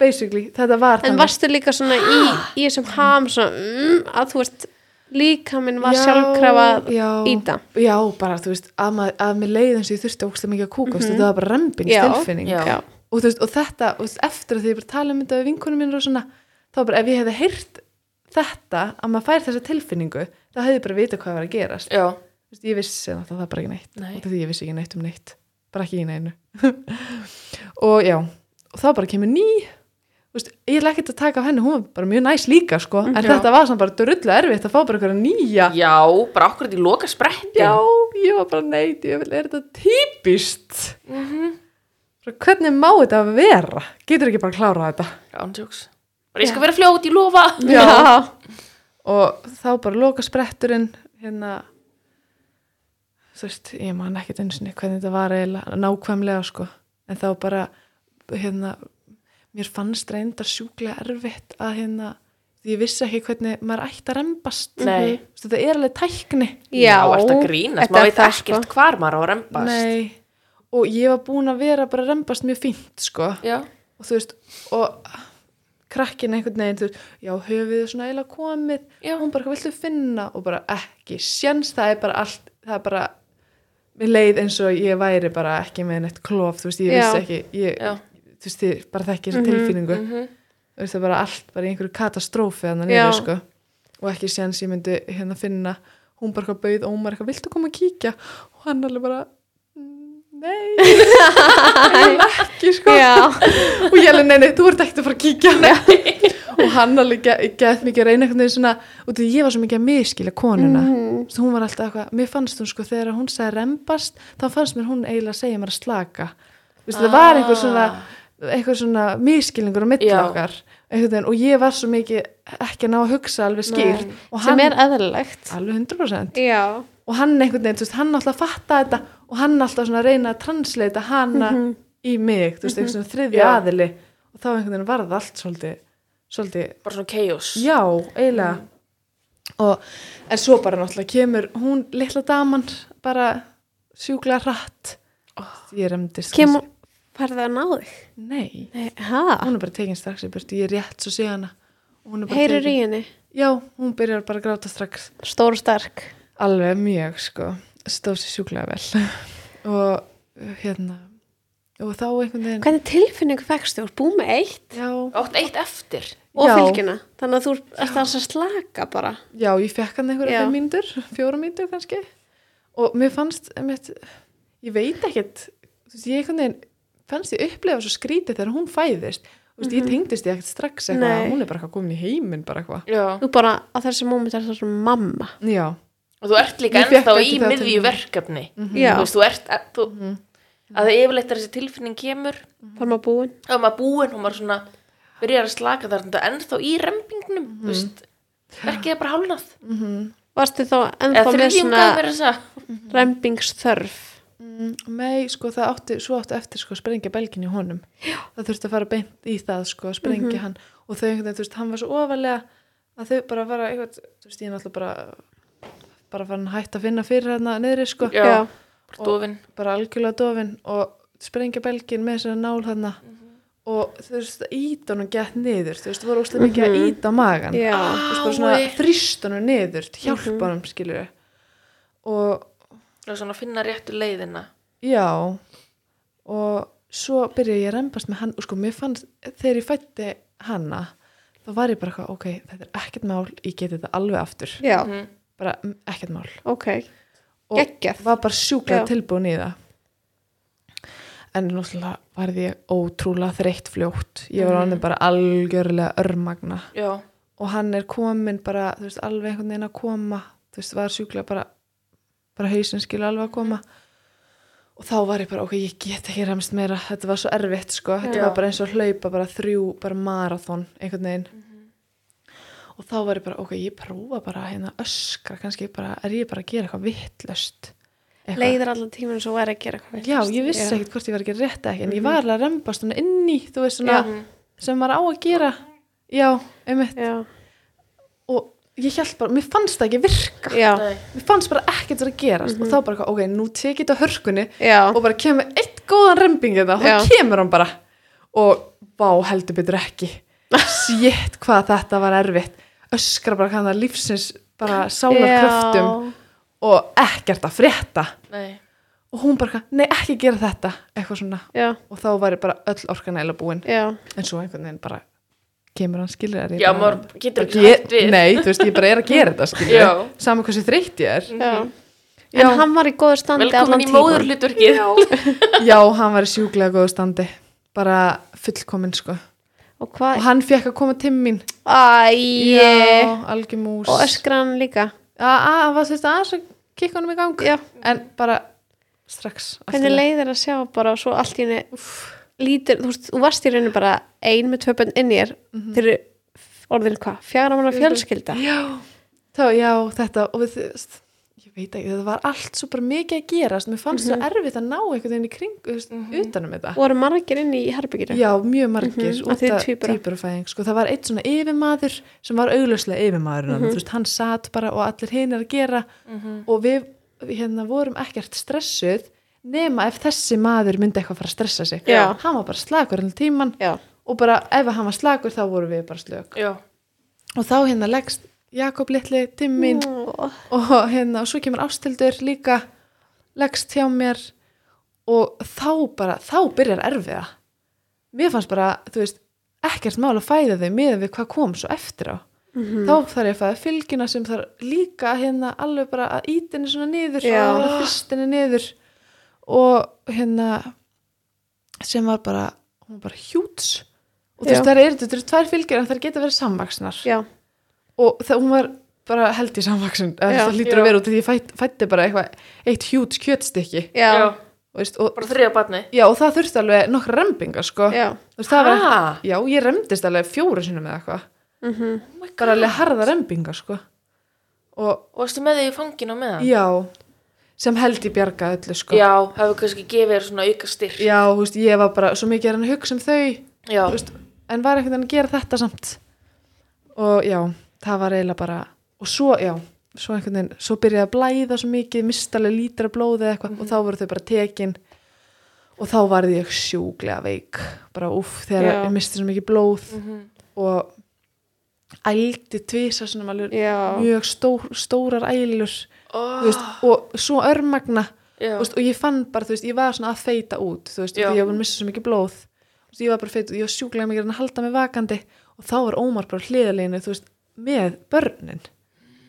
basically, þetta var En þannig. varstu líka svona í, í þessum ham svona, mm, að þú veist líka minn var Já, sjálfkrafa já, íta. Já, bara, þú veist, að, mað, að mér og ég þurfti ógstlega mikið að kúka, mm þetta var bara rembingstilfinning. Já. Já. Og, og þetta, og eftir að því ég bara tala um þetta við vinkunum minn og svona, þá bara, ef ég hefði heyrt þetta, að maður fær þessa tilfinningu, þá hefði ég bara vita hvað var að gerast. Já, ég vissi náttúrulega það bara ekki neitt. Nei. Því ég vissi ekki neitt um neitt. Bara ekki í neinu. og já, og þá bara kemur ný, þú veist, ég er ekkert að taka af henni, hún var bara mjög næs líka, sko, en Já. þetta var samt bara drullu erfitt að fá bara eitthvað nýja. já, bara okkur þetta í loka spretti Já, ég var bara neitt, ég vil, er þetta típist? Mhm. Bara, Hvernig má þetta vera? Getur ekki bara að klára þetta? Ándjóks Bara ég skal vera fljót, ég lofa Já. Og þá bara loka spretturinn, hérna, þú veist, ég man ekkert einu sinni hvernig þetta var eiginlega nákvæmlega, sko. En þá bara, hérna, mér fannst reyndar sjúklega erfitt að, hérna, því ég vissi ekki hvernig maður ætti að rembast. Nei. Þú veist, Þetta er alveg tækni. Já. að grínast, Þetta maður veit ekkert sko. hvar maður á að rembast Nei. Og ég var búin að vera bara að rembast mjög fínt, sko. Já, og þú veist og krakkin einhvern veginn þú veist, já, höfuð svona eiginlega komið Já. hún bara, hvað viltu finna og bara ekki, sjens, það er bara allt það er bara, mér leið eins og ég væri bara ekki með neitt klof þú veist, ég Já. vissi ekki ég, þú veist, ég bara þekki þessa Mhm, tilfinningu mhm. þú veist, það er bara allt, bara einhverju katastrófi þannig Já. niður, sko og ekki sjens ég myndi hérna finna hún bara bauð Ómar eitthvað, viltu koma að kíkja og hann alveg bara "Mm, nei, ekki sko. Og ég alveg, nei, nei, þú ert ekkert að fara að kíkja og hann alveg gett mikið reyna veginn svona, og því ég var svo mikið að miskila konuna. Svo hún var alltaf eitthvað, mér fannst hún sko þegar hún sagði rembast, þá fannst mér hún eiginlega að segja mér að slaka. Vistu, það var einhver svona, einhver svona miskilningur á milli Já. okkar einhvern veginn, og ég var svo mikið ekki að ná að hugsa alveg skýrt. Sem er eðlilegt. alveg 100% Já. Og hann einhvern veginn, veist, hann alltaf fatta þetta og hann alltaf reyna að transleita hana Mhm. í mig, þú veist, einhvern svona þriðja Já. aðili og þá einhvern veginn varð allt svolítið, svolítið, Bara svona chaos já, eiginlega og, en svo bara náttúrulega kemur hún, litla daman bara sjúklega hratt ég remdist Kemur, færði að ná þig? nei, Nei, hún er bara tekin strax í burtu, ég er rétt svo bara Heyrir í henni? já, hún byrjar bara að gráta strax Stór og sterk. Alveg mjög sko. Stóð sér sjúklega vel. Og hérna og þá einhvern veginn Hvernig tilfinningu fegstu? Þú búið með eitt. Já, Átt eitt eftir. Og Já. fylgjuna. Þannig að þú ert að slaka bara. já, ég fekk hann einhverja mínútur, fjóra mínútur kannski. Og mér fannst einmitt, ég veit ekkert ég veginn fannst ég upplefa svo skrítið þegar hún fæðist. Þú veist, ég tengdist ég ekkert strax eitthvað. Hún er bara komin í heiminn bara Þú bara á þessi móment er það svona mamma. já, Og þú ert líka ennþá í til- verkefni Já. Þú veist, þú ert að, þú, að það yfirleitt er þessi tilfinning kemur Var maður búin? þá er maður búinn og maður svona byrjar að slaka þar er ennþá í rempingnum Mhm. þú veist, verkið er bara hálnað Varstu þá ennþá með svona að rembingsþörf? Mm, Nei, sko, það átti, svo átti eftir sko að sprengja belgin í honum. Já. Það þurfti að fara beint í það, sko, að sprengja hann. Og þau þú veist, hann var svo ofalega að þau bara fara eitthvað, þú veist, ég er náttúrulega bara, bara farin að hætta að finna fyrir hérna niðri, sko. Já. Bara dofin. bara algjörlega dofin og sprengja belgin með þessari nál þarna og þú veist, ít honum gett niður þú veist, þú voru óslega mikið að ít á magan Já. þú veist, bara svona þrýst honum niður hjálpa honum, skilur og Og svona að finna réttu leiðina. já og svo byrja ég að rembast með hann og sko, mér fannst, þegar ég fætti hanna, þá var ég bara eitthvað, ok, þetta er ekkert mál, ég geti þetta alveg aftur Já, Mhm. Bara mm, ekkert mál ok. og Geggjað. var bara sjúklega Já. tilbúin í það en náttúrulega varði ég ótrúlega þreytt fljótt ég var Mhm. mm. bara algjörlega örmagna Já. og hann er komin bara, þú veist, alveg einhvern veginn að koma þú veist, var sjúklega bara bara hausinn skilur alveg að koma og þá var ég bara, ok, ég get ekki remst meira þetta var svo erfitt, sko, þetta Já. var bara eins og hlaupa bara þrjú, bara marathon einhvern veginn og þá var ég bara, ok, ég prófa bara hérna að öskra, kannski bara, er ég bara að gera eitthvað vittlöst Leiðir allan tíminn svo væri að gera eitthvað. Já, ég vissi Já. ekkert hvort ég var ekki rétt ekki en ég var alveg að rembast svona inn í þú veist svona, Mhm. sem maður á að gera. Já, einmitt. Já, og ég held bara, mér fannst það ekki virka. Já, mér fannst bara ekkert vera að gerast. Og þá bara, ok, nú tek ég þetta hörkunni já, og bara kemur eitt góðan rembing þetta og Já. þá kemur hann bara. Og vá, heldur betur ekki sétt hvað þetta var erfitt öskra bara hvað það lífsins bara sálar kröftum og ekkert að frétta Nei. og hún bara, nei ekki gera þetta eitthvað svona Já, og þá var ég bara öll orkan eða búin já, en svo einhvern veginn bara kemur hann skilur þér Já, maður getur ekki hægt við. nei, þú veist, ég bara er að gera þetta skilur Já. saman hversu þreytt ég er já. Já. En hann var í góður standi allan Velkomin í tíman. móðurhlutverkið. já, hann var í sjúklega góðu standi bara fullkominn sko Og og hann fekk að koma til mín. Æ, já, algjör mús og öskra hann líka. að hann kikka honum í gang? Já, en bara strax hvernig leiðir að sjá bara og svo allt í henni lítur, þú veist, þú varst í rauninu bara ein með tvö bönn inn í þér. Mhm. þeir eru orðin hvað, fjara manna fjölskylda? Já, þá, já, þetta og við, ég veit ekki, þetta var allt svo bara mikið að gerast, mér fannst Mhm. svo erfitt að ná einhvern veginn í kring, þú veist, utanum þetta. Voru margir inn í herbygginu Já, mjög margir Mhm, út af tvíburafæðing. Sko, það var eitt svona yfirmaður sem var auglöslega yfirmaður Mhm. þú veist, hann satt bara og allir hinn er að gera. Og við hérna vorum ekkert stressuð nema ef þessi maður myndi eitthvað fara að stressa sig. Já. hann var bara slagur allir tíman já, og bara ef hann var slagur þá vorum við bara slök. Já. og þá hérna leggst Jakob litli timmin Ó, og hérna og svo kemur ástildur líka leggst hjá mér. Og þá bara, þá byrjar erfiða. Mér fannst bara, þú veist ekkert mál að fæða þau með við hvað kom svo eftir á. Mhm. þá þarf ég að fæða fylgina sem þarf líka hérna alveg bara að ítinni svona niður Já. og fyrstinni niður. Og hérna sem var bara, hún var bara hjúts. Og þú veist það eru, þetta eru tvær fylgjur en það geta verið samvaksnar já, og það, hún var bara held í samvaksin það lítur Já. að vera út af því fætt, fætti bara eitthvað eitt hjút kjötstykki já, Já. og, veist, og, já, og það þurfti alveg nokkra rembinga sko. veist, það var, já, ég remdist alveg fjóru sinni með eitthvað mhm, bara alveg harða rembinga sko. og varstu með þig í fanginu með það? já sem held ég bjarga öllu sko. Já, hefur kannski gefið þér svona auka styrk. já veist, ég var bara svo mikið að reyna að hugsa um þau en var einhvern veginn að gera þetta samt og já, það var eiginlega bara og svo, já, svo einhvern veginn svo byrjaði að blæða svo mikið, mistalega lítra blóði eða eitthvað og þá voru þau bara tekin. Og þá varði ég sjúglega veik bara úff, þegar ég misti svo mikið blóð. Mhm. og ældi tvisa svona mjög stór, stórar ælur Oh, veist, og svo örmagna veist, og ég fann bara, þú veist, ég var svona að feita út þú veist, ég var missa svo mikið blóð. Veist, ég var bara feit út, ég var sjúklega mikið að halda mig vakandi. Og þá var Ómar bara hliðaleginu, þú veist, með börnin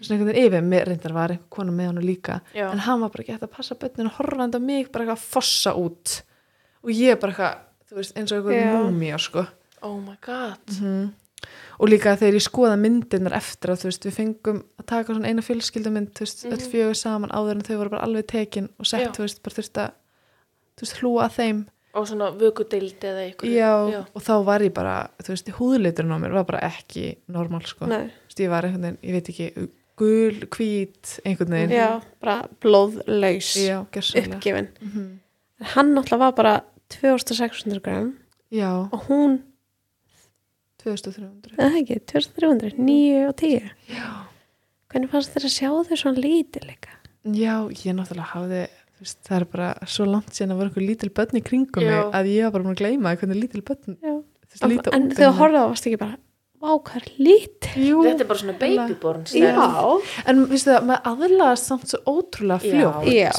svona einhvern veginn yfir, með, reyndar var kona með hann líka, Já. en hann var bara gett að passa börnin og horfandi á mig, bara eitthvað að fossa út og ég bara eitthvað þú veist, eins og Já. einhver múmía, sko Oh my god. Mhm. og líka þegar ég skoða myndirnar eftir að þú veist, við fengum að taka svona eina fjölskyldumynd, þú veist, öll fjögur saman áður en þau voru bara alveg tekin og sett, Já. þú veist, bara þurft að þú veist, hlúa að þeim Og svona vökudeild eða eitthvað. já, og þá var ég bara, þú veist, húðliturinn á mér var bara ekki normal, sko. Þú nei, veist, ég var einhvern veginn, ég veit ekki gul, hvít, einhvern veginn. Já, bara blóðlaus já uppgefin. Mhm. en hann náttúrulega var bara 2600 gram já, og hún, 2300 eða ekki, 2300 9 og 10 já, hvernig fannst þér að sjá þau svona lítið líka? Já, ég náttúrulega hafði þú veist, það er bara svo langt síðan að voru einhver lítil börn í kringum Já. mig að ég var bara búin að gleyma hvernig lítil börn Já. líta en út þegar þú horfðu á varst ekki bara er lítið Jú, Þetta er bara svona babyborn já, en viðstu það, maður aðlaðast samt svo ótrúlega Já. fljótt. Já,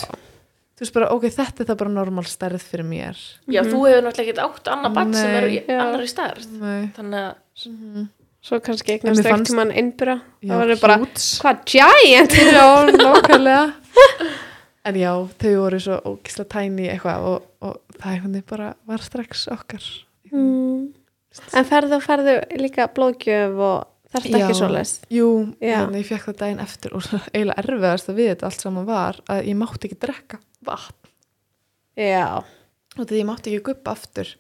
þú veist bara, ok, þetta er það bara normal stærð fyrir mér. Já, þú hefur náttúrulega ekki átt annað bann sem eru í Já. annari stærð. Nei. Þannig að svo kannski En eignast ekkert mann innbyrra Já, það verður bara, hvað, giant? Já, nákvæmlega en já, þau voru svo ógislega tæni eitthvað og, og það veginn bara var strax okkar. Mm. en ferðu og ferðu líka blóðgjöf og er Já. ekki svoleiðis? Jú, Já. þannig ég fekk það daginn eftir og svo eiginlega erfiðast að við þetta allt saman var að ég mátti ekki drekka vatn. Já, og því ég mátti ekki guppa aftur.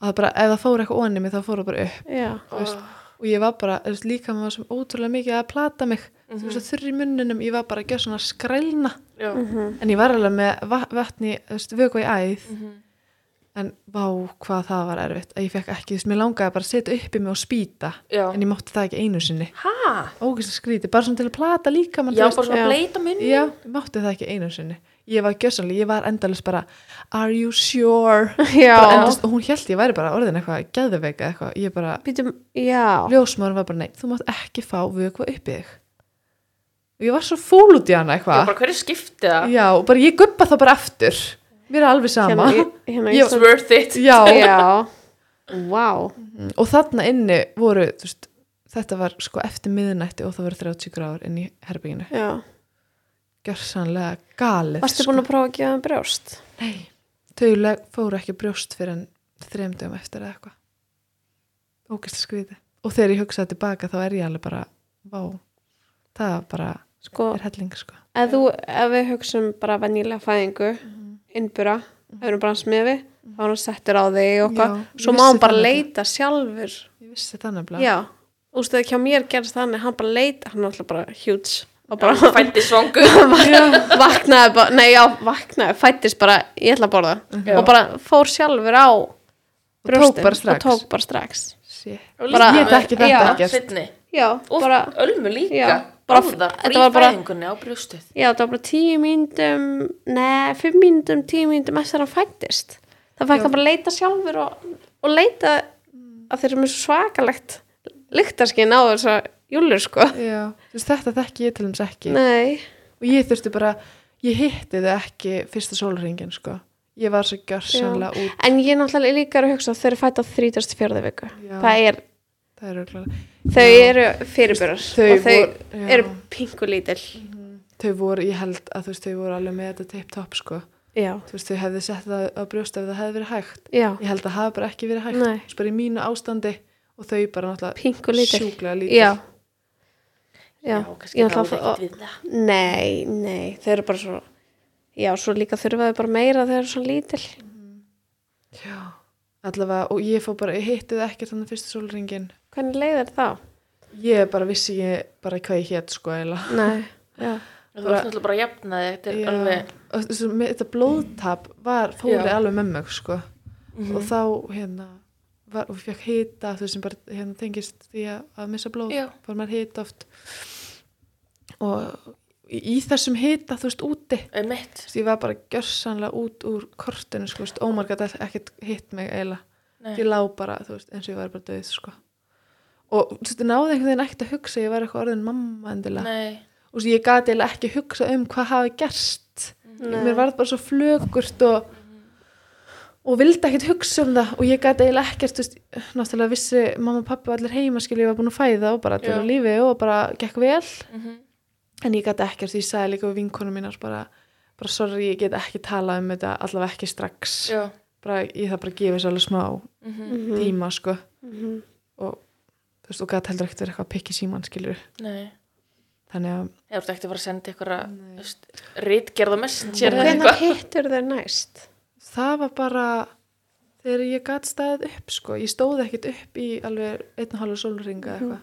Og það bara, ef það fór eitthvað onni mig þá fór það bara upp. Já, þú veist, og ég var bara, veist, líka maður sem ótrúlega mikið að plata mig þú Mhm. veist, þurr í munninum, ég var bara að gera svona skrælna. Já, Mhm. en ég var alveg með va- vatni, þú vöku í æð. Mhm. en vá hvað það var erfitt. Að ég fekk ekki, þú veist, mér langaði bara að setja upp í mig og spýta, já. En ég mátti það ekki einu sinni. Hæ? ógæslega skríti, bara svona til að plata líka mann, Já, þú veist, bara svona Já. bleita munni. Já, ég mátti það ekki einu sinni. Ég var gjössanlega, ég var endalist bara are you sure? Endast, og hún held ég væri bara orðin eitthvað geðveika eitthvað, ég bara, ljósmaður var bara nei, þú mátt ekki fá vökva upp í þig og ég var svo fúl út í hana eitthvað. Bara hverju skipti það? já, og bara ég guppa það bara aftur. Mér er alveg sama. Hérna, hérna í Ég- It's worth it. Já, já, vá. Og þarna inni voru þú veist, þetta var sko eftir miðnætti og það voru 30 gráður inn í herbygginu já, gjörsanlega galið varstu sko. búin að prófa að gefa þeim brjóst? Nei, þau leg- fóru ekki brjóst fyrir en þremdum eftir eða eitthvað. Ógæslega skrítið. Og þegar ég hugsaði tilbaka þá er ég alveg bara vá, það var bara sko, er helling sko. ef, þú, ef við hugsum bara venjulega fæðingu innbura, ef við erum bara smiði þá er hann settur á þig og Já, ég svo má hann bara leita sjálfur. Ég vissi það nefnilega. Já, þú veist að hjá mér gerist þannig hann bara leita, hann er alltaf bara huge og bara Fætti svangu vaknaði bara, nei já, vaknaði fættist bara, ég ætla að borða Já. og bara fór sjálfur á strax. og tók bara strax. Shit. Bara- ég þekki þetta Já. Setni já, Og bara ölmu líka. Já, bara- Báðar, þetta var bara- Já, það var bara tíu mínutum, neð, fimm mínutum, tíu mínutum eftir að hann fættist. Það fætti hann bara að leita sjálfur og, og leita að þeir eru svo svakalegt lyktarskinn á þess að júlur, sko. Já, veist, þetta þekki ég til þess ekki Nei, og ég þurfti bara, ég hitti þau ekki fyrsta sólringin sko ég var svo gjörsanlega út en ég er náttúrulega líka að hugsa að þeir eru fætt á 34. viku. Já. Það er, það er örugglega- þau Já. eru fyrirbyrjar Þau og þau voru- já. eru pinkulítil. þau voru, ég held að þú veist, þau voru alveg með þetta tip-top sko. Já, þú veist, þau hefði sett það á brjóst ef það hefði verið hægt. Já, ég held að það hafi bara ekki verið hægt. Nei. bara í mínu ástandi og þau bara náttúrulega sjúklega lítil. Já. Já, kannski að ekkert við það Nei, nei, þau eru bara svo Já, svo líka þurfaðu bara meira þegar þau eru svo lítil. Já, allavega, og ég fór bara, ég hitti það ekkert þannig fyrsta sólringin Hvernig leiðir þá? ég bara vissi ég bara hvað ég hétt sko eiginlega. Nei, já, Þú ert náttúrulega bara að jafna þig Þetta er alveg þessu- þetta blóðtap var, fóri Já. alveg með mig sko. Mhm. og þá hérna var, og fekk hita þú sem bara hérna tengist því að, að missa blóð Já. var maður hita oft. Og í, þessum hita þú veist úti veist, ég var bara gjörsanlega út úr kortinu sko, þú veist, ómar gæti ekkert hitt mig eiginlega, ég lá bara þú veist, eins og ég var bara döið sko og ég náði einhvern veginn ekkert að hugsa ég var eitthvað orðin mamma endilega Nei og svo ég gati eiginlega ekki hugsa um hvað hafi gerst Nei. mér var bara svo flögurt og og vildi ekkert hugsa um það og ég gæti eiginlega ekkert, veist, náttúrulega vissi mamma og pappi og allir heima skilja, ég var búin að fæða og bara til Já. að lífi og bara gekk vel Mhm. en ég gæti ekkert, ég sagði líka við vinkonum mínar bara, bara sorry, ég get ekki talað um þetta allavega ekki strax Já bara, ég það bara að gefa þessu alveg smá Mhm. tíma, sko Mhm. og þú veist, og gæti heldur ekkert verið eitthvað pikki síman, skiljur Nei. Þannig að, Ég ert ekkert að fara að senda ykkur rítgerða messenger eða Hvernig eitthvað. hittur þau næst? það var bara þegar ég gæti staðið upp, sko. Ég stóð ekkert upp í alveg einn og halva sólringa eitthvað.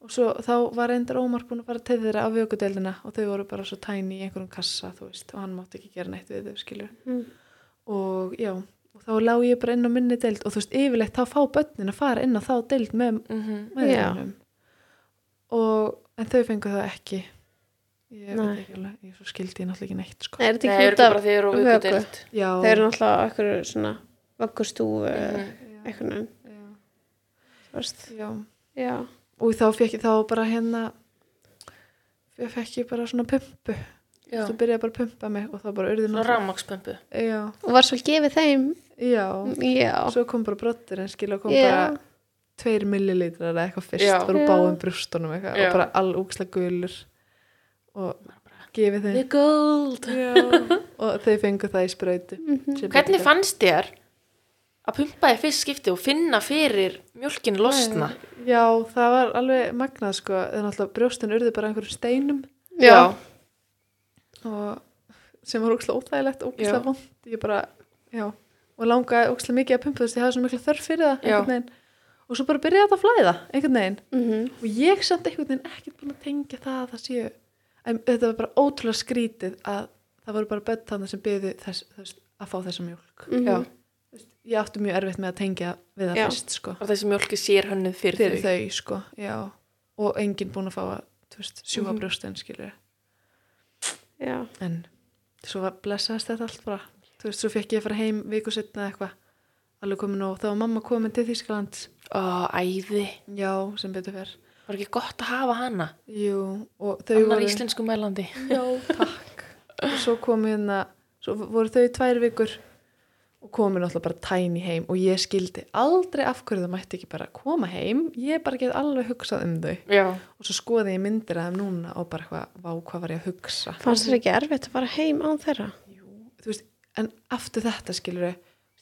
Og svo þá var endur Ómar búin að fara til þeirra á vökudeldina og þau voru bara svo tæni í einhverjum kassa, þú veist, og hann mátti ekki gera neitt við þau, skilur Mm. og já, og þá lá ég bara inn á minni deild og þú veist, yfirleitt þá fá börnin að fara inn á þá deild með Mhm. meðlunum og en þau fengu það ekki ég Nei. veit ekki alveg, ég svo skildi ég náttúrulega ekki neitt sko. Nei, er þetta ekki eru út af bara því eru á vöku? vökudeild. já, Þeir eru náttúrulega eitthvað svona vöggustúfu mm. eitthvað. Já, og þá fekk ég þá bara hérna ég fekk ég bara svona pumpu þú byrjaði bara að pumpa mig og þá bara urði já, og var svo gefið þeim já, Já, svo kom bara brottur en skilja kom Já. bara tveir millilitrar eða eitthvað fyrst Já. báðum brústunum eitthvað Já. og bara all úkslega gulur og gefið þeim The gold. Já, og þau fengu það í sprautu Mhm. sem Hvernig fannst þér að pumpa í fyrst skipti og finna fyrir mjölkinu losna? Já, það var alveg magnað sko en alltaf brjóstin urði bara einhverjum steinum já, og sem var ókslega óþægilegt, Já. vond ég bara, já, og langaði ókslega mikið að pumpa þess að ég hafði svo mikla þörf fyrir það og svo bara byrjaði þetta að flæða einhvern veginn, mhm, og ég samt einhvern veginn ekkert búin að tengja það að það séu en þetta var bara ótrúlega skrítið að það voru bara börn þannig sem byðu þess, þess að fá þessa. Já, Þú veist, ég átti mjög erfitt með að tengja við það Já. fyrst sko, og þessi mjölki sér hönnuð fyrir, fyrir þau. þau sko, og enginn búin að fá að, sjúga Mhm. mm brjóstin en svo blessaðist þetta allt bara þú veist, svo fekk ég að fara heim viku setna eitthvað alveg komin og þá var mamma komin til Þýskaland Ó, æði. já, sem betur fer Var ekki gott að hafa hana? jú, og þau Annar voru íslensku mælandi. já, takk og svo kom hérna, svo voru þau tvær vikur og komin alltaf bara tæni heim og ég skildi aldrei af hverju það mætti ekki bara koma heim ég bara get alveg hugsað um þau Já. og svo skoði ég myndir af þeim núna og bara eitthvað, vá, hvað var ég að hugsa fannst þér ekki erfitt að fara heim án þeirra? þú veist, en aftur þetta skilur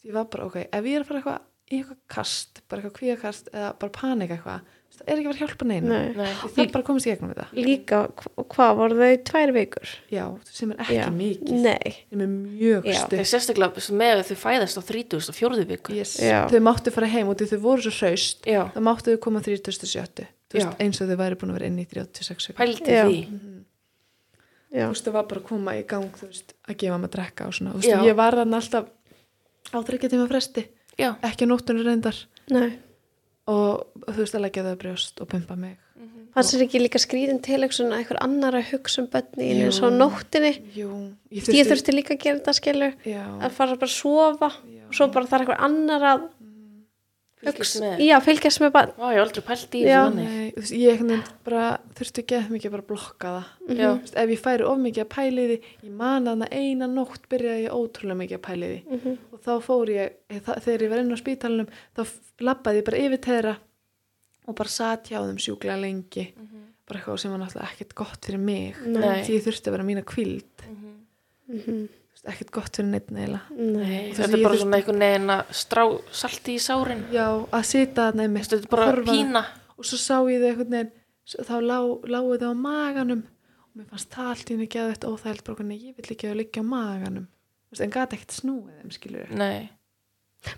ég var bara, ok, ef ég er að fara eitthvað í eitthvað kast, bara eitthvað kvíakast eða bara panika eitthvað, það er ekki vera að hjálpa neina Nei, Nei. ég þarf bara að komast í gegnum þetta líka, hva- hvað voru þau tvær vikur? já, sem er ekki Já. mikið Nei, sem er mjög Já. Það er sérstaklega með að þau fæðast á 30 og 4 viku. yes. Þau máttu fara heim og þau voru svo hraust þá máttu þau koma 37 þú veist, Já. eins og þau væri búin að vera inn í 36 vikur Pældi Já. því. já, þú veist, það var bara að koma í gang þú veist, að gefa maður að drekka og svona. Þú veist, ég var hann alltaf á þryggja tíma fresti. Já. ekki á nóttunni reyndar. Nei. Og þú veist að leggja þau að brjóst og pumpa mig. Fannst þér ekki líka skrýðin til eitthvað einhver annar að hugsa um bönni Jú. eins og nóttinni Jú, ég ég þurfti líka að gera þetta skilur já, að fara bara að sofa já, og svo bara þarf einhver annar að Hugsa, með. já, fylgjast með bann Vá, ég hef aldrei pældi í veist, ég bara þurfti ekki að mikið bara að blokka það Já. Þú veist, ef ég færi of mikið að pæli því ég man að hana eina nótt byrjaði ég ótrúlega mikið að pæli því Mhm. og þá fór ég, það, þegar ég var inn á spítalunum þá lappaði ég bara yfir þeirra og bara satt hjá þeim sjúklega lengi bara eitthvað sem var náttúrulega ekkert gott fyrir mig Nei. því ég þurfti að vera mína kvíld Mhm. Ekkert gott fyrir neitt neila nei, Þetta er ég bara svona einhvern veginn að strá salti í sárin. já, að sita þarna einmitt Þetta er bara horfa- pína. og svo sá ég þau einhvern veginn s- þá lá, lágu þau á maganum. Og mér fannst það allt í henni geða þetta óþægild bara hvernig ég vill ekki að liggja á maganum. Þú veist, en gata ekkert snúið þeim skilur Nei.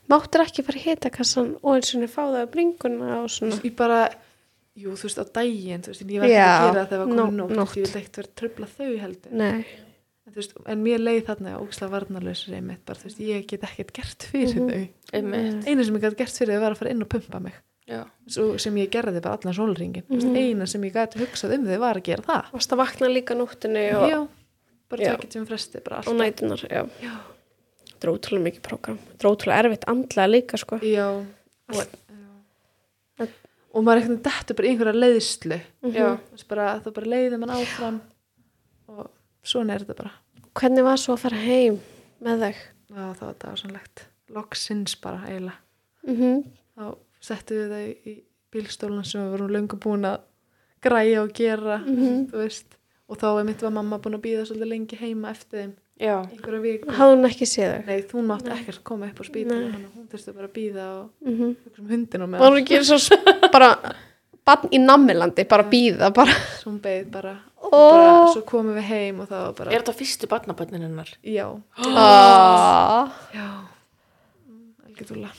máttur ekki fara í hitakassan og eins og fá það á bringuna og svona? ég bara, jú þú veist á daginn þú veist, en ég var ekki Já, að gera það þegar var komin nó- nótt, nótt. ég vil ekkert vera að tröfla þau heldur. Nei, en, veist, en mér leið þarna ógislega varnarlausur einmitt bara, veist, ég get ekkert gert fyrir Mhm. þau Einmitt. eina sem ég gæti gert fyrir þau var að fara inn og pumpa mig Já. Svo, sem ég gerði bara allan sólringin mm Mhm. eina sem ég gæti hugsað um þau var að gera það varst að vakna líka nóttinni og, já, bara Já. tökit sem fresti bara og nætunar, já Já. þetta er ótrúlega mikið prógram þetta er ótrúlega erfitt andlega líka sko Já, og, En- og maður eitthvað dettur bara í einhverja leiðslu Já. Veist bara, það bara leiði mann áfram og svona er þetta bara. Hvernig var svo að fara heim með þau Já, það var dásanlegt loksins bara eiginlega. Mm þá settum við þau í bílstólan sem við vorum löngu búin að græja og gera Mhm. þú veist. Og þá er mitt var mamma búin að býða svolítið lengi heima eftir þeim. Já. hafði hún ekki séð þau? Nei, hún mátti Nei. ekkert koma upp á þannig að hún þurfti bara að býða og mm -hmm. um hundin og með var hún ekki svo bara bann í nammilandi, bara býða bara. Svo hún beið bara, Ó. bara svo komum við heim og það var bara Er þetta fyrstu barnabönnin hennar? já, ah, já. Algjörðulega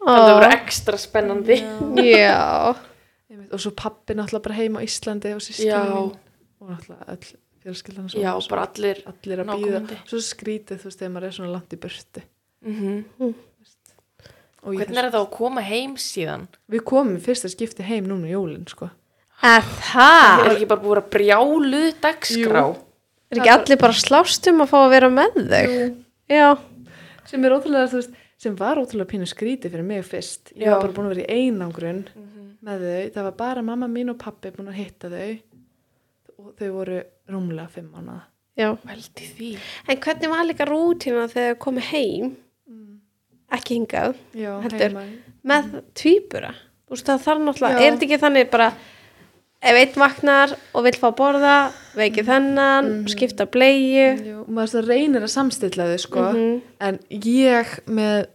Það voru ekstra spennandi. já. Og svo pappi náttúrulega bara heima á Íslandi og mín. Og náttúrulega öll fjölskyldan svo, Já, bara allir. allir að býða svo skrítið þú veist þegar maður er svona langt í burtu. Mm. og ég, Hvernig er það að koma heim síðan? við komum í fyrsta skipti heim núna í jólin sko Að Það það? er ekki bara búið að brjálu dagskrá. Er ekki allir bara að slást um að fá að vera með þau? Já. sem er ótrúlega, þú veist, sem var ótrúlega pínu skríti fyrir mig fyrst. Ég Já. var bara búin að vera í einangrun með þau. Það var bara mamma mín og pappi búin að hitta þau og þau voru rúmlega fimm mánuða. Já. Veldi því. En hvernig var líka rútína þegar þau komið heim, ekki hingað, Já, Heldur. með tvíbura? Þú veist, það þarf náttúrulega, Já. er þetta ekki þannig bara, ef einn vaknar og vill fá að borða, veikið þennan, skipta bleiu, Jú, maður svo reynir að samstilla þau, sko. Mhm. En ég með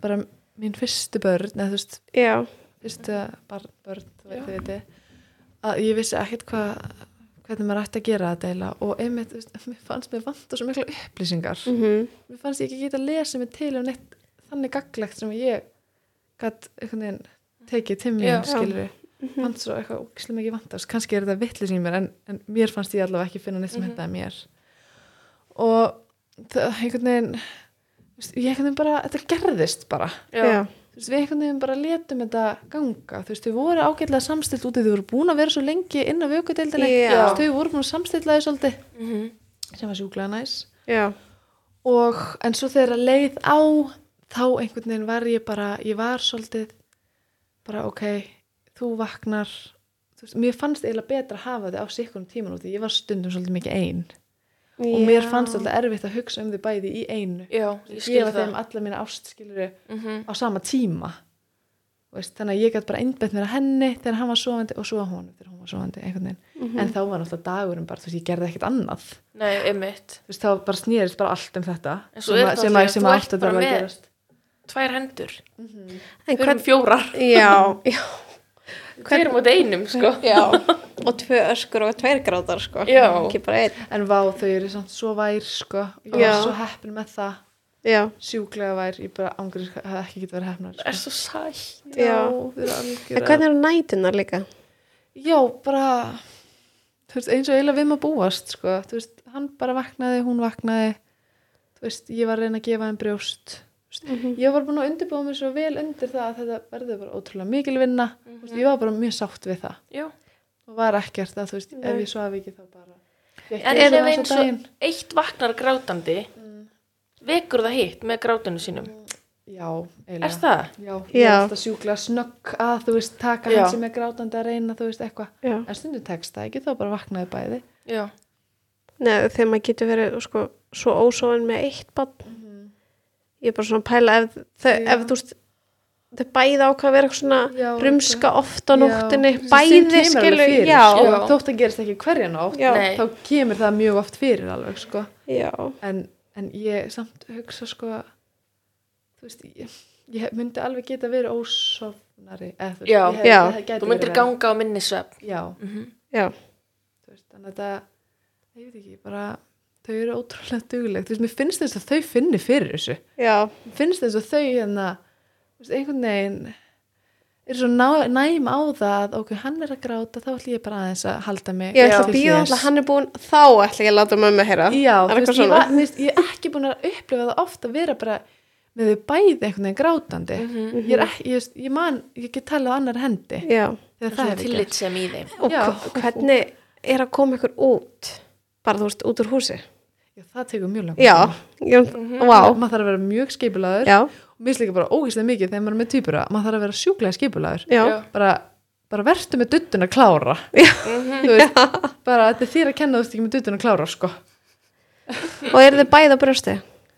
bara mín fyrstu börn, eða þú veist, já, fyrstu barn, börn, þú veit, að ég vissi ekkert hvað hvernig maður ætti að gera þetta eila og einmitt, þú veist, mér fannst mér vanta svo mikla upplýsingar mhm, mér fannst ég ekki geta að lesa mig til um neitt þannig gaglegt sem ég gætt einhvern veginn tekið mér, skilur við fannst svo eitthvað ógislega mikið vantast kannski er þetta vittlis í mér en, en mér fannst ég allavega ekki finna neitt sem hendaði mér. Og það, einhvern veginn ég einhvern veginn bara, þetta gerðist bara. Já, þú veist, við einhvern veginn bara letum þetta ganga, þú veist, þau voru ágætlega samstilt úti, þau voru búin að vera svo lengi inn á vökudeildinni, þau voru búin að samstilla þau svolítið, Mhm. sem var sjúklega næs. Já, og en svo þegar leið á þá einhvern veginn var ég bara ég var svolítið bara ok, þú vaknar þú veist, mér fannst eiginlega betra að hafa þið á sikkunum tíman út, ég var stundum svolítið mikið ein. Og mér fannst svolítið erfitt að hugsa um þið bæði í einu. Já, ég gefa þeim alla mína ástskiluru Mhm. á sama tíma. Veist, þannig að ég gæti bara einbætt mér að henni þegar hann var sofandi og svo að honum þegar hún var sofandi einhvern veginn, en þá var náttúrulega dagurinn bara, þú veist, ég gerði ekkert annað. Nei, þú veist, þá bara snýrist bara allt um þetta sem, sem, því að, sem að allt þetta var að gerast Tvær hendur. En Við erum hvern, fjórar. já, já, Hver er mútið einum, sko. já, og tvö öskur og tveir grátar, sko, Já. ekki bara einn, en vá, þau eru samt svo vær sko, var svo heppin með það já, sjúklega vær, ég bara ángrið hafði ekki getið verið heppnar Það er sko. svo sætt. Já. þau eru en hvernig eru nætunar líka? já, bara þú veist, eins og eiginlega við maður búast sko, þú veist, hann bara vaknaði, hún vaknaði þú veist, ég var að reyna að gefa þeim brjóst Þú veist, ég var búin að undirbúa mér svo vel undir það að þetta verði bara ótrúlega mikil vinna Þú veist, ég var bara mjög sátt við það Já. og var ekkert að þú veist, ef ég svaf ekki þá bara Fékk En ég ef eins og eitt vaknar grátandi, vekur það hitt með grátinu sínum. já, eiginlega Er það? Já, ég Já. er alltaf sjúklega snögg að þú veist taka Já. hann sem er grátandi að reyna þú veist eitthvað, Já. en stundum tekst það ekki þá bara vaknaði bæði Já. Nei, þegar maður getur verið, sko, svo ósóin með eitt bann, ég er bara svona að pæla ef, þau, Já. ef þú veist, þau bæði ákvað að vera eitthvað svona Já, rumska oft á Já, nóttinni, sem bæði kemur alveg skilu, fyrir, já, sko. Já. þótt að gerist ekki hverja nótt Já. Þá kemur það mjög oft fyrir alveg sko. já, en, en ég samt hugsa sko þú veist ég, ég myndi alveg geta verið ósofnari eða, þú veist, Já. ég hef- Já. það gæti Þú myndir ganga á minni svepp. já, já, þú veist, þannig að þetta ég veit ekki, bara þau eru ótrúlega dugleg, þú veist, mér finnst þess að þau finni fyrir þessu já, Mér finnst þess að þau hérna þú veist, einhvern veginn er svo ná, næm á það ok, hann er að gráta, þá ætlum ég bara aðeins að halda mig ég ætla að býða alltaf hann er búinn, þá ætla ég að láta mömmu heyra. já, Er þú eitthvað veist, ég, svona? var, veist, ég er ekki búin að upplifa það ofta að vera bara með þau bæði einhvern veginn grátandi ég, er ekki, ég, veist, ég man, ég get talað á annar hendi Já, Það það er tillit ekki sem í þeim. og Já. hv- hvernig er að koma ykkur út, bara þú veist, út úr húsi? Já, það tekur mjög langt Já, ég, vá, maður þarf að vera mjög skipulaður já, og mér slíka bara ógæslega mikið þegar maður er með týpura maður þarf að vera sjúklega skipulaður já, Já. bara, bara vertu með duttun að klára þú veist, bara þetta er þér að kenna þú veist ekki með duttun að klára sko og eru þið bæði á brjósti?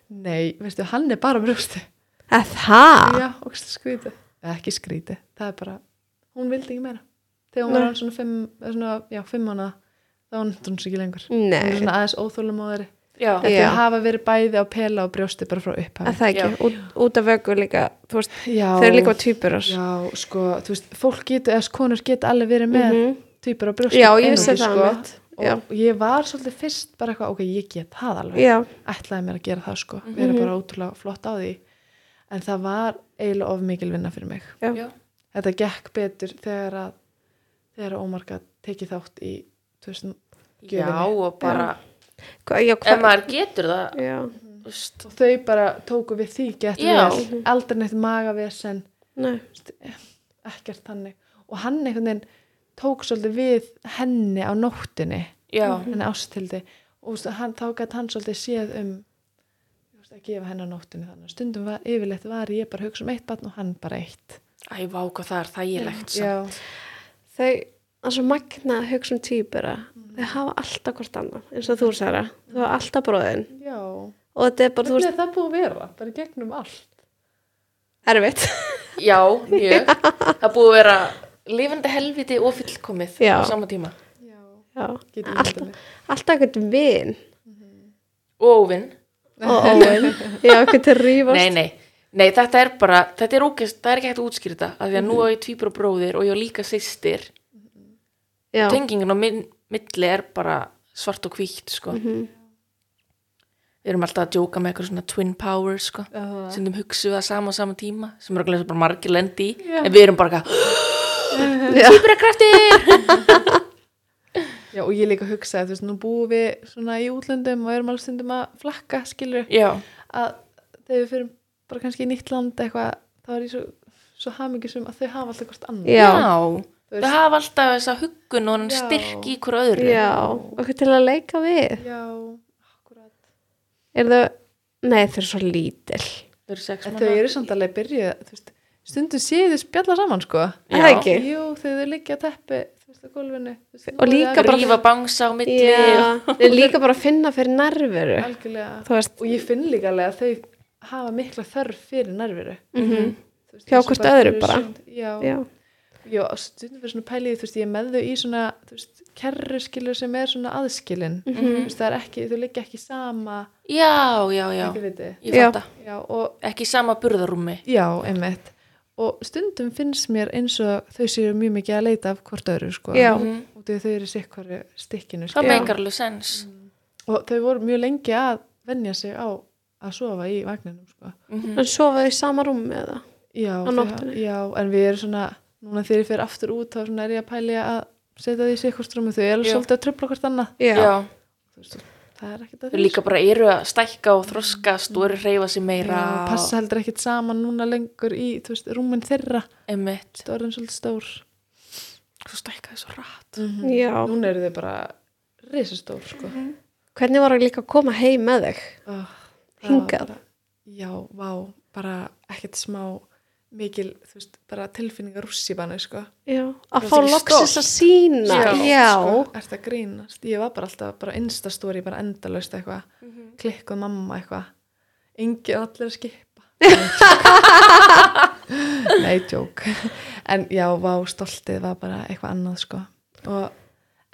Nei, veistu, hann er bara brjósti. Að það? Já, og skrítið. Eða Ekki skrítið, það er bara, hún vildi ekki meira. Þegar hún var Nei. hann svona fimm, eða svona, já, fimm mánuða, þá var er svona aðeins óþólumóðari. Já. Eftir Að hafa verið bæði á pela og brjósti bara frá að upphafi. það ekki, út, út af vögu líka, þú veist, þau eru líka tvíburar. Já, sko, þú veist, fólk getur, eða konur getur alveg verið með mm Mhm. týpur á brjósti. Já, ég einungis, það sko. mitt. Já. Og ég var svolítið fyrst bara eitthvað, ok, ég get það alveg. Já, ætlaði mér að gera það sko við erum bara ótrúlega flott á því en það var eiginlega of mikil vinna fyrir mig já, Já. þetta gekk betur þegar að þegar að Ómarka tekið þátt í 2000 Já, og bara, Hva, já, ef hva, maður getur það, já, og þau bara tóku við því Já. vel aldrei neitt magavesen nei, ekkert þannig. Og hann einhvern veginn tók svolítið við henni á nóttinni já, henni ástildi og hann, þá gæti hann svolítið séð um að gefa henni á nóttinni þannig. Stundum var, yfirleitt var ég bara hugsa um eitt barn og hann bara eitt. Æ, vá, hvað það er þægilegt þau, það er svo magna hugsa um týpura þau hafa alltaf hvort annan eins og þú Sara, þú hafa alltaf bróðin já. Og þetta er bara, þú hvernig veist, er það búið að vera, bara gegnum allt? Erfitt. Já, mjög. Það búið að vera lifandi helviti og fullkomið Já. á sama tíma. Já, Já, getur alltaf, ímyndað mér. alltaf eitthvað vin. Og óvinn og óvin. Já, eitthvað til að rífast. Nei, nei, nei, þetta er bara þetta er ógæst, það er ekki hægt að útskýra þetta af því að nú á ég tvíbur og bróðir og ég á líka systir. Já, tengingin á minn, milli er bara svart og hvítt sko. við erum alltaf að djóka með eitthvað svona twin power sko. Já, það. sem þeim hugsu það sama á sama tíma sem er okkur bara margir lendi í Já. en við erum bara eitthvað já, tvíburakraftir já, og ég líka hugsaði, þú veist, nú búum við svona í útlöndum og erum alveg stundum að flakka, skilur, já, að þegar við fyrir bara kannski í nýtt land eitthvað, þá er ég svo, svo hamingisum að þau hafa alltaf hvort annað. Já. Þú það veist, hafa alltaf þessa huggun og hann Já. styrk í hverju öðru já, eitthvað til að leika við Já, akkurat. er þau, nei þau eru svo lítil þau eru sex mánaða. þau eru samt alveg byrjuð, þú veist, stundum séu þau spjalla saman, sko. Er það ekki? Jú, þau liggja á teppi, þú veist, á gólfinu. Og líka bara- rífa bangsa á milli já, en líka bara að finna fyrir nærveru Algjörlega. Og ég finn líka alveg að þau hafa mikla þörf fyrir nærveru. mhm, Hjá bara öðru bara. sund- Já, já, stundum fyrir svona pælið, þú veist, ég er með þau í svona, þú veist, kerruskilur sem er svona aðskilin. Mhm. Þú veist, það er ekki, þau liggja ekki sama, já, já, já, ég Já, og ekki í sama burðarúmi Já, einmitt. Og stundum finnst mér eins og þau séu mjög mikið að leita af hvort öðru, sko. Já. Mhm. Og að þau eru sikkvaru stikkinu, sko. Já. meikar alveg sens Og þau voru mjög lengi að venja sig á að sofa í vagninum, sko. Mhm. en sofa þau í sama rúmi eða Já, já, en við erum svona, núna þegar ég fer aftur út, þá er ég að pælja að setja því sikkvarströmmu, þau eru svolítið að tröfla hvort annað. já, já, Þú veist, það er ekkert að þau líka bara eru að stækka og þroskast og eru að reyfa sig meira Já, passa heldur ekkert saman núna lengur í, þú veist, rúmin þeirra. emitt, Það er svolítið stór. svo stækka þau svo rætt já. Núna eru þau bara risastór, sko. hvernig var það líka að koma heim með þig Oh, Hingað? Bara, já, vá, bara ekkert smá mikil, þú veist, bara tilfinningar rússi bannu, sko. já, að fá ekki loksis að sína Já. já, Sko, ert að grínast. Ég var bara alltaf, bara instastóri, bara endalaust eitthvað, klikkuð mamma eitthvað. Engin allir að skipa. Nei, tjók. En já, vá, stoltið var bara eitthvað annað, sko. Og,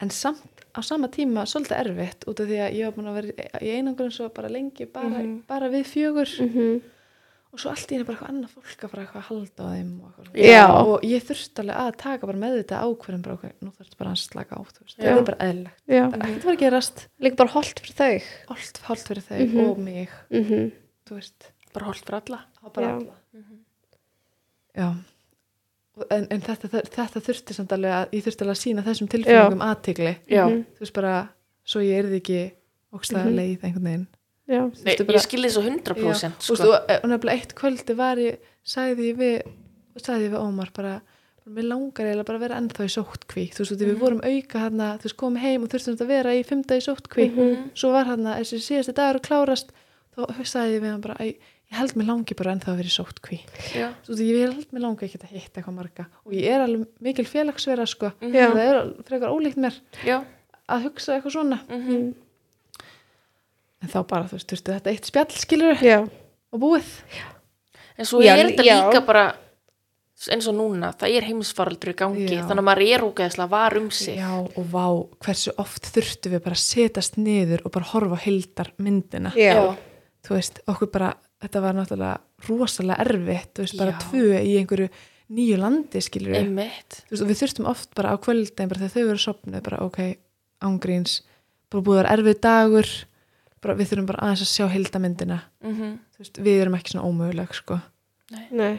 en samt á sama tíma svolítið erfitt út af því að ég var búin að vera í einangrun svo bara lengi, bara, bara við fjögur. Mhm. Og svo allt í henni bara eitthvað annað fólk að fara eitthvað að halda á þeim og. Já. og ég þurfti alveg að taka bara með þetta ákverðin bara okkur, nú þarfst bara að slaka á þú veist, Já. það er bara eðlilegt já. það er ekkert var að gerast, líka bara holdt fyrir þau allt hálft fyrir þau Mhm. og mig, mhm, þú veist bara holdt fyrir alla bara Já. alla já Og- en, en þetta, þetta þurfti samt alveg að ég þurfti alveg að sína þessum já, Mhm. þú veist bara svo ég erði ekki ókslega Mhm. leið einhvern veginn já, Nei, bara- ég skilði svo 100% Já, sko. og, og, og nefnilega eitt kvöldi var ég sagði ég við, sagði ég við Ómar bara, mér langar eiginlega bara að vera ennþá í sóttkví, þú veist, mm við vorum auka hérna, þú veist, komum heim og þurftum að vera í fimmta í sóttkví, Mhm. svo var hérna þessi síðasti dagur að klárast þá sagði ég við hann bara, "Æ, ég held mér langi bara ennþá að vera í sóttkví. Þú veist, ég held mér langi ekki að hitta eitthvað marga. Og ég er alveg mikil félagsvera sko, Já. það er frekar ólíkt mér já, að hugsa eitthvað svona. Mhm. En þá bara, þú veist, þurfti þetta eitt spjall skilur já, og búið en svo Já, er þetta já. líka bara eins og núna, það er heimsfaraldur í gangi Já. þannig að maður er úgeðslega var um sig Já, og vá, hversu oft þurftu við bara að setjast niður og bara horfa á heildar myndina. já, Þú veist, okkur bara, þetta var náttúrulega rosalega erfitt, þú veist, bara Já. tvö í einhverju nýju landi, skilur við. einmitt Þú veist, og við þurftum oft bara á kvöldin, bara þegar þau eru sopnuð, bara ok, ángríns, bara búið að vera erfið dagur, bara við þurfum bara aðeins að sjá heildamyndina. mm Þú veist, við erum ekki svona ómöguleg, sko, nei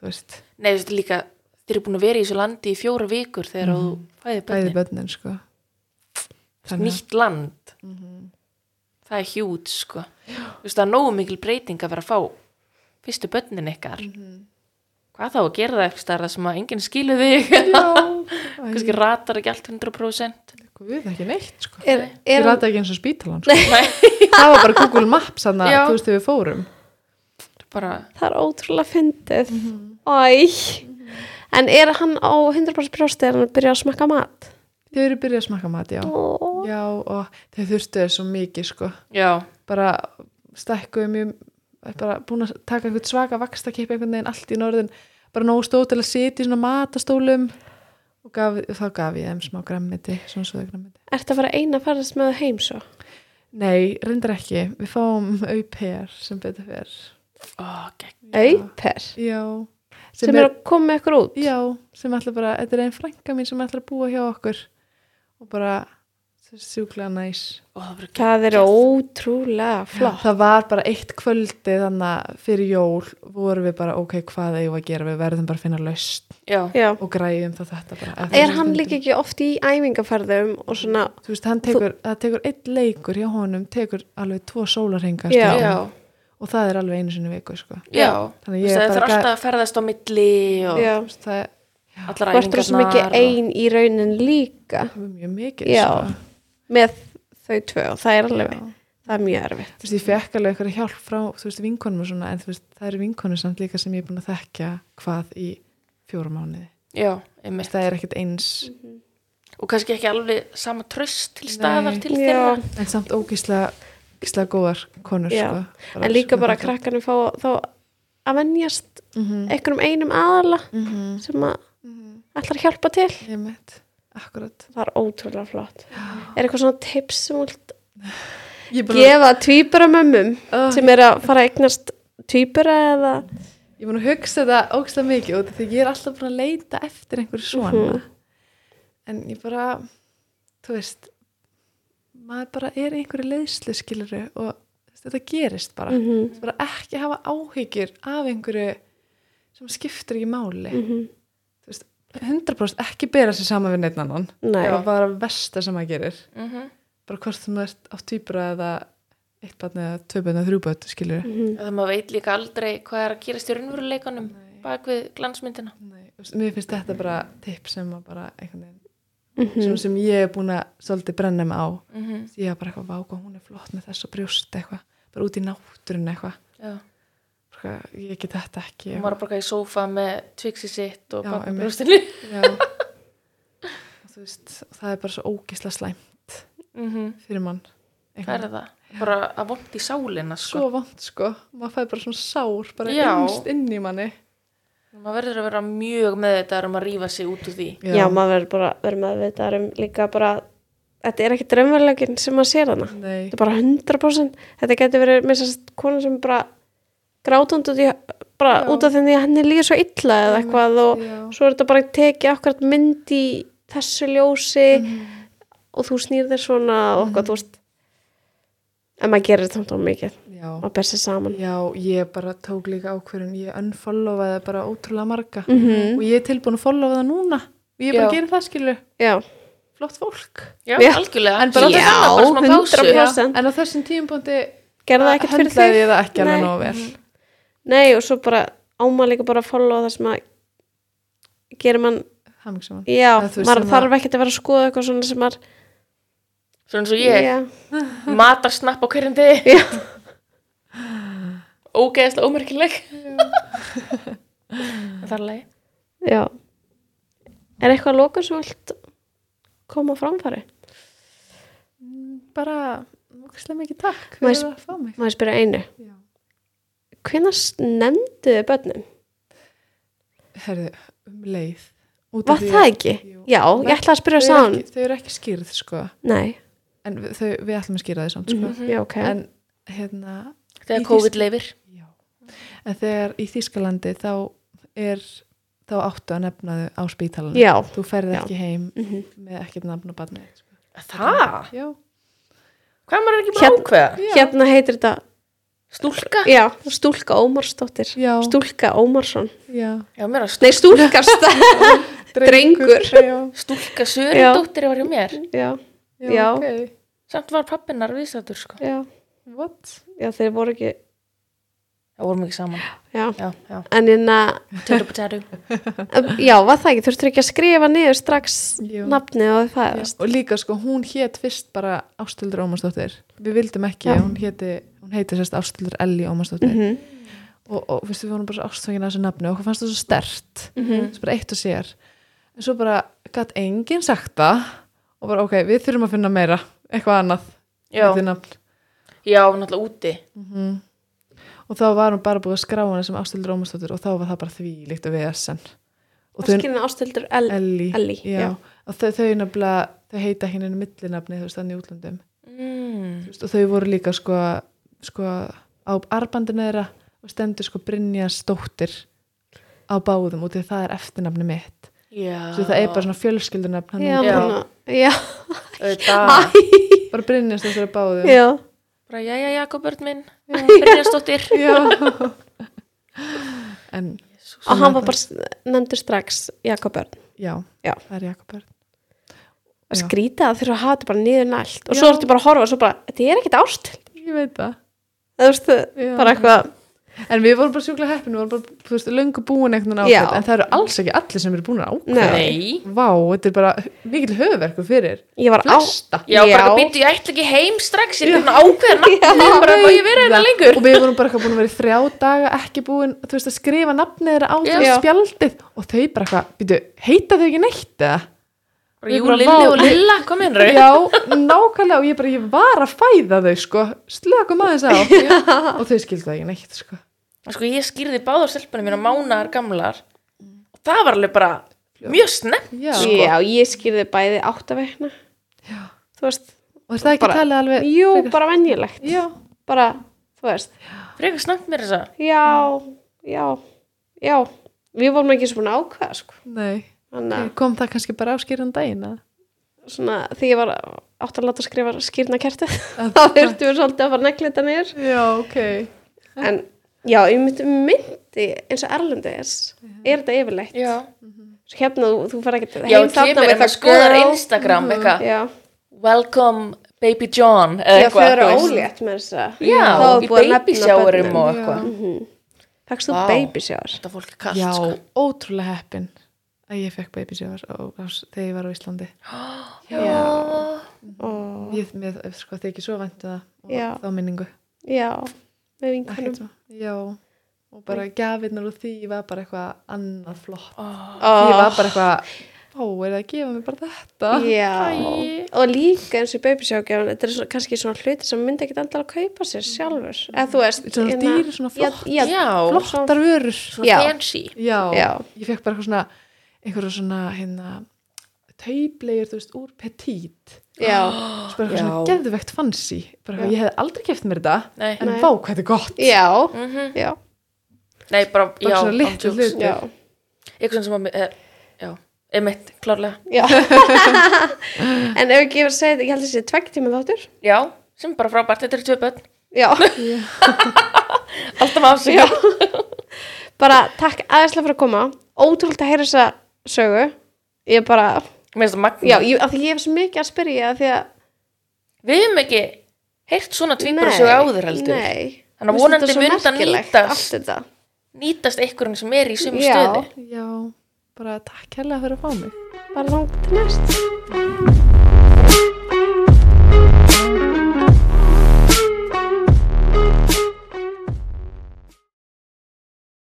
þú veist, Nei, þú veist líka, þeir eru búin að vera í þessu landi í fjóra vikur þegar Mhm. þú fæði bæði bönni bönnin, sko. nýtt land, Mhm. það er hjút sko. þú veist það er nógu mikil breyting að vera að fá fyrstu bönnin ykkar Mhm. hvað Hvað þá að gera það eitthvað sem að enginn skilu þig kannski ratar ekki allt 100% Guð, ekki neitt, sko. er, Ég er, rata ekki eins og spítalan, sko. það var bara Google Maps, þannig að þú veist, þegar við fórum. bara, það er ótrúlega fyndið Æ En er hann á 100% brjósti er hann að byrja að smakka mat? Þau eru byrjað að smakka mat, já. Ó, Já, og þau þurftu þess svo mikið, sko. já, Bara stækkuðu mjög, bara búin að taka einhvern svaka vakstakip einhvern veginn allt í norðin, bara nógu stóð til að sitja í svona matastólum og gaf, þá gaf ég þeim smá grammiti, svona svo grammiti. Ertu að fara eina að farast með heim svo? Nei, reyndar ekki. Við fáum auper sem betur fyrr. Auper? Já. Sem, er að koma með ykkur út? Já, sem ætla bara, þetta er einn frænka mín sem að búa hjá okkur og bara það er sjúklega næs. Það Það er ótrúlega flott. Það var bara eitt kvöldi þannig að fyrir jól vorum við bara ok, hvað eigum við að gera, við verðum bara að finna laust og græðum það þetta bara. Er það hann líka ekki oft í æfingaferðum og svona, Þú veist, hann tekur, það tekur einn leikur hjá honum, tekur alveg tvo já, og það er alveg einu sinni í viku, sko. já. Þannig Þú ég veist, er það bara þarf alltaf að ferðast á milli og já, Þú veist, það er allar þú ert svo mikið æfingarnar og- ein í raunin líka. Það er mjög mikið, Já. Með þau tvö og það er alveg, Já. það er mjög erfitt. þú veist, ég fekk alveg eitthvað hjálp frá, þú veist, vinkonum og svona, en þú veist, það eru vinkonum samt líka sem ég er búin að þekkja hvað í fjóra mánuði. já, einmitt það er ekkert eins, og kannski ekki alveg sama tröst til staðar Nei. til Já. þeirra en samt ógíslega, ógíslega góðar konur, sko. En líka bara þetta. krakkanum fá þá að venjast Mhm, einhverjum einum aðala mhm, sem að mhm. ætlar að hjálpa til. Ég mitt, akkurat. Það er ótrúlega flott. Er eitthvað svona tips sem vilt að, gefa tvíburamömmum oh, sem er að fara að eignast tvíbura eða ég búin að hugsa þetta ógíslega mikið út því ég er alltaf búin að leita eftir einhverju svona. Mhm. En ég bara, þú veist, maður bara er einhverju leiðslu skiluru og þetta gerist bara. Mhm, bara ekki hafa áhyggjur af einhverju sem skiptir ekki máli mhm. 100% ekki bera sér saman við neitt annan. Nei, það var bara versta sem maður gerir. Mhm. bara hvort þú ert á týpura eða eitt barn eða tvö barn eða þrjú barn skilur Mhm. það maður veit líka aldrei hvað er að gerast í raunveruleikanum bak við glansmyndina. Nei, mér finnst þetta bara tipp sem að bara einhvern veginn Mhm. svona sem ég er búin að svolítið brenna mig á. Mm ég er bara eitthvað váka, hún er flott með þess og brjóst eitthvað, bara út í náttúrun eitthvað. Já Bara, ég get þetta ekki. Hún var bara í sófa með tviksi sitt og Já, brjóstinu Já. og þú veist, það er bara svo ógisla slæmt mm fyrir mann. Hvað er það? bara að vond í sálina sko. svo vant sko, maður fæði bara svona sár bara Já. innst inn í manni. Maður verður að vera mjög með þetta um að rífa sig út úr því. Já, maður verður bara verður með þetta um líka bara þetta er ekki drömmulegin sem maður sér hana Nei, þetta er bara 100% þetta getur verið með að konar sem bara grátund út, í, bara Já. út af þenni að henni líður svo illa eða eitthvað og já. svo er þetta bara tekið akkurat mynd í þessu ljósi Mhm. og þú snýr þér svona og eitthvað, þú veist en maður gerir þetta samt á mikið já. maður ber sér saman já, ég bara tók líka ákverðin ég unfollowaði bara ótrúlega marga Mhm. og ég er tilbúin að followa það núna og ég bara Já. gerir það skilu, já, flott fólk já, Já. algjörlega En bara Ég þetta- það bara smá pásu. 100%. en á þessum tímpúndi gerði það ekkert fyrir þig ég það ekki alveg nóg vel nei og svo bara áma líka bara að followa það sem að gerir mann, Hamingsaman. já, maður þarf ekkert að vera að skoða eitthvað svona sem maður svona eins og ég, já, matar snapp á hverjum degi. Já, ógeðslega ómerkileg. Það er leið já. Er eitthvað að loka sem vilt koma á framfæri? Bara ógislega mikið takk Maður- fyrir að fá mig. maður spyrja einu, Já. Hvenær nefndu þið börnin? Herðu, um leið Út af Var því það að- ekki? Jú. Já, ég ætla að spyrja ekki- þau eru ekki skýrð sko Nei, en við, þau, við ætlum að skýra þau samt sko. Mhm, já, ok en hérna þegar COVID leifir já. en þegar í Þýskalandi þá er þá áttu að nefna þau á spítalan Já, þú ferð Já. ekki heim mhm. með ekkert nafn og barni sko. það? já, hvað er maður ekki búin Hér- að ákveða? Já. hérna heitir þetta stúlka? Já, Stúlka Ómarsdóttir já, Stúlka Ómarsson já. já, að Nei, Stúlka stað Drengur. stúlka Já. Söri dóttir var hjá mér Já, já, Já. ok samt var pappinnar viðstættur sko já, þeir voru ekki Það vorum ekki saman. já, Já, já. en inna Potato, potato. já, var það ekki, þurftur ekki að skrifa niður strax Jú. nafnið og það Já, og líka sko, hún hét fyrst bara Ástildur Ómarsdóttir við vildum ekki, Já. hún héti hún heiti sérst Ástildur Elli Ómarsdóttir Mhm. og, og fyrst við vorum bara ástfangin að þessu nafni og okkur fannst það svo stert Mhm. það er bara eitt og sér en svo bara gætt enginn sagt það og bara ok, við þurfum að finna meira eitthvað annað Já, já, náttúrulega úti. Mhm. og þá var hún bara búið að skrá hana sem Ástildur Ómarsdóttir og þá var það bara því líkt að já, já. og þau, þau nefnilega þau heita henni millinafni þú veist þannig útlöndum Mm. Veist, og þau voru líka sko, sko á arbandinu þeirra og stendur sko Brynja Stóttir á báðum og því það er eftirnafni mitt Já. svo það er bara svona fjölskyldunafn hann Já. Já. bara, já, bara Brynja Stóttir á báðum já, Bara, jæja, Jakob Örn minn. Brynjarsdóttir. Já. en og hann var bara nefndur strax Jakob Örn já, Já. það er Jakob Örn að Já. skrýta það þurfa að hafa þetta bara niður nælt og Já. svo ertu bara að horfa og svo bara, þetta er ekkert ást ég veit það þú veist, Já. bara eitthvað en við vorum bara sjúklega heppin, við vorum bara, þú veist, löngu búin veginn ákveð, en það eru alls ekki allir sem eru búin að ákveða Nei. Vá, þetta er bara mikil höfverku fyrir ég var flesta Já, bara Já. býttu, ég ætla ekki heim strax, ég er búin að ákveða nafnið, bara má ég vera hérna lengur. og við vorum bara eitthvað búin að vera í þrjá daga ekki búin, þú veist, að skrifa nafnið þeirra á veist, spjaldið og þau bara eitthvað, býtu, heita þau ekki neitt eða? Jú, Lilli vá. og Lilla, hvað meinur þau? Já, nákvæmlega og ég bara, ég var að fæða þau sko, slökum aðeins á. Og þau skildu það ekki neitt sko. Sko, ég skýrði báðar stelpunum mína mánaðar gamlar. Og það var alveg bara mjög snemt. Já, já, ég skýrði bæði átt af veikna Já. þú veist, og er það ekki talið alveg jú, frekar- bara venjulegt. Já, bara, þú veist. Frekar snemt mér þess að. já, já, já. Við vorum ekki svona ákveða sko. nei, að kom það kannski bara á skýran daginn að svona, því ég var átt að láta skrifa skýrna kertið Að- þá þurftum við svolítið að fara þetta niður. Já, ok. En já, ég myndi, myndi eins og Erlendis er þetta yfirleitt. Já. Svo hérna, þú, þú fara ekki Já, kemur en það skoðar Instagram eitthvað. já, Welcome baby John, já þau eitthvað. eru ólétt með þess að Já, þá er í babysjáurum og eitthvað. Fækst þú babysjáur? Þetta fólk er kallt, Já, sko. ótrúlega heppin að ég fekk baby shower á, á, þegar ég var á Íslandi. Já. Og, ég með, sko, þegar ekki svo væntu það Já. þá minningu. Já, með vinkunum já, og bara gafirnar og því var bara eitthvað annað flott. Ó, því var bara eitthvað ó, er það að gefa mér bara þetta? Já, Æ. og líka eins og babysjágjafan, þetta er svona, kannski svona hluti sem myndi ekki endala að kaupa sér sjálfur. Eða þú veist Svona hérna- dýrir, svona Já, flott- já, Já, flottar vörur. Svo Já. fancy. já, Já. ég fekk bara eitthvað svona einhverja svona hérna taublegur, þú veist, úr petit. Já, bara eitthvað svona geðvegt fancy. Bara eitthvað, ég hefði aldrei keft mér þetta Nei. en Nei. vá hvað þetta er gott. Já, Mhm. já, Nei, bara, bara já, svona litlu hluti Eitthvað sem að, er, já, emitt, klárlega. já. en ef ekki ég var að segja þetta, ég held að þessi tvegg tíma þáttur. Já, sem er bara frábært, þetta eru tvö börn. já, Alltaf af sig. já. Bara takk aðeinslega fyrir að koma. Ótrúlega að heyra þessa sögu ég bara, Mér finnst það magna. já, ég, af því ég hef svo mikið að spyrja því að Við hefum ekki heyrt svona tvíbara sögu áður heldur. nei Þannig að Mér finnst vonandi þetta svo mun það merkilegt, nýtast. allt þetta. Nýtast einhverjum sem er í sömu Já. stöðu. já, bara takk hérlega fyrir að fá mig bara þá til næst